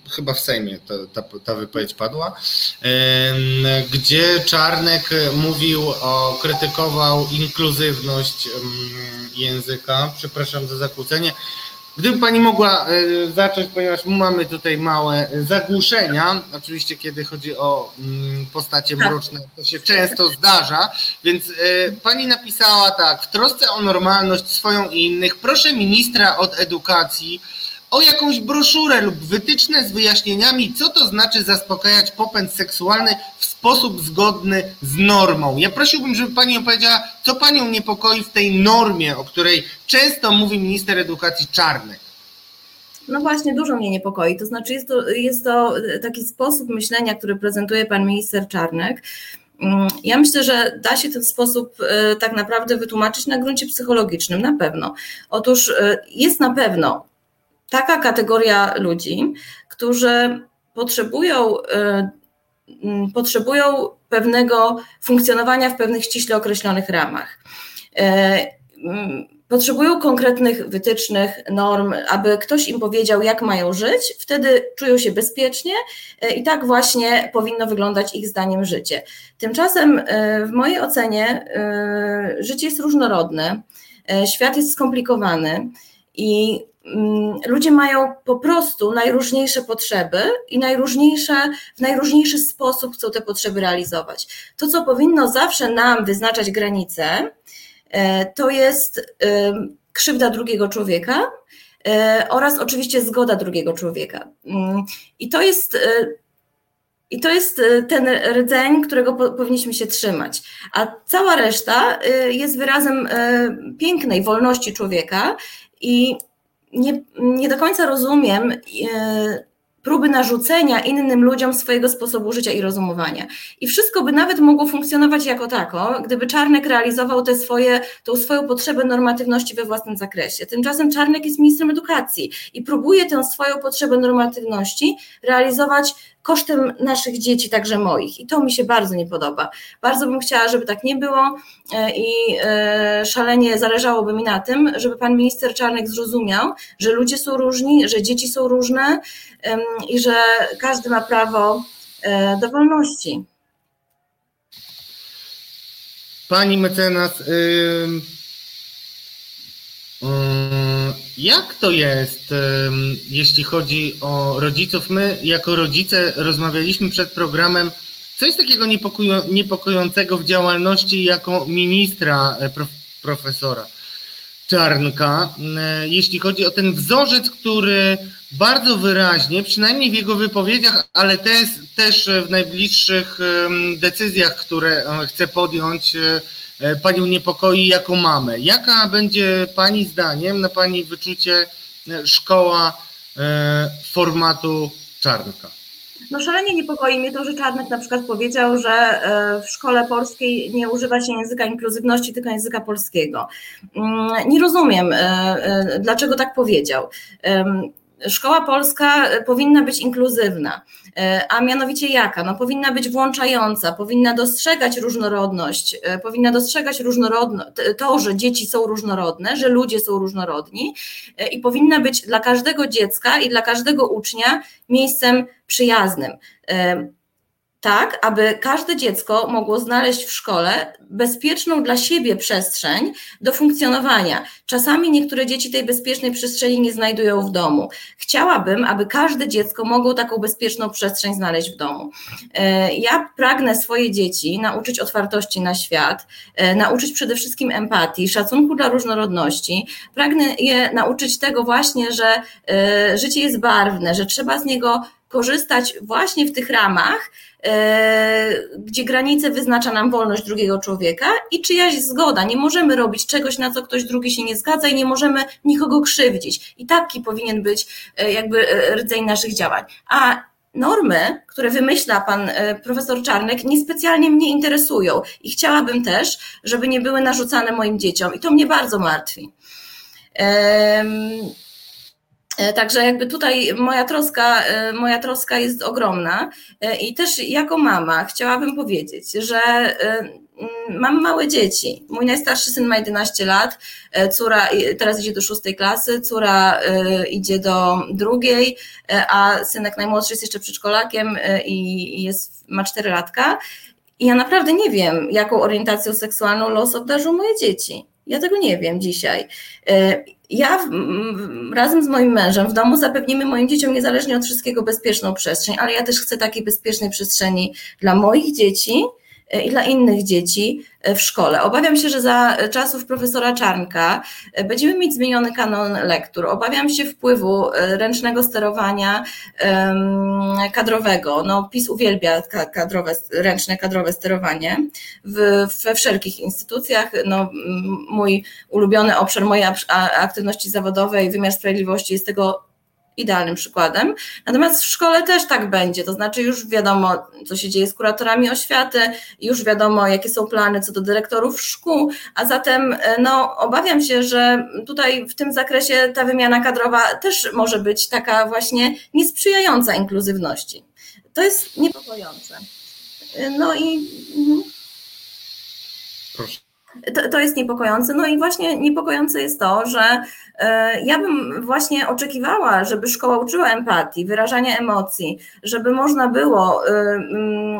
chyba w Sejmie ta, ta, ta wypowiedź padła, gdzie Czarnek mówił o, krytykował inkluzywność języka, przepraszam za zakłócenie, Gdyby Pani mogła e, zacząć, ponieważ mamy tutaj małe zagłuszenia, oczywiście kiedy chodzi o mm, postacie tak. mroczne, to się często zdarza, więc e, Pani napisała tak, w trosce o normalność swoją i innych, proszę ministra od edukacji o jakąś broszurę lub wytyczne z wyjaśnieniami, co to znaczy zaspokajać popęd seksualny w sposób zgodny z normą. Ja prosiłbym, żeby Pani opowiedziała, co Panią niepokoi w tej normie, o której często mówi minister edukacji Czarnek. No właśnie, dużo mnie niepokoi. To znaczy, jest to, jest to taki sposób myślenia, który prezentuje pan minister Czarnek. Mm, ja myślę, że da się ten sposób e, tak naprawdę wytłumaczyć na gruncie psychologicznym, na pewno. Otóż e, jest na pewno taka kategoria ludzi, którzy potrzebują, y, mm, potrzebują pewnego funkcjonowania w pewnych ściśle określonych ramach. Y, mm, potrzebują konkretnych wytycznych, norm, aby ktoś im powiedział, jak mają żyć, wtedy czują się bezpiecznie y, i tak właśnie powinno wyglądać ich zdaniem życie. Tymczasem, w mojej ocenie, życie jest różnorodne, świat jest skomplikowany i ludzie mają po prostu najróżniejsze potrzeby i najróżniejsze, w najróżniejszy sposób chcą te potrzeby realizować. To, co powinno zawsze nam wyznaczać granice, e, to jest krzywda drugiego człowieka e, oraz oczywiście zgoda drugiego człowieka. Mm, I to jest. E, I to jest ten rdzeń, którego powinniśmy się trzymać. A cała reszta jest wyrazem pięknej wolności człowieka i nie, nie do końca rozumiem e, próby narzucenia innym ludziom swojego sposobu życia i rozumowania. I wszystko by nawet mogło funkcjonować jako tako, gdyby Czarnek realizował te swoje, tą swoją potrzebę normatywności we własnym zakresie. Tymczasem Czarnek jest ministrem edukacji i próbuje tę swoją potrzebę normatywności realizować kosztem naszych dzieci, także moich. I to mi się bardzo nie podoba. Bardzo bym chciała, żeby tak nie było e, i e, szalenie zależałoby mi na tym, żeby pan minister Czarnek zrozumiał, że ludzie są różni, że dzieci są różne i że każdy ma prawo e, do wolności. Pani mecenas, yy, yy jak to jest, jeśli chodzi o rodziców? My, jako rodzice, rozmawialiśmy przed programem, co jest takiego niepokojącego w działalności jako ministra e, profesora Czarnka, e, jeśli chodzi o ten wzorzec, który bardzo wyraźnie, przynajmniej w jego wypowiedziach, ale też, też w najbliższych decyzjach, które chce podjąć, Panią niepokoi jako mamę. Jaka będzie Pani zdaniem, na Pani wyczucie, szkoła formatu Czarnka? No szalenie niepokoi mnie to, że Czarnek na przykład powiedział, że e, w szkole polskiej nie używa się języka inkluzywności, tylko języka polskiego. Mm, nie rozumiem, e, e, dlaczego tak powiedział. Szkoła polska powinna być inkluzywna. E, a mianowicie jaka? No, powinna być włączająca, powinna dostrzegać różnorodność, e, powinna dostrzegać różnorodność, to, że dzieci są różnorodne, że ludzie są różnorodni e, i powinna być dla każdego dziecka i dla każdego ucznia miejscem przyjaznym tak, aby każde dziecko mogło znaleźć w szkole bezpieczną dla siebie przestrzeń do funkcjonowania. Czasami niektóre dzieci tej bezpiecznej przestrzeni nie znajdują w domu. Chciałabym, aby każde dziecko mogło taką bezpieczną przestrzeń znaleźć w domu. E, ja pragnę swoje dzieci nauczyć otwartości na świat, e, nauczyć przede wszystkim empatii, szacunku dla różnorodności. Pragnę je nauczyć tego właśnie, że e, życie jest barwne, że trzeba z niego korzystać właśnie w tych ramach, E, gdzie granice wyznacza nam wolność drugiego człowieka i czyjaś zgoda. Nie możemy robić czegoś, na co ktoś drugi się nie zgadza i nie możemy nikogo krzywdzić. I taki powinien być e, jakby e, rdzeń naszych działań. A normy, które wymyśla pan profesor Czarnek, niespecjalnie mnie interesują i chciałabym też, żeby nie były narzucane moim dzieciom i to mnie bardzo martwi. E, także jakby tutaj moja troska, e, moja troska jest ogromna e, i też jako mama chciałabym powiedzieć, że mam małe dzieci. Mój najstarszy syn ma 11 lat, córa teraz idzie do szóstej klasy, córa idzie do drugiej, a synek najmłodszy jest jeszcze przedszkolakiem i jest, ma 4 latka. I ja naprawdę nie wiem, jaką orientacją seksualną los obdarzył moje dzieci. Ja tego nie wiem dzisiaj. Ja razem z moim mężem w domu zapewnimy moim dzieciom niezależnie od wszystkiego bezpieczną przestrzeń, ale ja też chcę takiej bezpiecznej przestrzeni dla moich dzieci, E, i dla innych dzieci e, w szkole. Obawiam się, że za czasów profesora Czarnka e, będziemy mieć zmieniony kanon lektur. Obawiam się wpływu ręcznego sterowania kadrowego. No, PiS uwielbia kadrowe, ręczne kadrowe sterowanie w, we wszelkich instytucjach. No, mój ulubiony obszar mojej aktywności zawodowej, wymiar sprawiedliwości jest tego idealnym przykładem. Natomiast w szkole też tak będzie, to znaczy już wiadomo, co się dzieje z kuratorami oświaty, już wiadomo, jakie są plany co do dyrektorów szkół, a zatem e, no, obawiam się, że tutaj w tym zakresie ta wymiana kadrowa też może być taka właśnie niesprzyjająca inkluzywności. To jest niepokojące. E, no i. Mhm. Proszę. To, to jest niepokojące. No i właśnie niepokojące jest to, że e, ja bym właśnie oczekiwała, żeby szkoła uczyła empatii, wyrażania emocji, żeby można było e, mm,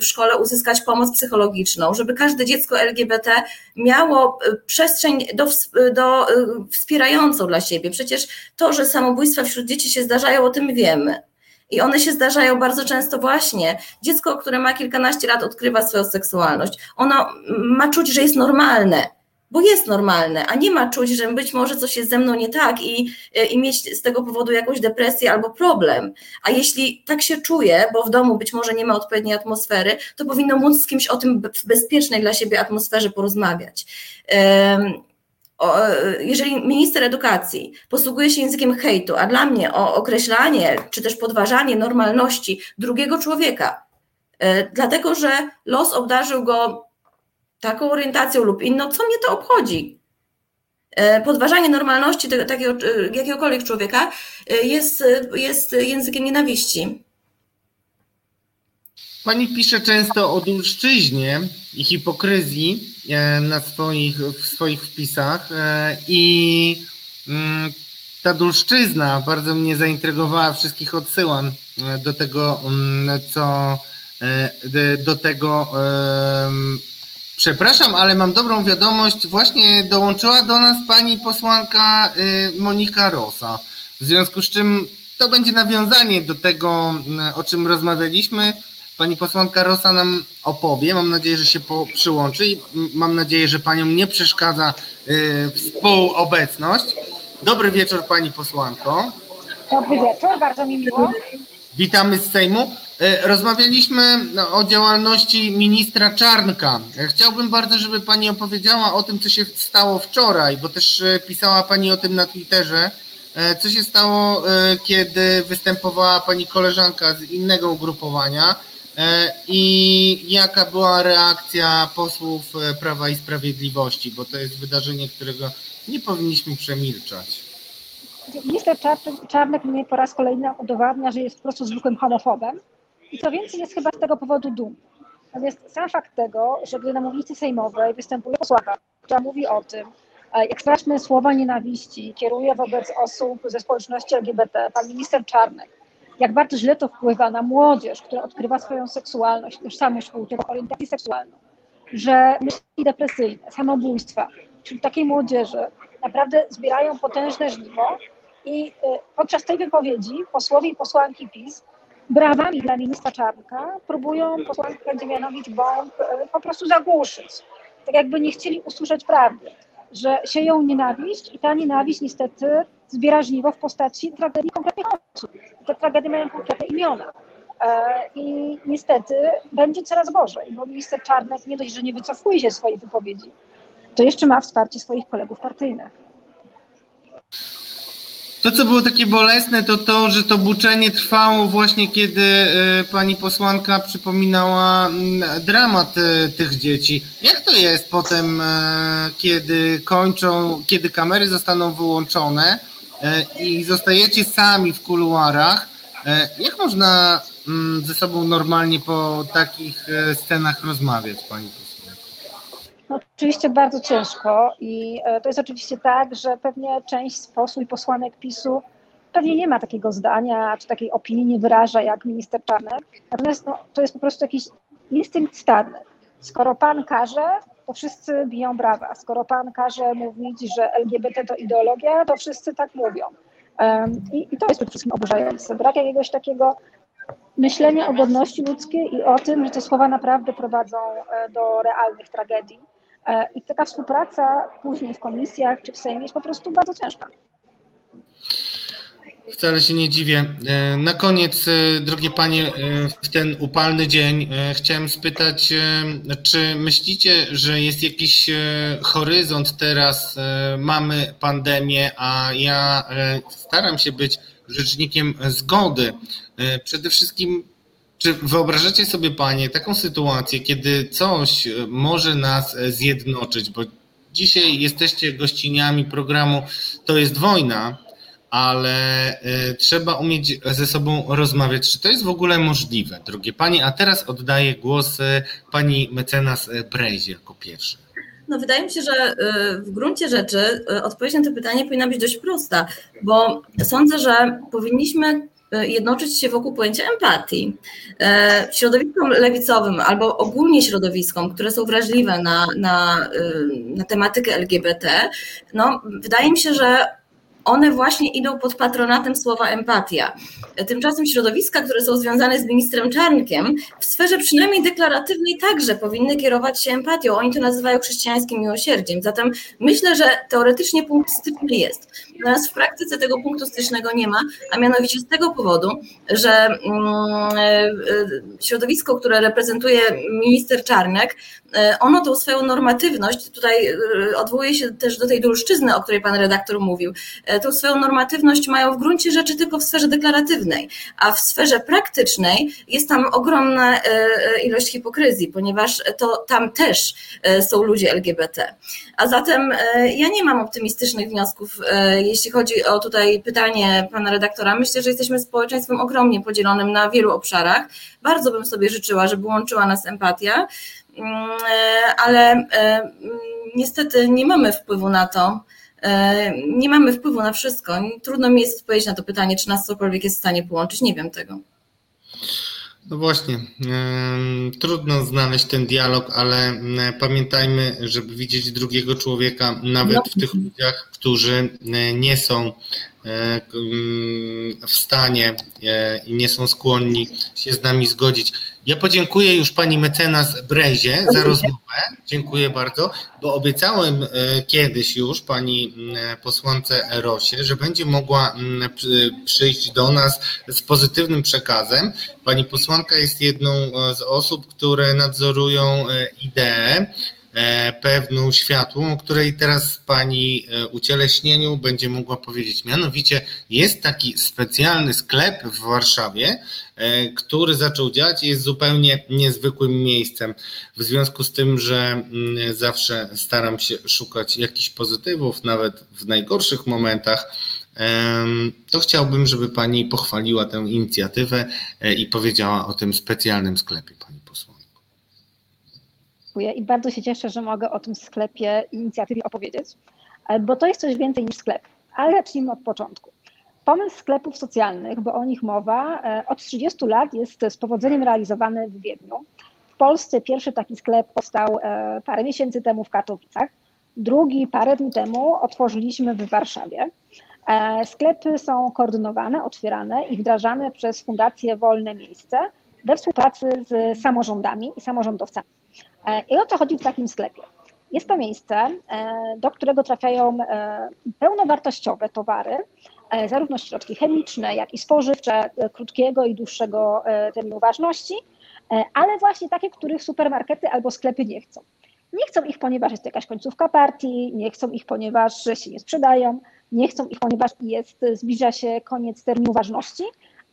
w szkole uzyskać pomoc psychologiczną, żeby każde dziecko LGBT miało e, przestrzeń do, do wspierającą dla siebie. Przecież to, że samobójstwa wśród dzieci się zdarzają, o tym wiemy. I one się zdarzają bardzo często właśnie. Dziecko, które ma kilkanaście lat, odkrywa swoją seksualność. Ono ma czuć, że jest normalne, bo jest normalne, a nie ma czuć, że być może coś jest ze mną nie tak i, i mieć z tego powodu jakąś depresję albo problem. A jeśli tak się czuje, bo w domu być może nie ma odpowiedniej atmosfery, to powinno móc z kimś o tym w bezpiecznej dla siebie atmosferze porozmawiać. Um, jeżeli minister edukacji posługuje się językiem hejtu, a dla mnie o określanie czy też podważanie normalności drugiego człowieka, e, dlatego że los obdarzył go taką orientacją lub inną, co mnie to obchodzi? E, podważanie normalności takiego, e, jakiegokolwiek człowieka jest, jest językiem nienawiści. Pani pisze często o dulszczyźnie i hipokryzji e, na swoich, w swoich wpisach e, i mm, ta dulszczyzna bardzo mnie zaintrygowała, wszystkich odsyłam e, do tego, mm, co do tego przepraszam, ale mam dobrą wiadomość, właśnie dołączyła do nas pani posłanka Monika Rosa, w związku z czym to będzie nawiązanie do tego, o czym rozmawialiśmy, Pani posłanka Rosa nam opowie. Mam nadzieję, że się po, przyłączy i mam nadzieję, że panią nie przeszkadza y, współobecność. Dobry wieczór pani posłanko. Dobry wieczór, bardzo mi miło. Witamy z Sejmu. E, rozmawialiśmy no, o działalności ministra Czarnka. E, chciałbym bardzo, żeby Pani opowiedziała o tym, co się stało wczoraj, bo też e, pisała Pani o tym na Twitterze. Co się stało, kiedy występowała Pani koleżanka z innego ugrupowania i jaka była reakcja posłów Prawa i Sprawiedliwości, bo to jest wydarzenie, którego nie powinniśmy przemilczać. Minister Czarnek mnie po raz kolejny udowadnia, że jest po prostu zwykłym homofobem i co więcej jest chyba z tego powodu dumny. Natomiast sam fakt tego, że gdy na mównicy sejmowej występuje posłanka, która mówi o tym, e, jak straszne słowa nienawiści kieruje wobec osób ze społeczności LGBT, pan minister Czarnek, jak bardzo źle to wpływa na młodzież, która odkrywa swoją seksualność, tożsamość płciową, orientację seksualną, że myśli depresyjne, samobójstwa, czyli takiej młodzieży naprawdę zbierają potężne żniwo i y, podczas tej wypowiedzi posłowie i posłanki PiS brawami dla ministra Czarnka próbują posłankę Dziemianowicz-Bąk y, po prostu zagłuszyć. Tak jakby nie chcieli usłyszeć prawdy, że sieją nienawiść i ta nienawiść niestety zbiera żniwo w postaci tragedii konkretnych osób. Te tragedie mają konkretne imiona. E, I niestety będzie coraz gorzej, bo minister Czarnek nie dość, że nie wycofuje się swojej wypowiedzi, to jeszcze ma wsparcie swoich kolegów partyjnych. To, co było takie bolesne, to to, że to buczenie trwało właśnie kiedy e, pani posłanka przypominała mm, dramat e, tych dzieci. Jak to jest potem, e, kiedy kończą, kiedy kamery zostaną wyłączone i zostajecie sami w kuluarach? Jak można mm, ze sobą normalnie po takich scenach rozmawiać, pani? No, oczywiście bardzo ciężko i e, to jest oczywiście tak, że pewnie część z posłów i posłanek PiSu pewnie nie ma takiego zdania, czy takiej opinii nie wyraża jak minister Czarnek. Natomiast no, to jest po prostu jakiś instynkt stadny. Skoro pan każe, to wszyscy biją brawa. Skoro pan każe mówić, że LGBT to ideologia, to wszyscy tak mówią. I, I to jest przede wszystkim oburzające. Brak jakiegoś takiego myślenia o godności ludzkiej i o tym, że te słowa naprawdę prowadzą e, do realnych tragedii. E, I taka współpraca później w komisjach czy w Sejmie jest po prostu bardzo ciężka. Wcale się nie dziwię. E, na koniec, e, drogie panie, w ten upalny dzień chciałem spytać, czy myślicie, że jest jakiś horyzont teraz? Mamy pandemię, a ja staram się być rzecznikiem zgody. Przede wszystkim czy wyobrażacie sobie Panie taką sytuację, kiedy coś może nas zjednoczyć, bo dzisiaj jesteście gościniami programu To jest wojna, ale y, trzeba umieć ze sobą rozmawiać. Czy to jest w ogóle możliwe, drogie Panie? A teraz oddaję głos Pani mecenas Brezie jako pierwszy. No wydaje mi się, że w gruncie rzeczy odpowiedź na to pytanie powinna być dość prosta, bo sądzę, że powinniśmy E, jednoczyć się wokół pojęcia empatii. E, środowiskom lewicowym albo ogólnie środowiskom, które są wrażliwe na, na, e, na tematykę LGBT, no, wydaje mi się, że one właśnie idą pod patronatem słowa empatia. Tymczasem środowiska, które są związane z ministrem Czarnkiem, w sferze przynajmniej deklaratywnej także powinny kierować się empatią. Oni to nazywają chrześcijańskim miłosierdziem. Zatem myślę, że teoretycznie punkt styczny jest. Natomiast w praktyce tego punktu stycznego nie ma, a mianowicie z tego powodu, że mm, e, e, środowisko, które reprezentuje minister Czarnek, e, ono tą swoją normatywność, tutaj odwołuje się też do tej dulszczyzny, o której pan redaktor mówił, tą swoją normatywność mają w gruncie rzeczy tylko w sferze deklaratywnej, a w sferze praktycznej jest tam ogromna ilość hipokryzji, ponieważ to tam też są ludzie LGBT. A zatem ja nie mam optymistycznych wniosków, jeśli chodzi o tutaj pytanie pana redaktora, myślę, że jesteśmy społeczeństwem ogromnie podzielonym na wielu obszarach. Bardzo bym sobie życzyła, żeby łączyła nas empatia, mm, e, ale e, niestety nie mamy wpływu na to. E, nie mamy wpływu na wszystko. Trudno mi jest odpowiedzieć na to pytanie, czy nas cokolwiek jest w stanie połączyć. Nie wiem tego. No właśnie, trudno znaleźć ten dialog, ale pamiętajmy, żeby widzieć drugiego człowieka, nawet no. w tych ludziach, którzy nie są w stanie i nie są skłonni się z nami zgodzić. Ja podziękuję już pani mecenas Brezie za rozmowę. Dziękuję bardzo, bo obiecałem kiedyś już pani posłance Rosie, że będzie mogła przyjść do nas z pozytywnym przekazem. Pani posłanka jest jedną z osób, które nadzorują ideę E, pewną światłą, o której teraz Pani e, ucieleśnieniu będzie mogła powiedzieć. Mianowicie jest taki specjalny sklep w Warszawie, e, który zaczął działać i jest zupełnie niezwykłym miejscem. W związku z tym, że mm, zawsze staram się szukać jakichś pozytywów, nawet w najgorszych momentach, to chciałbym, żeby Pani pochwaliła tę inicjatywę i powiedziała o tym specjalnym sklepie, Pani dziękuję i bardzo się cieszę, że mogę o tym sklepie inicjatywie opowiedzieć, e, bo to jest coś więcej niż sklep. Ale zacznijmy od początku. Pomysł sklepów socjalnych, bo o nich mowa, e, od 30 lat jest z powodzeniem realizowany w Wiedniu. W Polsce pierwszy taki sklep powstał e, parę miesięcy temu w Katowicach, drugi parę dni temu otworzyliśmy w Warszawie. Sklepy są koordynowane, otwierane i wdrażane przez Fundację Wolne Miejsce we współpracy z samorządami i samorządowcami. E, I o co chodzi w takim sklepie? Jest to miejsce, e, do którego trafiają e, pełnowartościowe towary, zarówno środki chemiczne, jak i spożywcze, krótkiego i dłuższego terminu ważności, ale właśnie takie, których supermarkety albo sklepy nie chcą. Nie chcą ich, ponieważ jest jakaś końcówka partii, nie chcą ich, ponieważ się nie sprzedają, nie chcą ich, ponieważ jest, zbliża się koniec terminu ważności,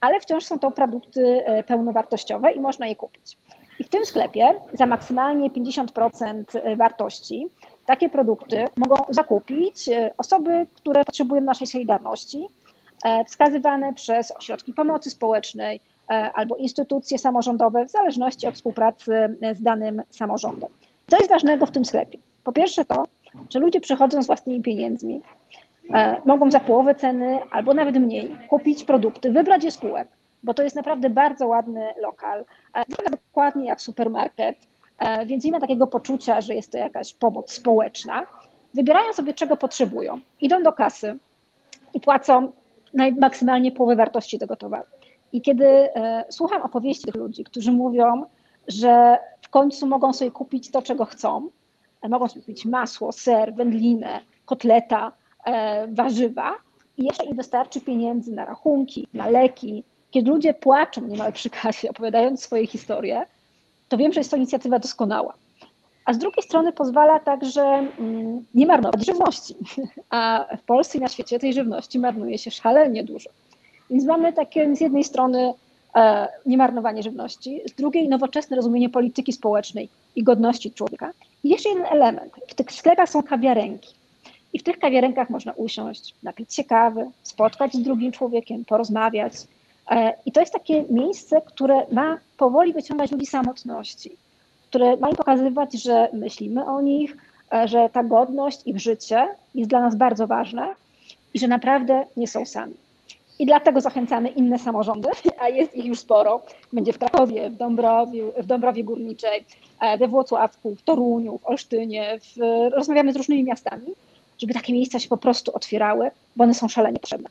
ale wciąż są to produkty pełnowartościowe i można je kupić. I w tym sklepie za maksymalnie 50% wartości takie produkty mogą zakupić e, osoby, które potrzebują naszej solidarności, e, wskazywane przez ośrodki pomocy społecznej e, albo instytucje samorządowe, w zależności od współpracy z danym samorządem. Co jest ważnego w tym sklepie? Po pierwsze to, że ludzie przychodzą z własnymi pieniędzmi, mogą za połowę ceny albo nawet mniej kupić produkty, wybrać je spółek, bo to jest naprawdę bardzo ładny lokal. E, wygląda dokładnie jak supermarket, e, więc nie ma takiego poczucia, że jest to jakaś pomoc społeczna. Wybierają sobie, czego potrzebują, idą do kasy i płacą maksymalnie połowę wartości tego towaru. I kiedy e, słucham opowieści tych ludzi, którzy mówią, że w końcu mogą sobie kupić to, czego chcą, mogą sobie kupić masło, ser, wędlinę, kotleta, warzywa i jeszcze im wystarczy pieniędzy na rachunki, na leki, kiedy ludzie płaczą niemal przy kasie, opowiadając swoje historie, to wiem, że jest to inicjatywa doskonała. A z drugiej strony pozwala także mm, nie marnować żywności. A w Polsce i na świecie tej żywności marnuje się szalenie dużo. Więc mamy takie z jednej strony e, niemarnowanie żywności, z drugiej nowoczesne rozumienie polityki społecznej i godności człowieka. I jeszcze jeden element. W tych sklepach są kawiarenki. I w tych kawiarenkach można usiąść, napić się kawy, spotkać z drugim człowiekiem, porozmawiać, I to jest takie miejsce, które ma powoli wyciągać ludzi samotności, które ma im pokazywać, że myślimy o nich, e, że ta godność, ich życie jest dla nas bardzo ważne i że naprawdę nie są sami. I dlatego zachęcamy inne samorządy, a jest ich już sporo. Będzie w Krakowie, w Dąbrowie, w Dąbrowie Górniczej, e, we Włocławku, w Toruniu, w Olsztynie. W, rozmawiamy z różnymi miastami, żeby takie miejsca się po prostu otwierały, bo one są szalenie potrzebne.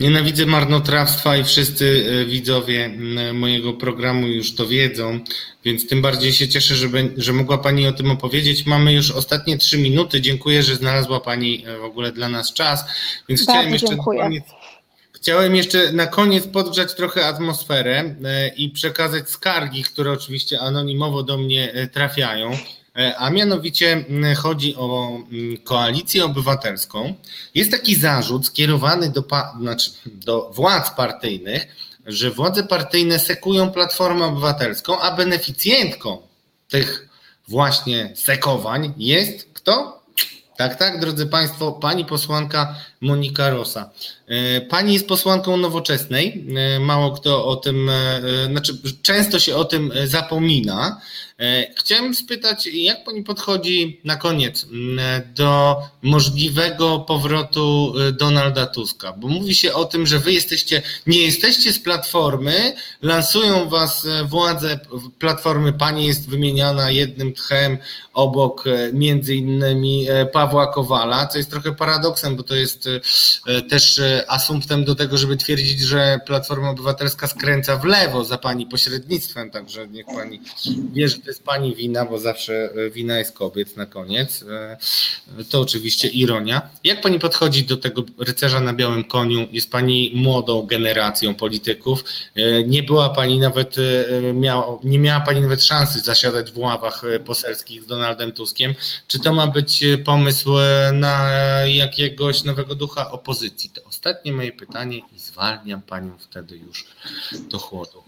Nienawidzę marnotrawstwa i wszyscy e, widzowie mojego programu już to wiedzą, więc tym bardziej się cieszę, że, że mogła Pani o tym opowiedzieć. Mamy już ostatnie trzy minuty. Dziękuję, że znalazła Pani e, w ogóle dla nas czas. Więc Bardzo chciałem jeszcze dziękuję. na koniec, chciałem jeszcze na koniec podgrzać trochę atmosferę e, i przekazać skargi, które oczywiście anonimowo do mnie trafiają. E, a mianowicie chodzi o koalicję obywatelską. Jest taki zarzut skierowany do, znaczy do władz partyjnych, że władze partyjne sekują Platformę Obywatelską, a beneficjentką tych właśnie sekowań jest kto? Tak, tak, drodzy Państwo, pani posłanka Monika Rosa. E, pani jest posłanką nowoczesnej. E, mało kto o tym, znaczy często się o tym zapomina, E, chciałem spytać, jak pani podchodzi na koniec do możliwego powrotu e, Donalda Tuska? Bo mówi się o tym, że wy jesteście, nie jesteście z platformy, lansują was e, władze platformy, pani jest wymieniana jednym tchem obok między innymi Pawła Kowala, co jest trochę paradoksem, bo to jest też asumptem do tego, żeby twierdzić, że Platforma Obywatelska skręca w lewo za pani pośrednictwem, także niech pani wie, że to jest pani wina, bo zawsze e, wina jest kobiet na koniec. E, to oczywiście ironia. Jak pani podchodzi do tego rycerza na białym koniu? Jest pani młodą generacją polityków. E, nie była pani nawet, miała, nie miała pani nawet szansy zasiadać w ławach poselskich z Donaldem Tuskiem. Czy to ma być pomysł na jakiegoś nowego ducha opozycji? Ostatnie moje pytanie i zwalniam panią wtedy już do chłodu.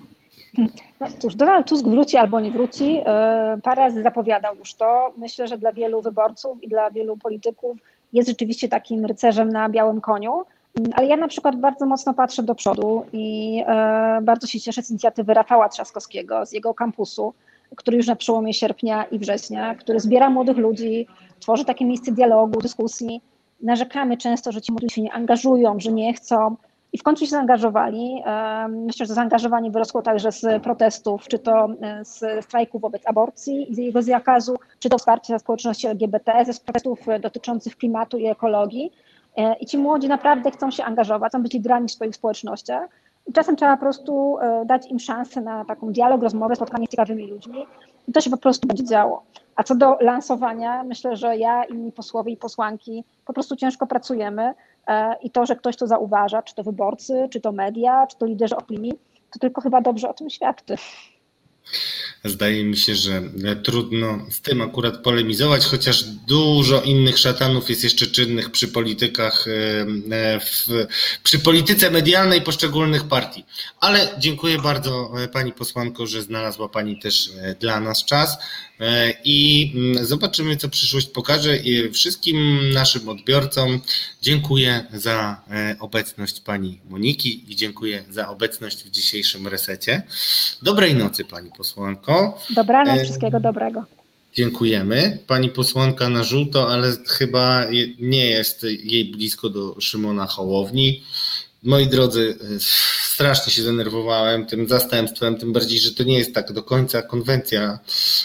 No cóż, Donald Tusk wróci albo nie wróci. E, parę razy zapowiadał już to. Myślę, że dla wielu wyborców i dla wielu polityków jest rzeczywiście takim rycerzem na białym koniu. Ale ja na przykład bardzo mocno patrzę do przodu i e, bardzo się cieszę z inicjatywy Rafała Trzaskowskiego, z jego kampusu, który już na przełomie sierpnia i września, który zbiera młodych ludzi, tworzy takie miejsce dialogu, dyskusji. Narzekamy często, że ci młodzi się nie angażują, że nie chcą, i w końcu się zaangażowali. Myślę, że zaangażowanie wyrosło także z protestów, czy to e, z strajku wobec aborcji i jego zakazu, czy to wsparcia społeczności LGBT, ze protestów dotyczących klimatu i ekologii. E, I ci młodzi naprawdę chcą się angażować, chcą być liderami w swoich społecznościach. I czasem trzeba po prostu e, dać im szansę na taką dialog, rozmowę, spotkanie z ciekawymi ludźmi i to się po prostu będzie działo. A co do lansowania, myślę, że ja i inni posłowie i posłanki po prostu ciężko pracujemy e, i to, że ktoś to zauważa, czy to wyborcy, czy to media, czy to liderzy opinii, to tylko chyba dobrze o tym świadczy. Zdaje mi się, że trudno z tym akurat polemizować, chociaż dużo innych szatanów jest jeszcze czynnych przy politykach, e, w, przy polityce medialnej poszczególnych partii. Ale dziękuję bardzo e, Pani posłanko, że znalazła Pani też dla nas czas. E, i mm, zobaczymy, co przyszłość pokaże. I wszystkim naszym odbiorcom dziękuję za e, obecność pani Moniki i dziękuję za obecność w dzisiejszym resecie. Dobrej nocy, pani posłanko. Dobranoc, e, wszystkiego dobrego. Dziękujemy. Pani posłanka na żółto, ale chyba nie jest jej blisko do Szymona Hołowni. Moi drodzy, strasznie się denerwowałem tym zastępstwem, tym bardziej, że to nie jest tak do końca konwencja,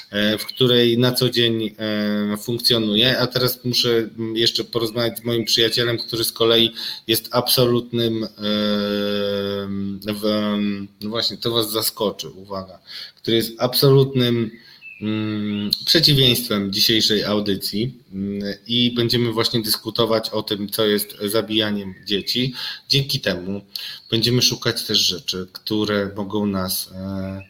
e, w której na co dzień e, funkcjonuje. A teraz muszę jeszcze porozmawiać z moim przyjacielem, który z kolei jest absolutnym, no właśnie, to Was zaskoczy, uwaga, który jest absolutnym Mm, przeciwieństwem dzisiejszej audycji mm, i będziemy właśnie dyskutować o tym, co jest zabijaniem dzieci. Dzięki temu będziemy szukać też rzeczy, które mogą nas, e,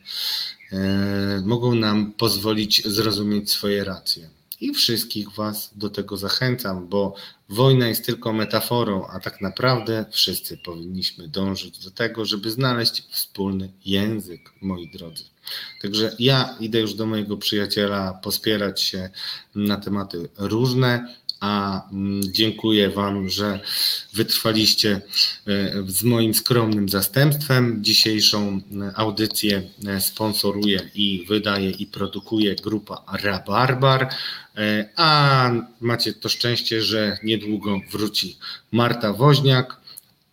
e, mogą nam pozwolić zrozumieć swoje racje. I wszystkich Was do tego zachęcam, bo wojna jest tylko metaforą, a tak naprawdę wszyscy powinniśmy dążyć do tego, żeby znaleźć wspólny język, moi drodzy. Także ja idę już do mojego przyjaciela pospierać się na tematy różne, a mm, dziękuję Wam, że wytrwaliście e, z moim skromnym zastępstwem. Dzisiejszą e, audycję e, sponsoruje i wydaje i produkuje grupa Rabarbar, a macie to szczęście, że niedługo wróci Marta Woźniak,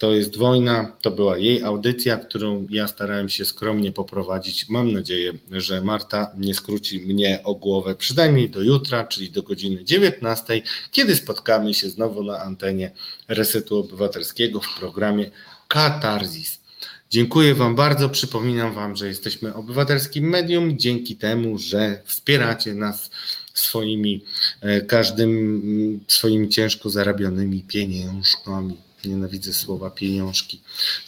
to jest wojna, to była jej audycja, którą ja starałem się skromnie poprowadzić. Mam nadzieję, że Marta nie skróci mnie o głowę przynajmniej do jutra, czyli do godziny 19, kiedy spotkamy się znowu na antenie Resetu Obywatelskiego w programie Katarzis. Dziękuję Wam bardzo. Przypominam Wam, że jesteśmy obywatelskim medium dzięki temu, że wspieracie nas swoimi, e, każdym swoimi ciężko zarabianymi pieniążkami. Nienawidzę słowa pieniążki.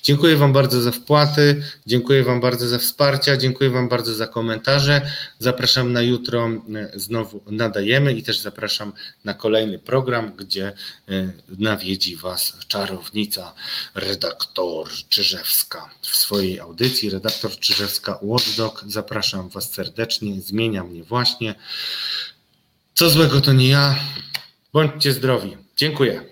Dziękuję Wam bardzo za wpłaty, dziękuję Wam bardzo za wsparcie, dziękuję Wam bardzo za komentarze. Zapraszam na jutro, znowu nadajemy i też zapraszam na kolejny program, gdzie e, nawiedzi Was czarownica, redaktor Czyżewska w swojej audycji. Redaktor Czyżewska Watchdog. Zapraszam Was serdecznie, zmienia mnie właśnie. Co złego to nie ja. Bądźcie zdrowi. Dziękuję.